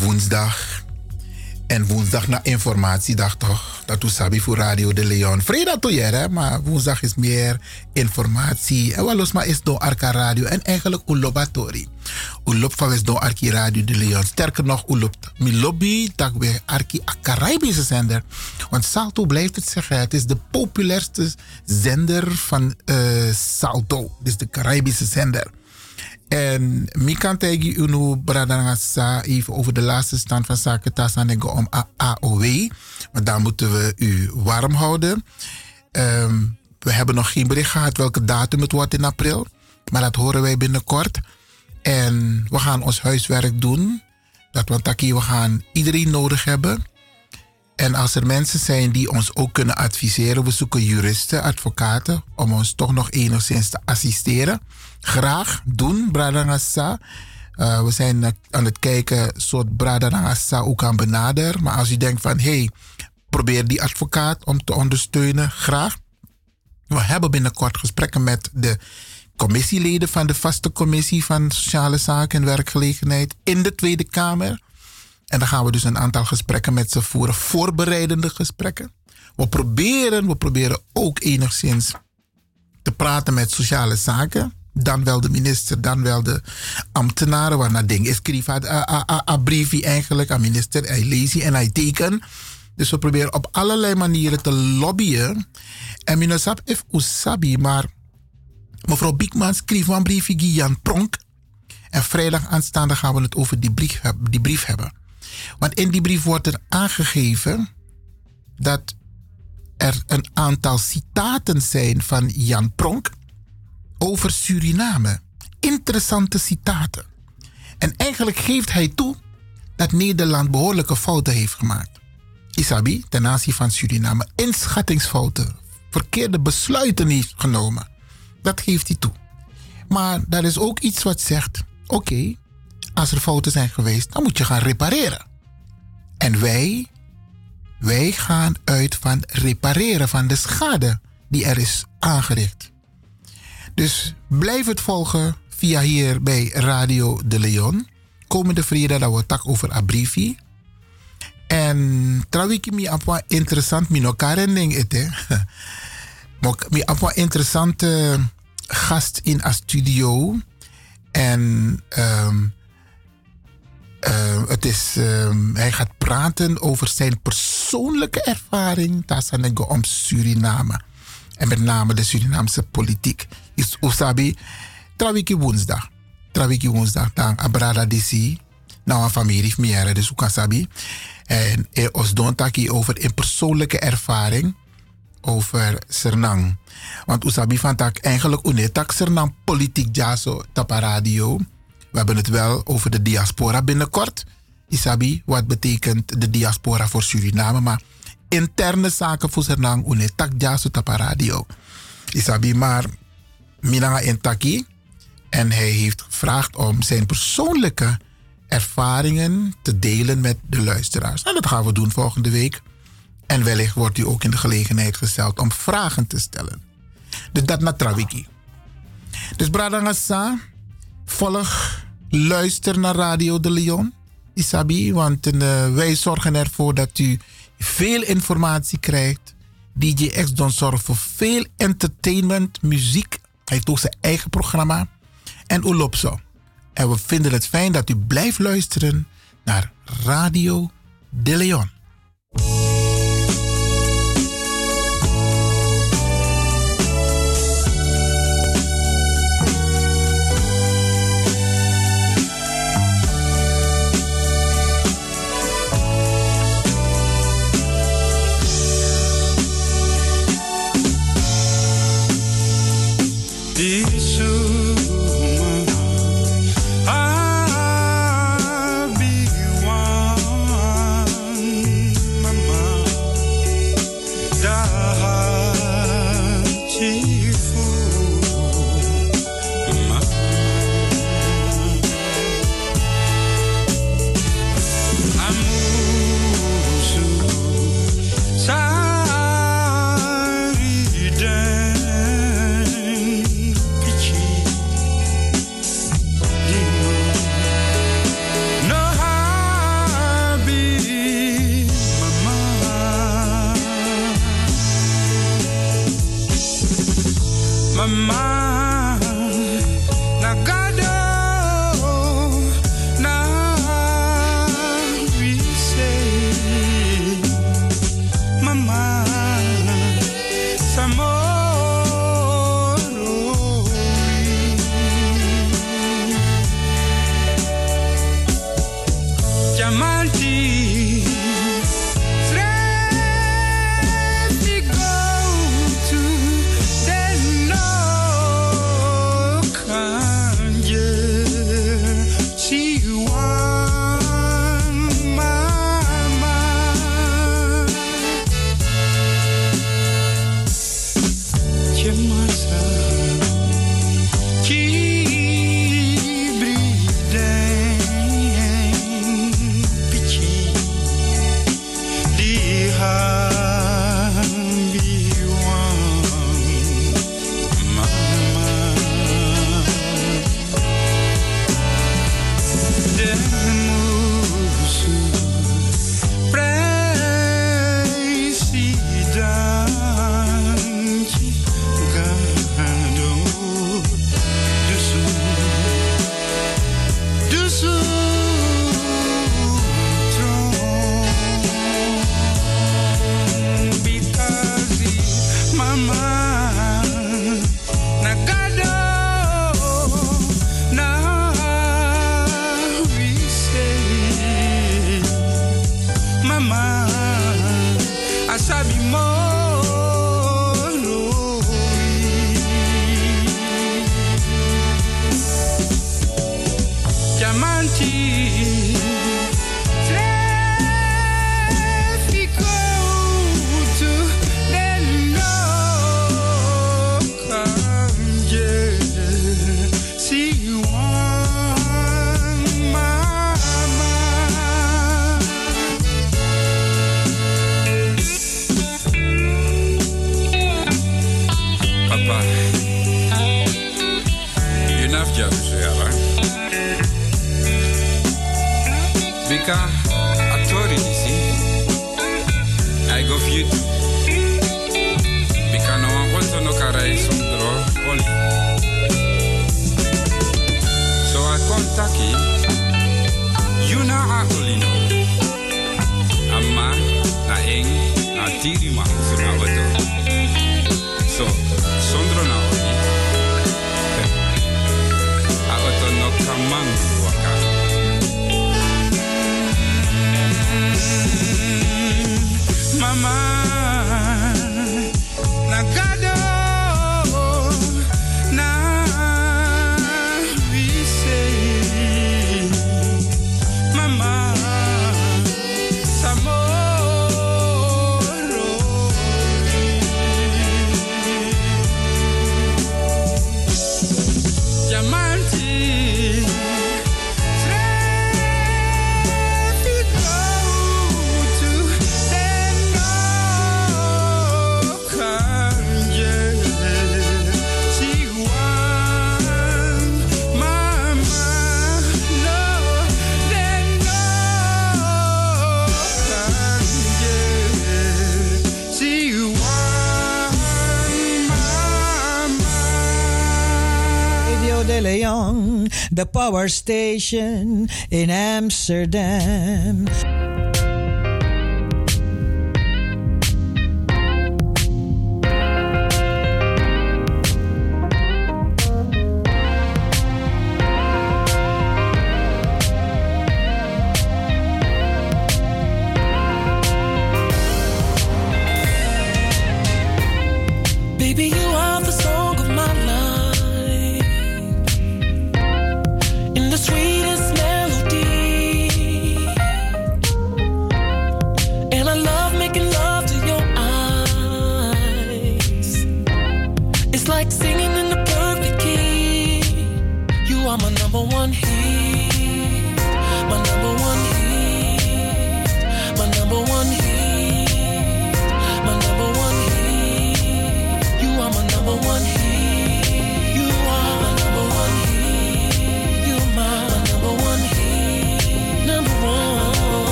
Woensdag. En woensdag na informatiedag toch? Dat doet Sabi voor Radio de Leon. Vrijdag toe hè? Maar woensdag is meer informatie. En wel maar is door Arca Radio. En eigenlijk Ulobatori. Ulop van is door Arki Radio de Leon. Sterker nog, Ulop mi lobby dat we Arki a Caribische zender. Want Salto blijft het zeggen. Het is de populairste zender van eh, Salto. Dus de Caribische zender. En mi kan tegen u nu even over de laatste stand van zaken tasanego om AOW. Maar daar moeten we u warm houden. Ehm, we hebben nog geen bericht gehad welke datum het wordt in april. Maar dat horen wij binnenkort. En we gaan ons huiswerk doen. Dat we taki, we gaan iedereen nodig hebben. En als er mensen zijn die ons ook kunnen adviseren, we zoeken juristen, advocaten, om ons toch nog enigszins te assisteren. Graag doen, Bradangasa. Uh, we zijn eh, aan het kijken, soort Bradangasa ook kan benaderen. Maar als u denkt van, hé, hey, probeer die advocaat om te ondersteunen, graag. We hebben binnenkort gesprekken met de commissieleden van de vaste commissie van Sociale Zaken en Werkgelegenheid in de Tweede Kamer. En dan gaan we dus een aantal gesprekken met ze voeren, voorbereidende gesprekken. We proberen, we proberen ook enigszins te praten met sociale zaken. Dan wel de minister, dan wel de ambtenaren. Waarna ding is schreef een briefje eigenlijk aan minister. Hij leest en hij teken. Dus we proberen op allerlei manieren te lobbyen. En minasap if usabi, maar mevrouw Biekman schreef een briefje aan Pronk. En vrijdag aanstaande gaan we het over die brief, die brief hebben. Want in die brief wordt er aangegeven dat er een aantal citaten zijn van Jan Pronk over Suriname. Interessante citaten. En eigenlijk geeft hij toe dat Nederland behoorlijke fouten heeft gemaakt. Isabi, ten aanzien van Suriname, inschattingsfouten, verkeerde besluiten heeft genomen. Dat geeft hij toe. Maar daar is ook iets wat zegt: oké, als er fouten zijn geweest, dan moet je gaan repareren. En wij, wij gaan uit van repareren van de schade die er is aangericht. Dus blijf het volgen via hier bij Radio de Leon. Komende vrijdag dat we tak over Abrivi. En trouwens, mi apa interessant mi no karening ete. Mok mi apa interessante gast in a studio. En ehm, ehm, het is, ehm, hij gaat praten over zijn persoonlijke ervaring. Het om Suriname. En met name de Surinaamse politiek. Is Osabi, trawiki woensdag. Trawiki woensdag, dan Abrada DC. Nou, een familie, meer, dus Ukasabi. En eh, ons doen taki over een persoonlijke ervaring over Sernang. Want Usabi van tak eigenlijk unetak Sernang politiek jaso tapa radio. We hebben het wel over de diaspora binnenkort. Isabi, wat betekent de diaspora voor Suriname? Maar interne zaken voor Sernang unetak jaso tapa radio. Isabi, maar Minanga Intaki. En hij heeft gevraagd om zijn persoonlijke ervaringen te delen met de luisteraars. En dat gaan we doen volgende week. En wellicht wordt u ook in de gelegenheid gesteld om vragen te stellen. Dus dat naar Trawiki. Dus Bradangasa, volg, luister naar Radio de Leon, Isabi, want eh, wij zorgen ervoor dat u veel informatie krijgt. DJ X Don zorgt voor veel entertainment, muziek. Hij heeft ook zijn eigen programma. En Ulopso. En we vinden het fijn dat u blijft luisteren naar Radio de Leon. Mama, yeah power station in Amsterdam.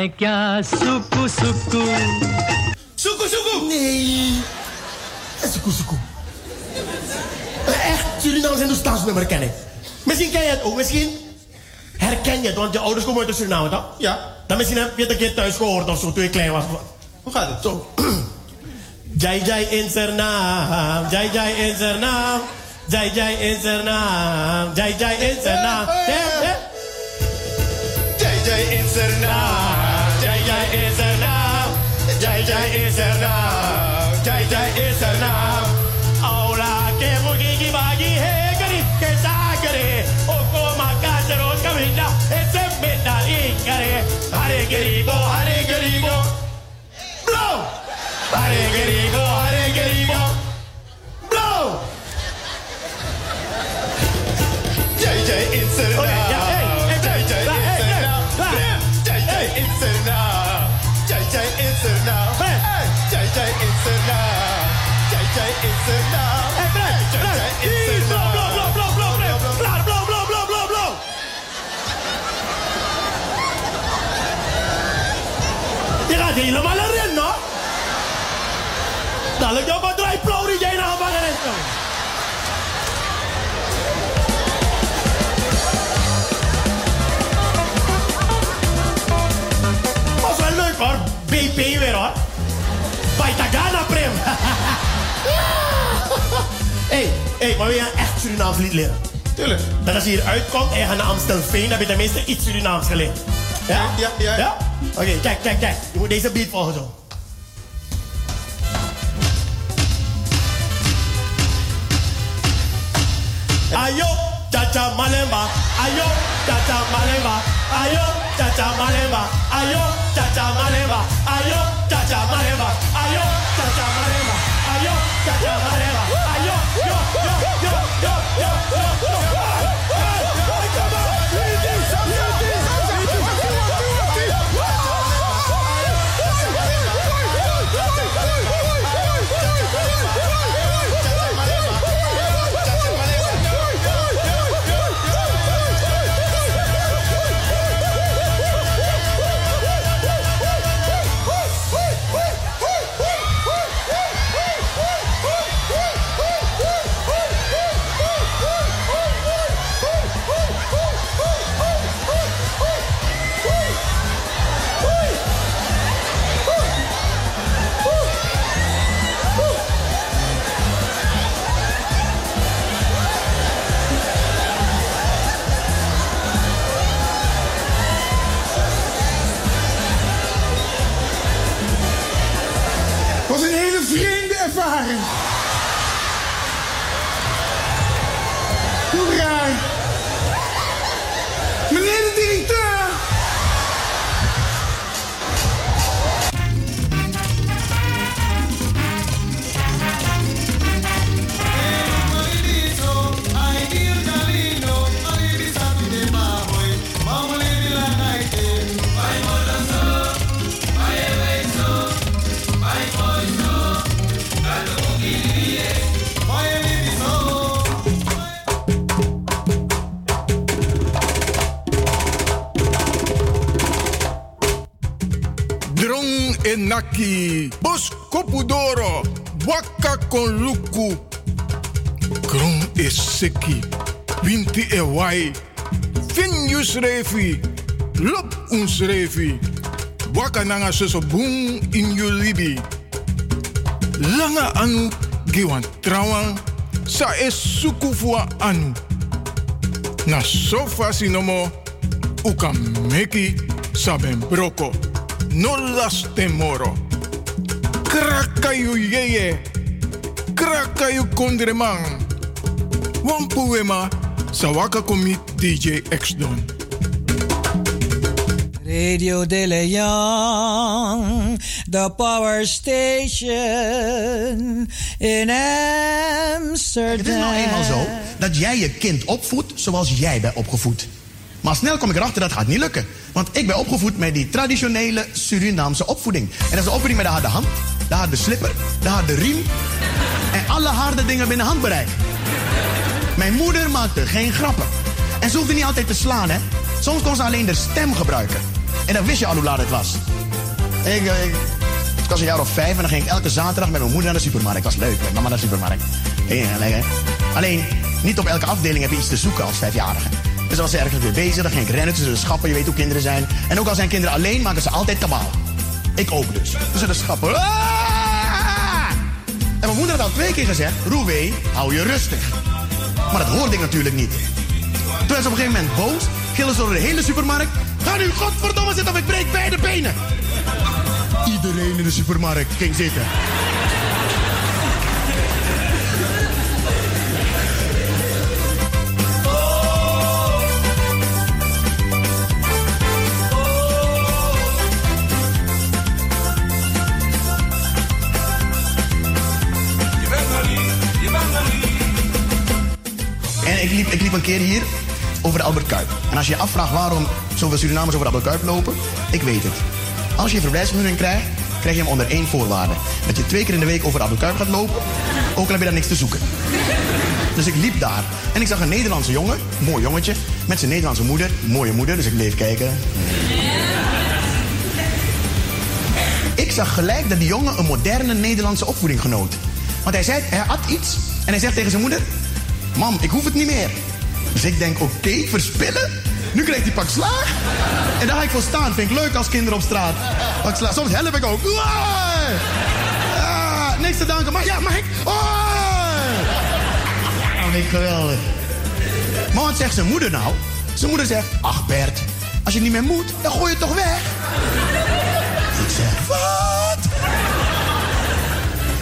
Ik ga soekoe soekoe. Soekoe soekoe? Nee. Eh, soekoe soekoe. Eh, echt, Suriname zijn de staatsnummer kennen. Misschien ken je het ook, misschien herken je het, want je ouders komen uit de Suriname, toch? Ja. Dan misschien heb je het een keer thuis gehoord of zo, toen klein was. Hoe gaat het? Zo. <clears throat> Jai Jai in zijn naam, Jai Jai in zijn naam, Jai Jai in zijn naam, Jai Jai in zijn naam. 아니 그리고 <laughs> Hé, hey, maar wil je een echt Surinaams lied leren? Tuurlijk. Dat als je hier uitkomt en je gaat naar Amstelveen, heb je tenminste iets Surinaams geleerd. Ja? Ja, ja. ja? Oké, kijk, kijk, kijk. Je moet deze beat volgen zo. Ayo, chacha malemba. Ayo, chacha malemba. Ayo, chacha malemba. Ayo, chacha malemba. Ayo, chacha malemba. Ayo, chacha malemba. Ayo, chacha malemba. Ayo, yo, yo, yo, yo, yo, yo, yo. Enaki, bos kopudoro, waka kon luku. Kron is seki, winti e wai. Fin yus refi, lop. Waka nanga soso boom in you libi. Langa anu, giwan trawan, sa fua anu. Na sofa sinomo, uka meki saben broko. No las temoro. Krakayu yeye. Krakayu kondreman. Wan poema sawaka komi DJ X Don. Radio De Leon, the power station in Amsterdam. Het is nou eenmaal zo dat jij je kind opvoedt zoals jij bent opgevoed. Maar snel kom ik erachter dat gaat niet lukken. Want ik ben opgevoed met die traditionele Surinaamse opvoeding. En dat is de opvoeding met de harde hand, de harde slipper, de harde riem. En alle harde dingen binnen handbereik. Mijn moeder maakte geen grappen. En ze hoefde niet altijd te slaan, hè. Soms kon ze alleen de stem gebruiken. En dan wist je al hoe laat het was. Ik, eh, ik, was een jaar of vijf en dan ging ik elke zaterdag met mijn moeder naar de supermarkt. Dat was leuk, met mama naar de supermarkt. Alleen, niet op elke afdeling heb je iets te zoeken als vijfjarige. Dus als ze ergens weer bezig, dan ging ik rennen tussen de schappen. Je weet hoe kinderen zijn. En ook al zijn kinderen alleen, maken ze altijd kabaal. Ik ook dus. Dus de schappen. "Ah!" En mijn moeder had al twee keer gezegd: Roewee, hou je rustig. Maar dat hoorde ik natuurlijk niet. Toen was ze op een gegeven moment boos, gillen ze door de hele supermarkt. Ga nu godverdomme zitten of ik breek beide benen. Iedereen in de supermarkt ging zitten. Ik liep, een keer hier over de Albert Kuip. En als je je afvraagt waarom zoveel Surinamers over de Albert Kuip lopen, ik weet het. Als je een verblijfsvergunning krijgt, krijg je hem onder één voorwaarde. Dat je twee keer in de week over de Albert Kuip gaat lopen, ook al heb je daar niks te zoeken. Dus ik liep daar en ik zag een Nederlandse jongen, mooi jongetje, met zijn Nederlandse moeder, mooie moeder, dus ik bleef kijken. Ik zag gelijk dat die jongen een moderne Nederlandse opvoeding genoot. Want hij zei, hij had iets en hij zegt tegen zijn moeder: Mam, ik hoef het niet meer. Dus ik denk, oké, verspillen? Nu krijgt hij pak slaag. En daar ga ik voor staan. Vind ik leuk als kinderen op straat. Pak slaag. Soms help ik ook. Ah, niks te danken. Maar ja, mag ik? Oh! Oh, ik geweldig. Maar wat zegt zijn moeder nou? Zijn moeder zegt, ach Bert, als je niet meer moet, dan gooi je het toch weg. Ik zeg, wat?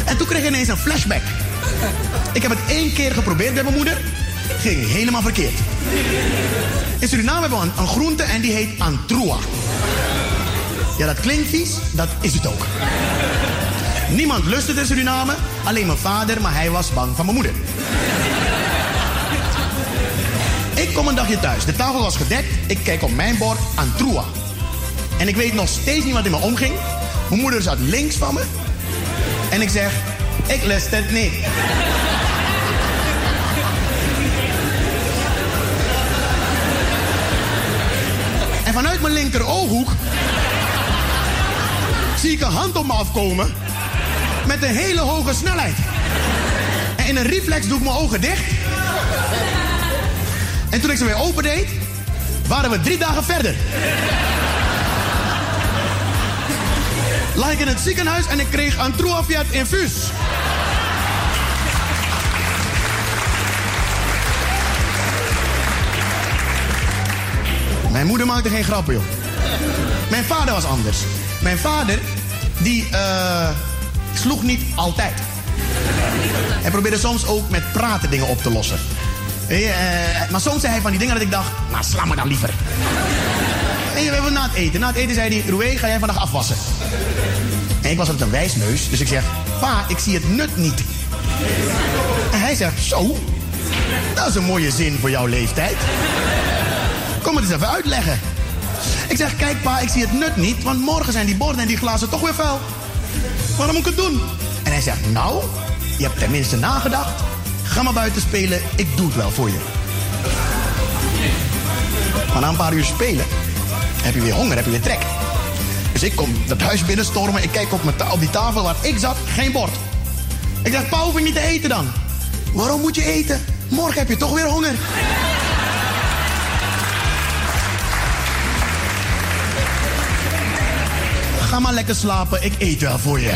En toen kreeg ik ineens een flashback. Ik heb het één keer geprobeerd bij mijn moeder. Ging helemaal verkeerd. In Suriname hebben we een, groente en die heet antroa. Ja, dat klinkt vies, dat is het ook. Niemand lust het in Suriname, alleen mijn vader, maar hij was bang van mijn moeder. Ik kom een dagje thuis, de tafel was gedekt, ik kijk op mijn bord antroa. En ik weet nog steeds niet wat in me omging. Mijn moeder zat links van me. En ik zeg, ik lust het niet. En vanuit mijn linker ooghoek zie ik een hand op me afkomen met een hele hoge snelheid. En in een reflex doe ik mijn ogen dicht. En toen ik ze weer opendeed, waren we drie dagen verder. Lag ik in het ziekenhuis en ik kreeg Antroafiat infuus. Mijn moeder maakte geen grappen, joh. Mijn vader was anders. Mijn vader, die eh, sloeg niet altijd. Hij probeerde soms ook met praten dingen op te lossen. Eh, maar soms zei hij van die dingen dat ik dacht, nou sla me dan liever. En we hebben na het eten. Na het eten zei hij, Roué, ga jij vandaag afwassen? En ik was altijd een wijsneus, dus ik zeg, pa, ik zie het nut niet. En hij zegt, zo, dat is een mooie zin voor jouw leeftijd. Kom het eens even uitleggen. Ik zeg, kijk pa, ik zie het nut niet, want morgen zijn die borden en die glazen toch weer vuil. Waarom moet ik het doen? En hij zegt, nou, je hebt tenminste nagedacht. Ga maar buiten spelen, ik doe het wel voor je. Maar na een paar uur spelen, heb je weer honger, heb je weer trek. Dus ik kom dat huis binnenstormen, ik kijk op, mijn die tafel waar ik zat, geen bord. Ik zeg, pa, hoef ik niet te eten dan? Waarom moet je eten? Morgen heb je toch weer honger. Ga maar lekker slapen, ik eet wel voor je.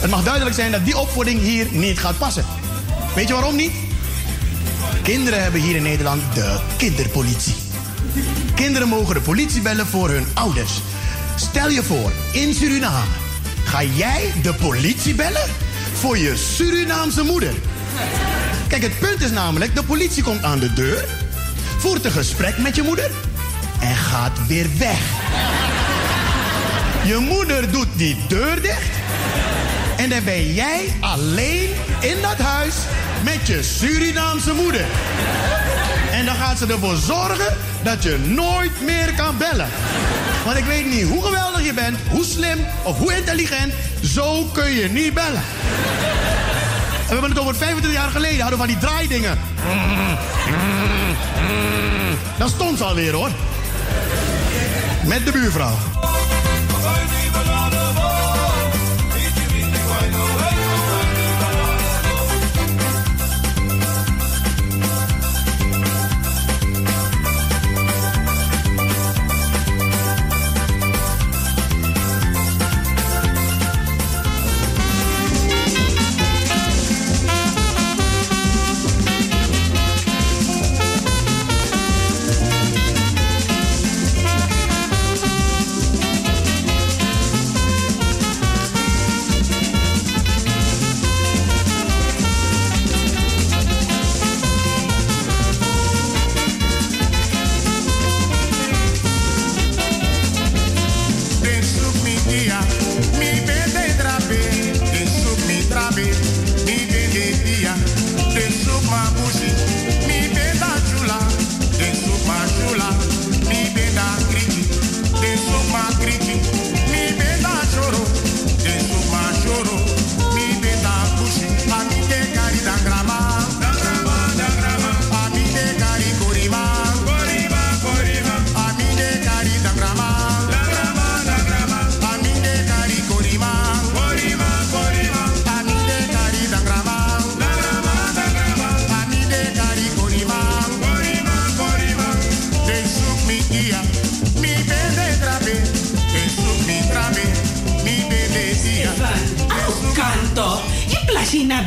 Het mag duidelijk zijn dat die opvoeding hier niet gaat passen. Weet je waarom niet? Kinderen hebben hier in Nederland de kinderpolitie. Kinderen mogen de politie bellen voor hun ouders. Stel je voor, in Suriname ga jij de politie bellen voor je Surinaamse moeder. Kijk, het punt is namelijk, de politie komt aan de deur, voert een gesprek met je moeder gaat weer weg. Je moeder doet die deur dicht en dan ben jij alleen in dat huis met je Surinaamse moeder. En dan gaat ze ervoor zorgen dat je nooit meer kan bellen. Want ik weet niet hoe geweldig je bent, hoe slim of hoe intelligent, zo kun je niet bellen. En we hebben het over 25 jaar geleden, hadden we van die draaidingen. Dat stond ze alweer hoor. Met de buurvrouw. Yeah.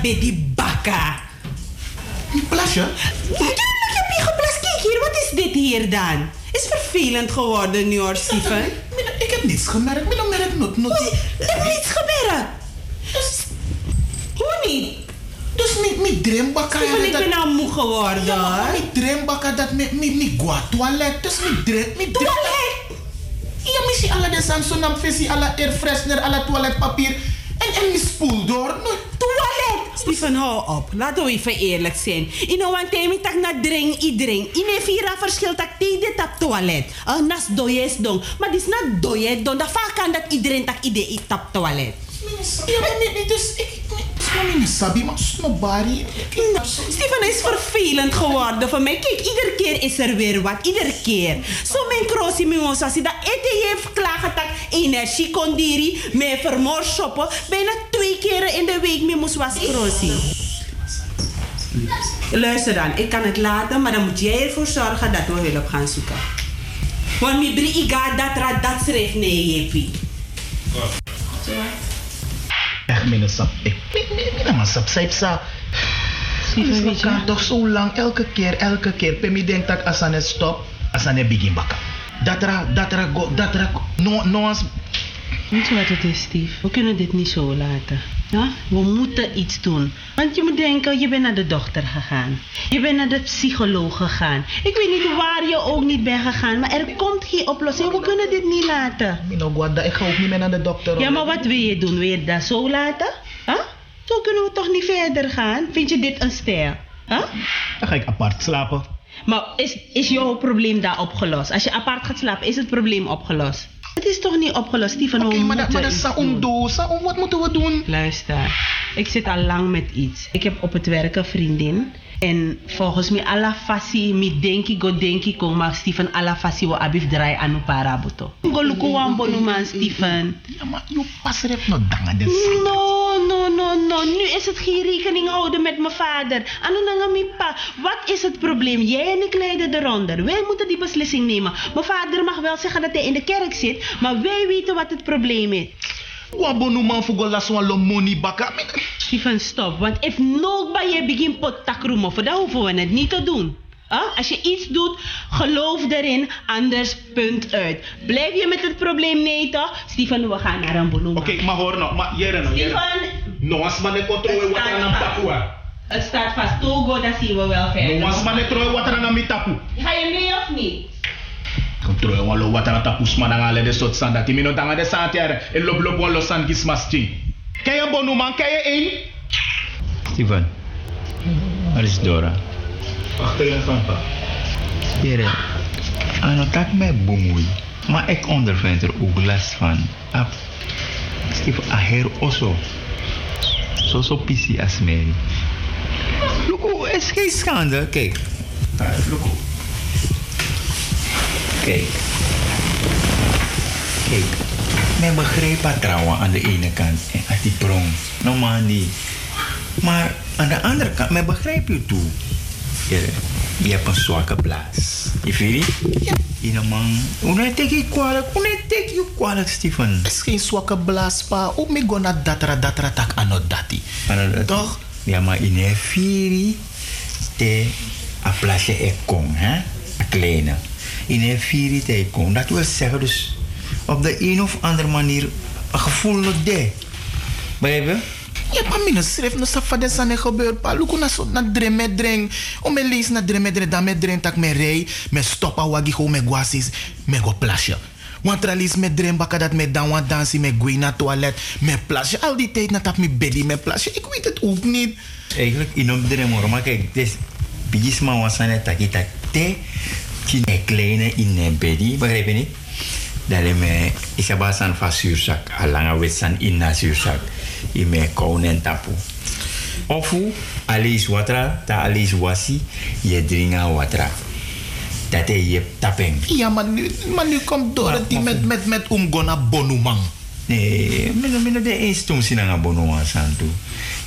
China bedi baka. Plasje? Ik heb niet geplas. Kijk hier, wat is dit hier dan? Is vervelend geworden nu hoor, Steven. Ik heb niets gemerkt. Ik heb merk not, not. Er heeft niets gebeurd. Hoe niet? Dus mi, mi drembaka. Steven, ik ben nou moe geworden. Ja, maar mi drembaka dat mi, mi gua toilet. Dus drem, mi drem. Toilet? Ja, mi si alla de Samsung alla air freshener, alla toiletpapier. En, en spoel door. Steven, hou op. Laten we even eerlijk zijn. In een time tak na drink iedereen. In een vira verschil tak tide tap toilet. Uh, nas doyes dong. Maar dit is not doyes dong. Dat vaak kan dat iedereen tak idee tap toilet. Ja, maar dus ik... Mi sabi, maar snobari. Steven is vervelend geworden voor mij. Kijk, iedere keer is er weer wat. Iedere keer. Zo mijn crossie, mijn ons, als hij dat eten heeft klagen, dat energie kon diri, mij vermoord shoppen. Bijna twee keren in de week, mijn moest was crossie. Luister dan, ik kan het laten, maar dan moet jij ervoor zorgen dat we hulp gaan zoeken. Want mi bri iga dat ra dat schreef nee, jepi. Echt, mijn sap. Ik, mijn man sap, zij sa. We gaan toch zo lang, elke keer, elke keer. Pemi denkt dat als aan het stop, als aan het begin bakken. Dat ra, dat ra, go, dat ra, no, no, als... Weet je wat het is, Steve? We kunnen dit niet zo laten. Ja? We moeten iets doen. Want je moet denken, je bent naar de dokter gegaan. Je bent naar de psycholoog gegaan. Ik weet niet waar je ook niet bent gegaan, maar er komt geen oplossing. We kunnen dit niet laten. Ik ga ook niet meer naar de dokter. Ja, maar wat wil je doen? Wil je dat zo laten? Huh? Zo kunnen we toch niet verder gaan? Vind je dit een stijl? Huh? Dan ga ik apart slapen. Maar is, is jouw probleem daar opgelost? Als je apart gaat slapen, is het probleem opgelost? Het is toch niet opgelost, Steven? Oké, We maar dat, maar dat is saum saum, wat moeten we doen? Luister, ik zit al lang met iets. Ik heb op het werk een vriendin. En volgens mij, alla fasi, mi denki go denki ko, maar Stephen, alla fasi wo abif draai anu parabuto. Go luku wan bonu man, Stephen. Ja, maar je pas even nog dangen de No, no, no, no. Nu is het geen rekening houden met mijn vader. Anu nanga mi pa. Wat is het probleem? Jij en ik lijden eronder. Wij moeten die beslissing nemen. Mijn vader mag wel zeggen dat hij in de kerk zit, maar wij weten wat het probleem is. Wabonu man fugo las wan lo money baka. Stephen, stop. Want if nobody je begin pot takroemen, voor dan hoeven we het niet te doen. Huh? Als je iets doet, geloof erin, anders punt uit. Blijf je met het probleem nee toch? Stephen, we gaan naar een. Oké, maar hoor nou, maar jere nou, jere. Stephen, No as man ne controle wat aan tapua. het staat vast. Togo, dat zien we wel verder. No as man ne troe wat aan mi tapu. Ga je mee of niet? Controle wan lo wat er aan tapu sma dan ale de sot sanda. Timi no danga de santiare. E lop lop wan lo san gis masting. Ken je bonu man, ken je één? Steven, waar is Dora? Achter je van pa. Jere, ano tak me bumui. Maar ik ondervind er ook last van. Ah, Steven, aher oso. Zo zo pisi as Mary. Look, het is geen schande. Kijk. Look. Kijk. Kijk. Men begrijpt het trouwen aan de ene kant. En aan die prong. Normaal niet. Maar aan de andere kant, men begrijpt je toe. Je, je hebt een zwakke blaas. Je vindt het? Ja. Je man. Hoe net denk je kwalijk? Hoe net denk je kwalijk, Stefan? Het is geen zwakke blaas, pa. Ook me go na datra datra tak ano dati. Toch? Ja, maar in een vieri te a plasje e kom, hè? A kleine. In een vieri te e kom. Dat wil zeggen dus op de een of andere manier een gevoel de. Begrijp? Ja, maar mijn schrijf no safa de sane gebeur pa. Luku na so na drem met dreng. O me lees na drem met dreng, dan met dreng tak me rei, me stop a wagi go me guasis, me go plasje. Want tralis me drem baka dat me dan wat dansi, me gui na toilet, me plasje. Al die tijd na tap me belly, me plasje. Ik weet het ook niet. Eigenlijk in op de remor, maar kijk, dus bijis maar was aan het taki tak te, tine kleine in een bedi, begrijp je niet? Dat me, ik heb al van zuurzak, al lang wit san in na zuurzak, in mijn koun en tapu. Of alis watra, ta alis wasi, je dringa watra. Dat je tapeng. Ja, maar nu, maar nu komt door die met, met, met umgona bonumang. Nee, mino mino de eens toen zien aan bono aan san toe.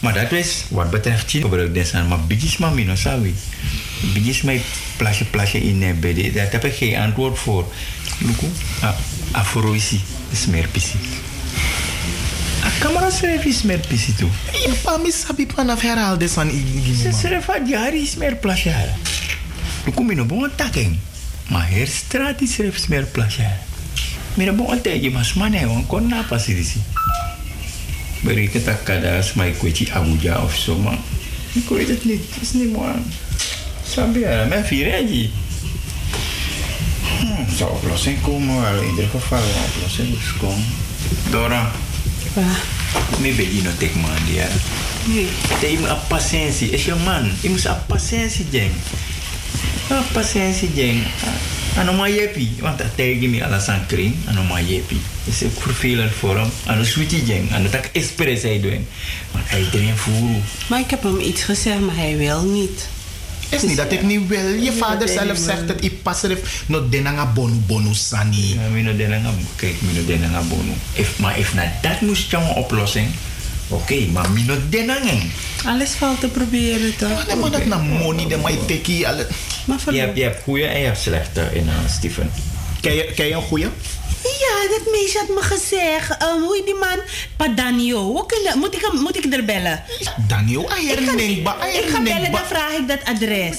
Maar dat is wat betreft China gebruik des aan, maar bijis maar mino sawi. Bijis mij plasje plasje in een bed. Daar heb ik geen antwoord voor. Luku, afroisi is meer pisi. Kamera schrijf is meer pisi toe. Je pa mi sabi panaf herhaalde san igi. Ze schrijf had jari is meer plasjara. Nu kom je nog bon taking. Maar her straat is schrijf meer plasjara. Mira bon tegi mas mane wan kon na pasi disi. Bereken tak kada smai kweci Abuja of zo maar. Ik weet het niet. Het is niet mooi. Sabi ya, mijn aja. Hmm, zou oplossing komen wel. In ieder geval een oplossing komen. Dora. Me bedi no tek man dia. Nee, je moet op patiëntie. Is je man. Je moet op patiëntie jeng. Op patiëntie jeng. Ano ma yepi, want me alasan kring, ano ma yepi. Voor hem. Ano jeng, ano tak expres hij doen. Maar hij drinkt voer. Maar ik heb hem iets gezegd, maar hij wil niet. Is niet dat ik niet wil. Je vader zelf zegt het. Ik pas er no denanga bonu bonu sani. Ja, mino denanga, kijk, mino denanga bonu. If, maar if na dat moest je een oplossing. Oké, maar mino denanga. Alles valt te proberen toch? Maar maar dat na money, de mij teki alle. Maar Je hebt, je hebt goede en je hebt slechte in uh, Steven. Ken je, ken je een goede? Ja, dat meisje had me gezegd. Um, hoe die man? Padanio. Kunnen, moet, ik, hem- moet ik er bellen? Danio, Ik ga, ik ga bellen, dan vraag ik dat adres.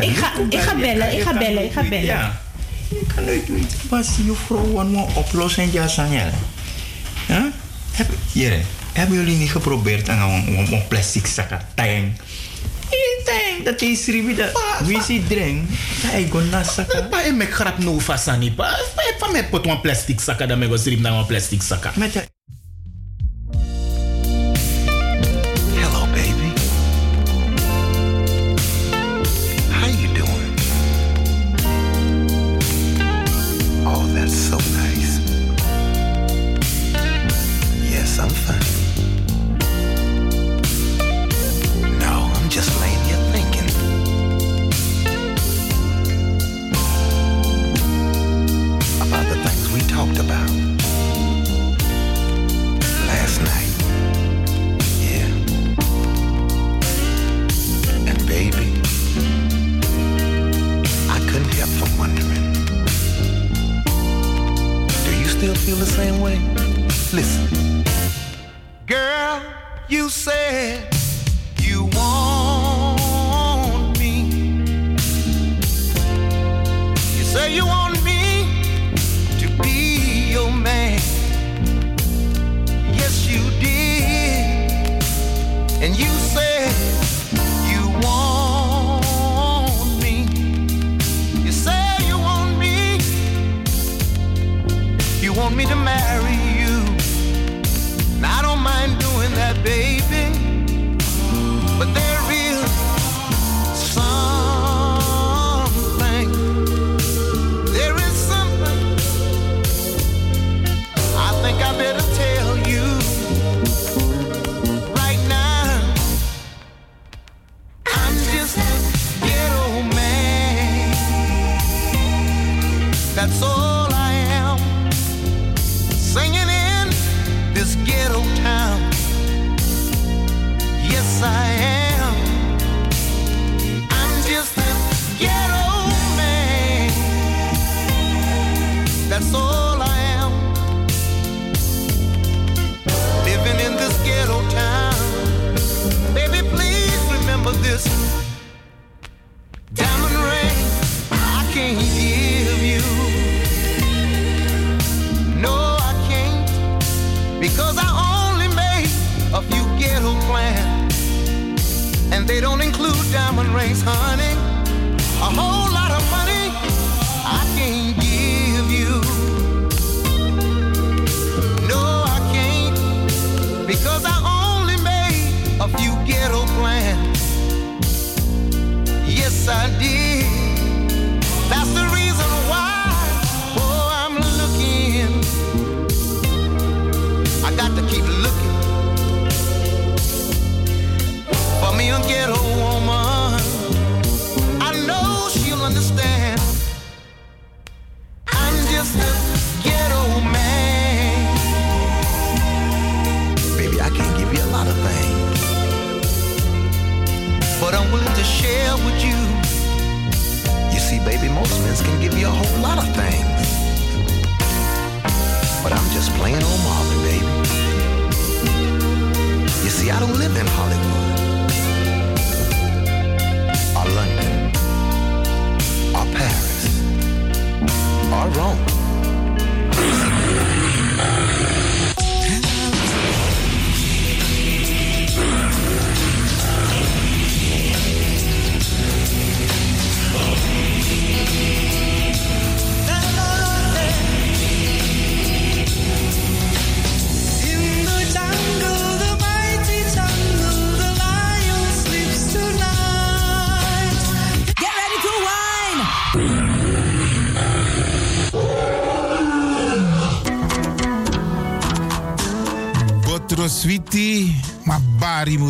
Ik ga, ik ga bellen, ik ga bellen, ik ga bellen. Ja. Je kan nooit weten. Was je vrouw een oplossing ja sanyel? Ja? Heb, hier, hebben jullie niet geprobeerd aan een, plastic zak tang? Tang, dat is ribi dat. Wie is drink? Hij go na saka. Pa e mek grap no fa sani pa. Pa e pa met pot een plastic saka da me go strip na plastic saka.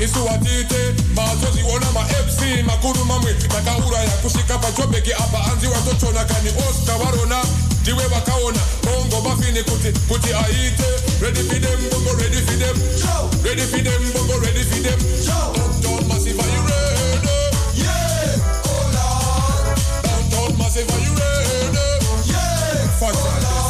Mazoziona isuwatite mazoziona ma-fc makuru mamwe takaura yakusvika pachobheki apa anzi watotona kani oscar varona ndiwe vakaona bongo bafini kuti kuti aite. Ready for them bongo ready for them. Ready for them bongo ready for them. Downtown massive are you ready? Yeah! Oh lord downtown massive are you ready? Yeah! Fantastic Radio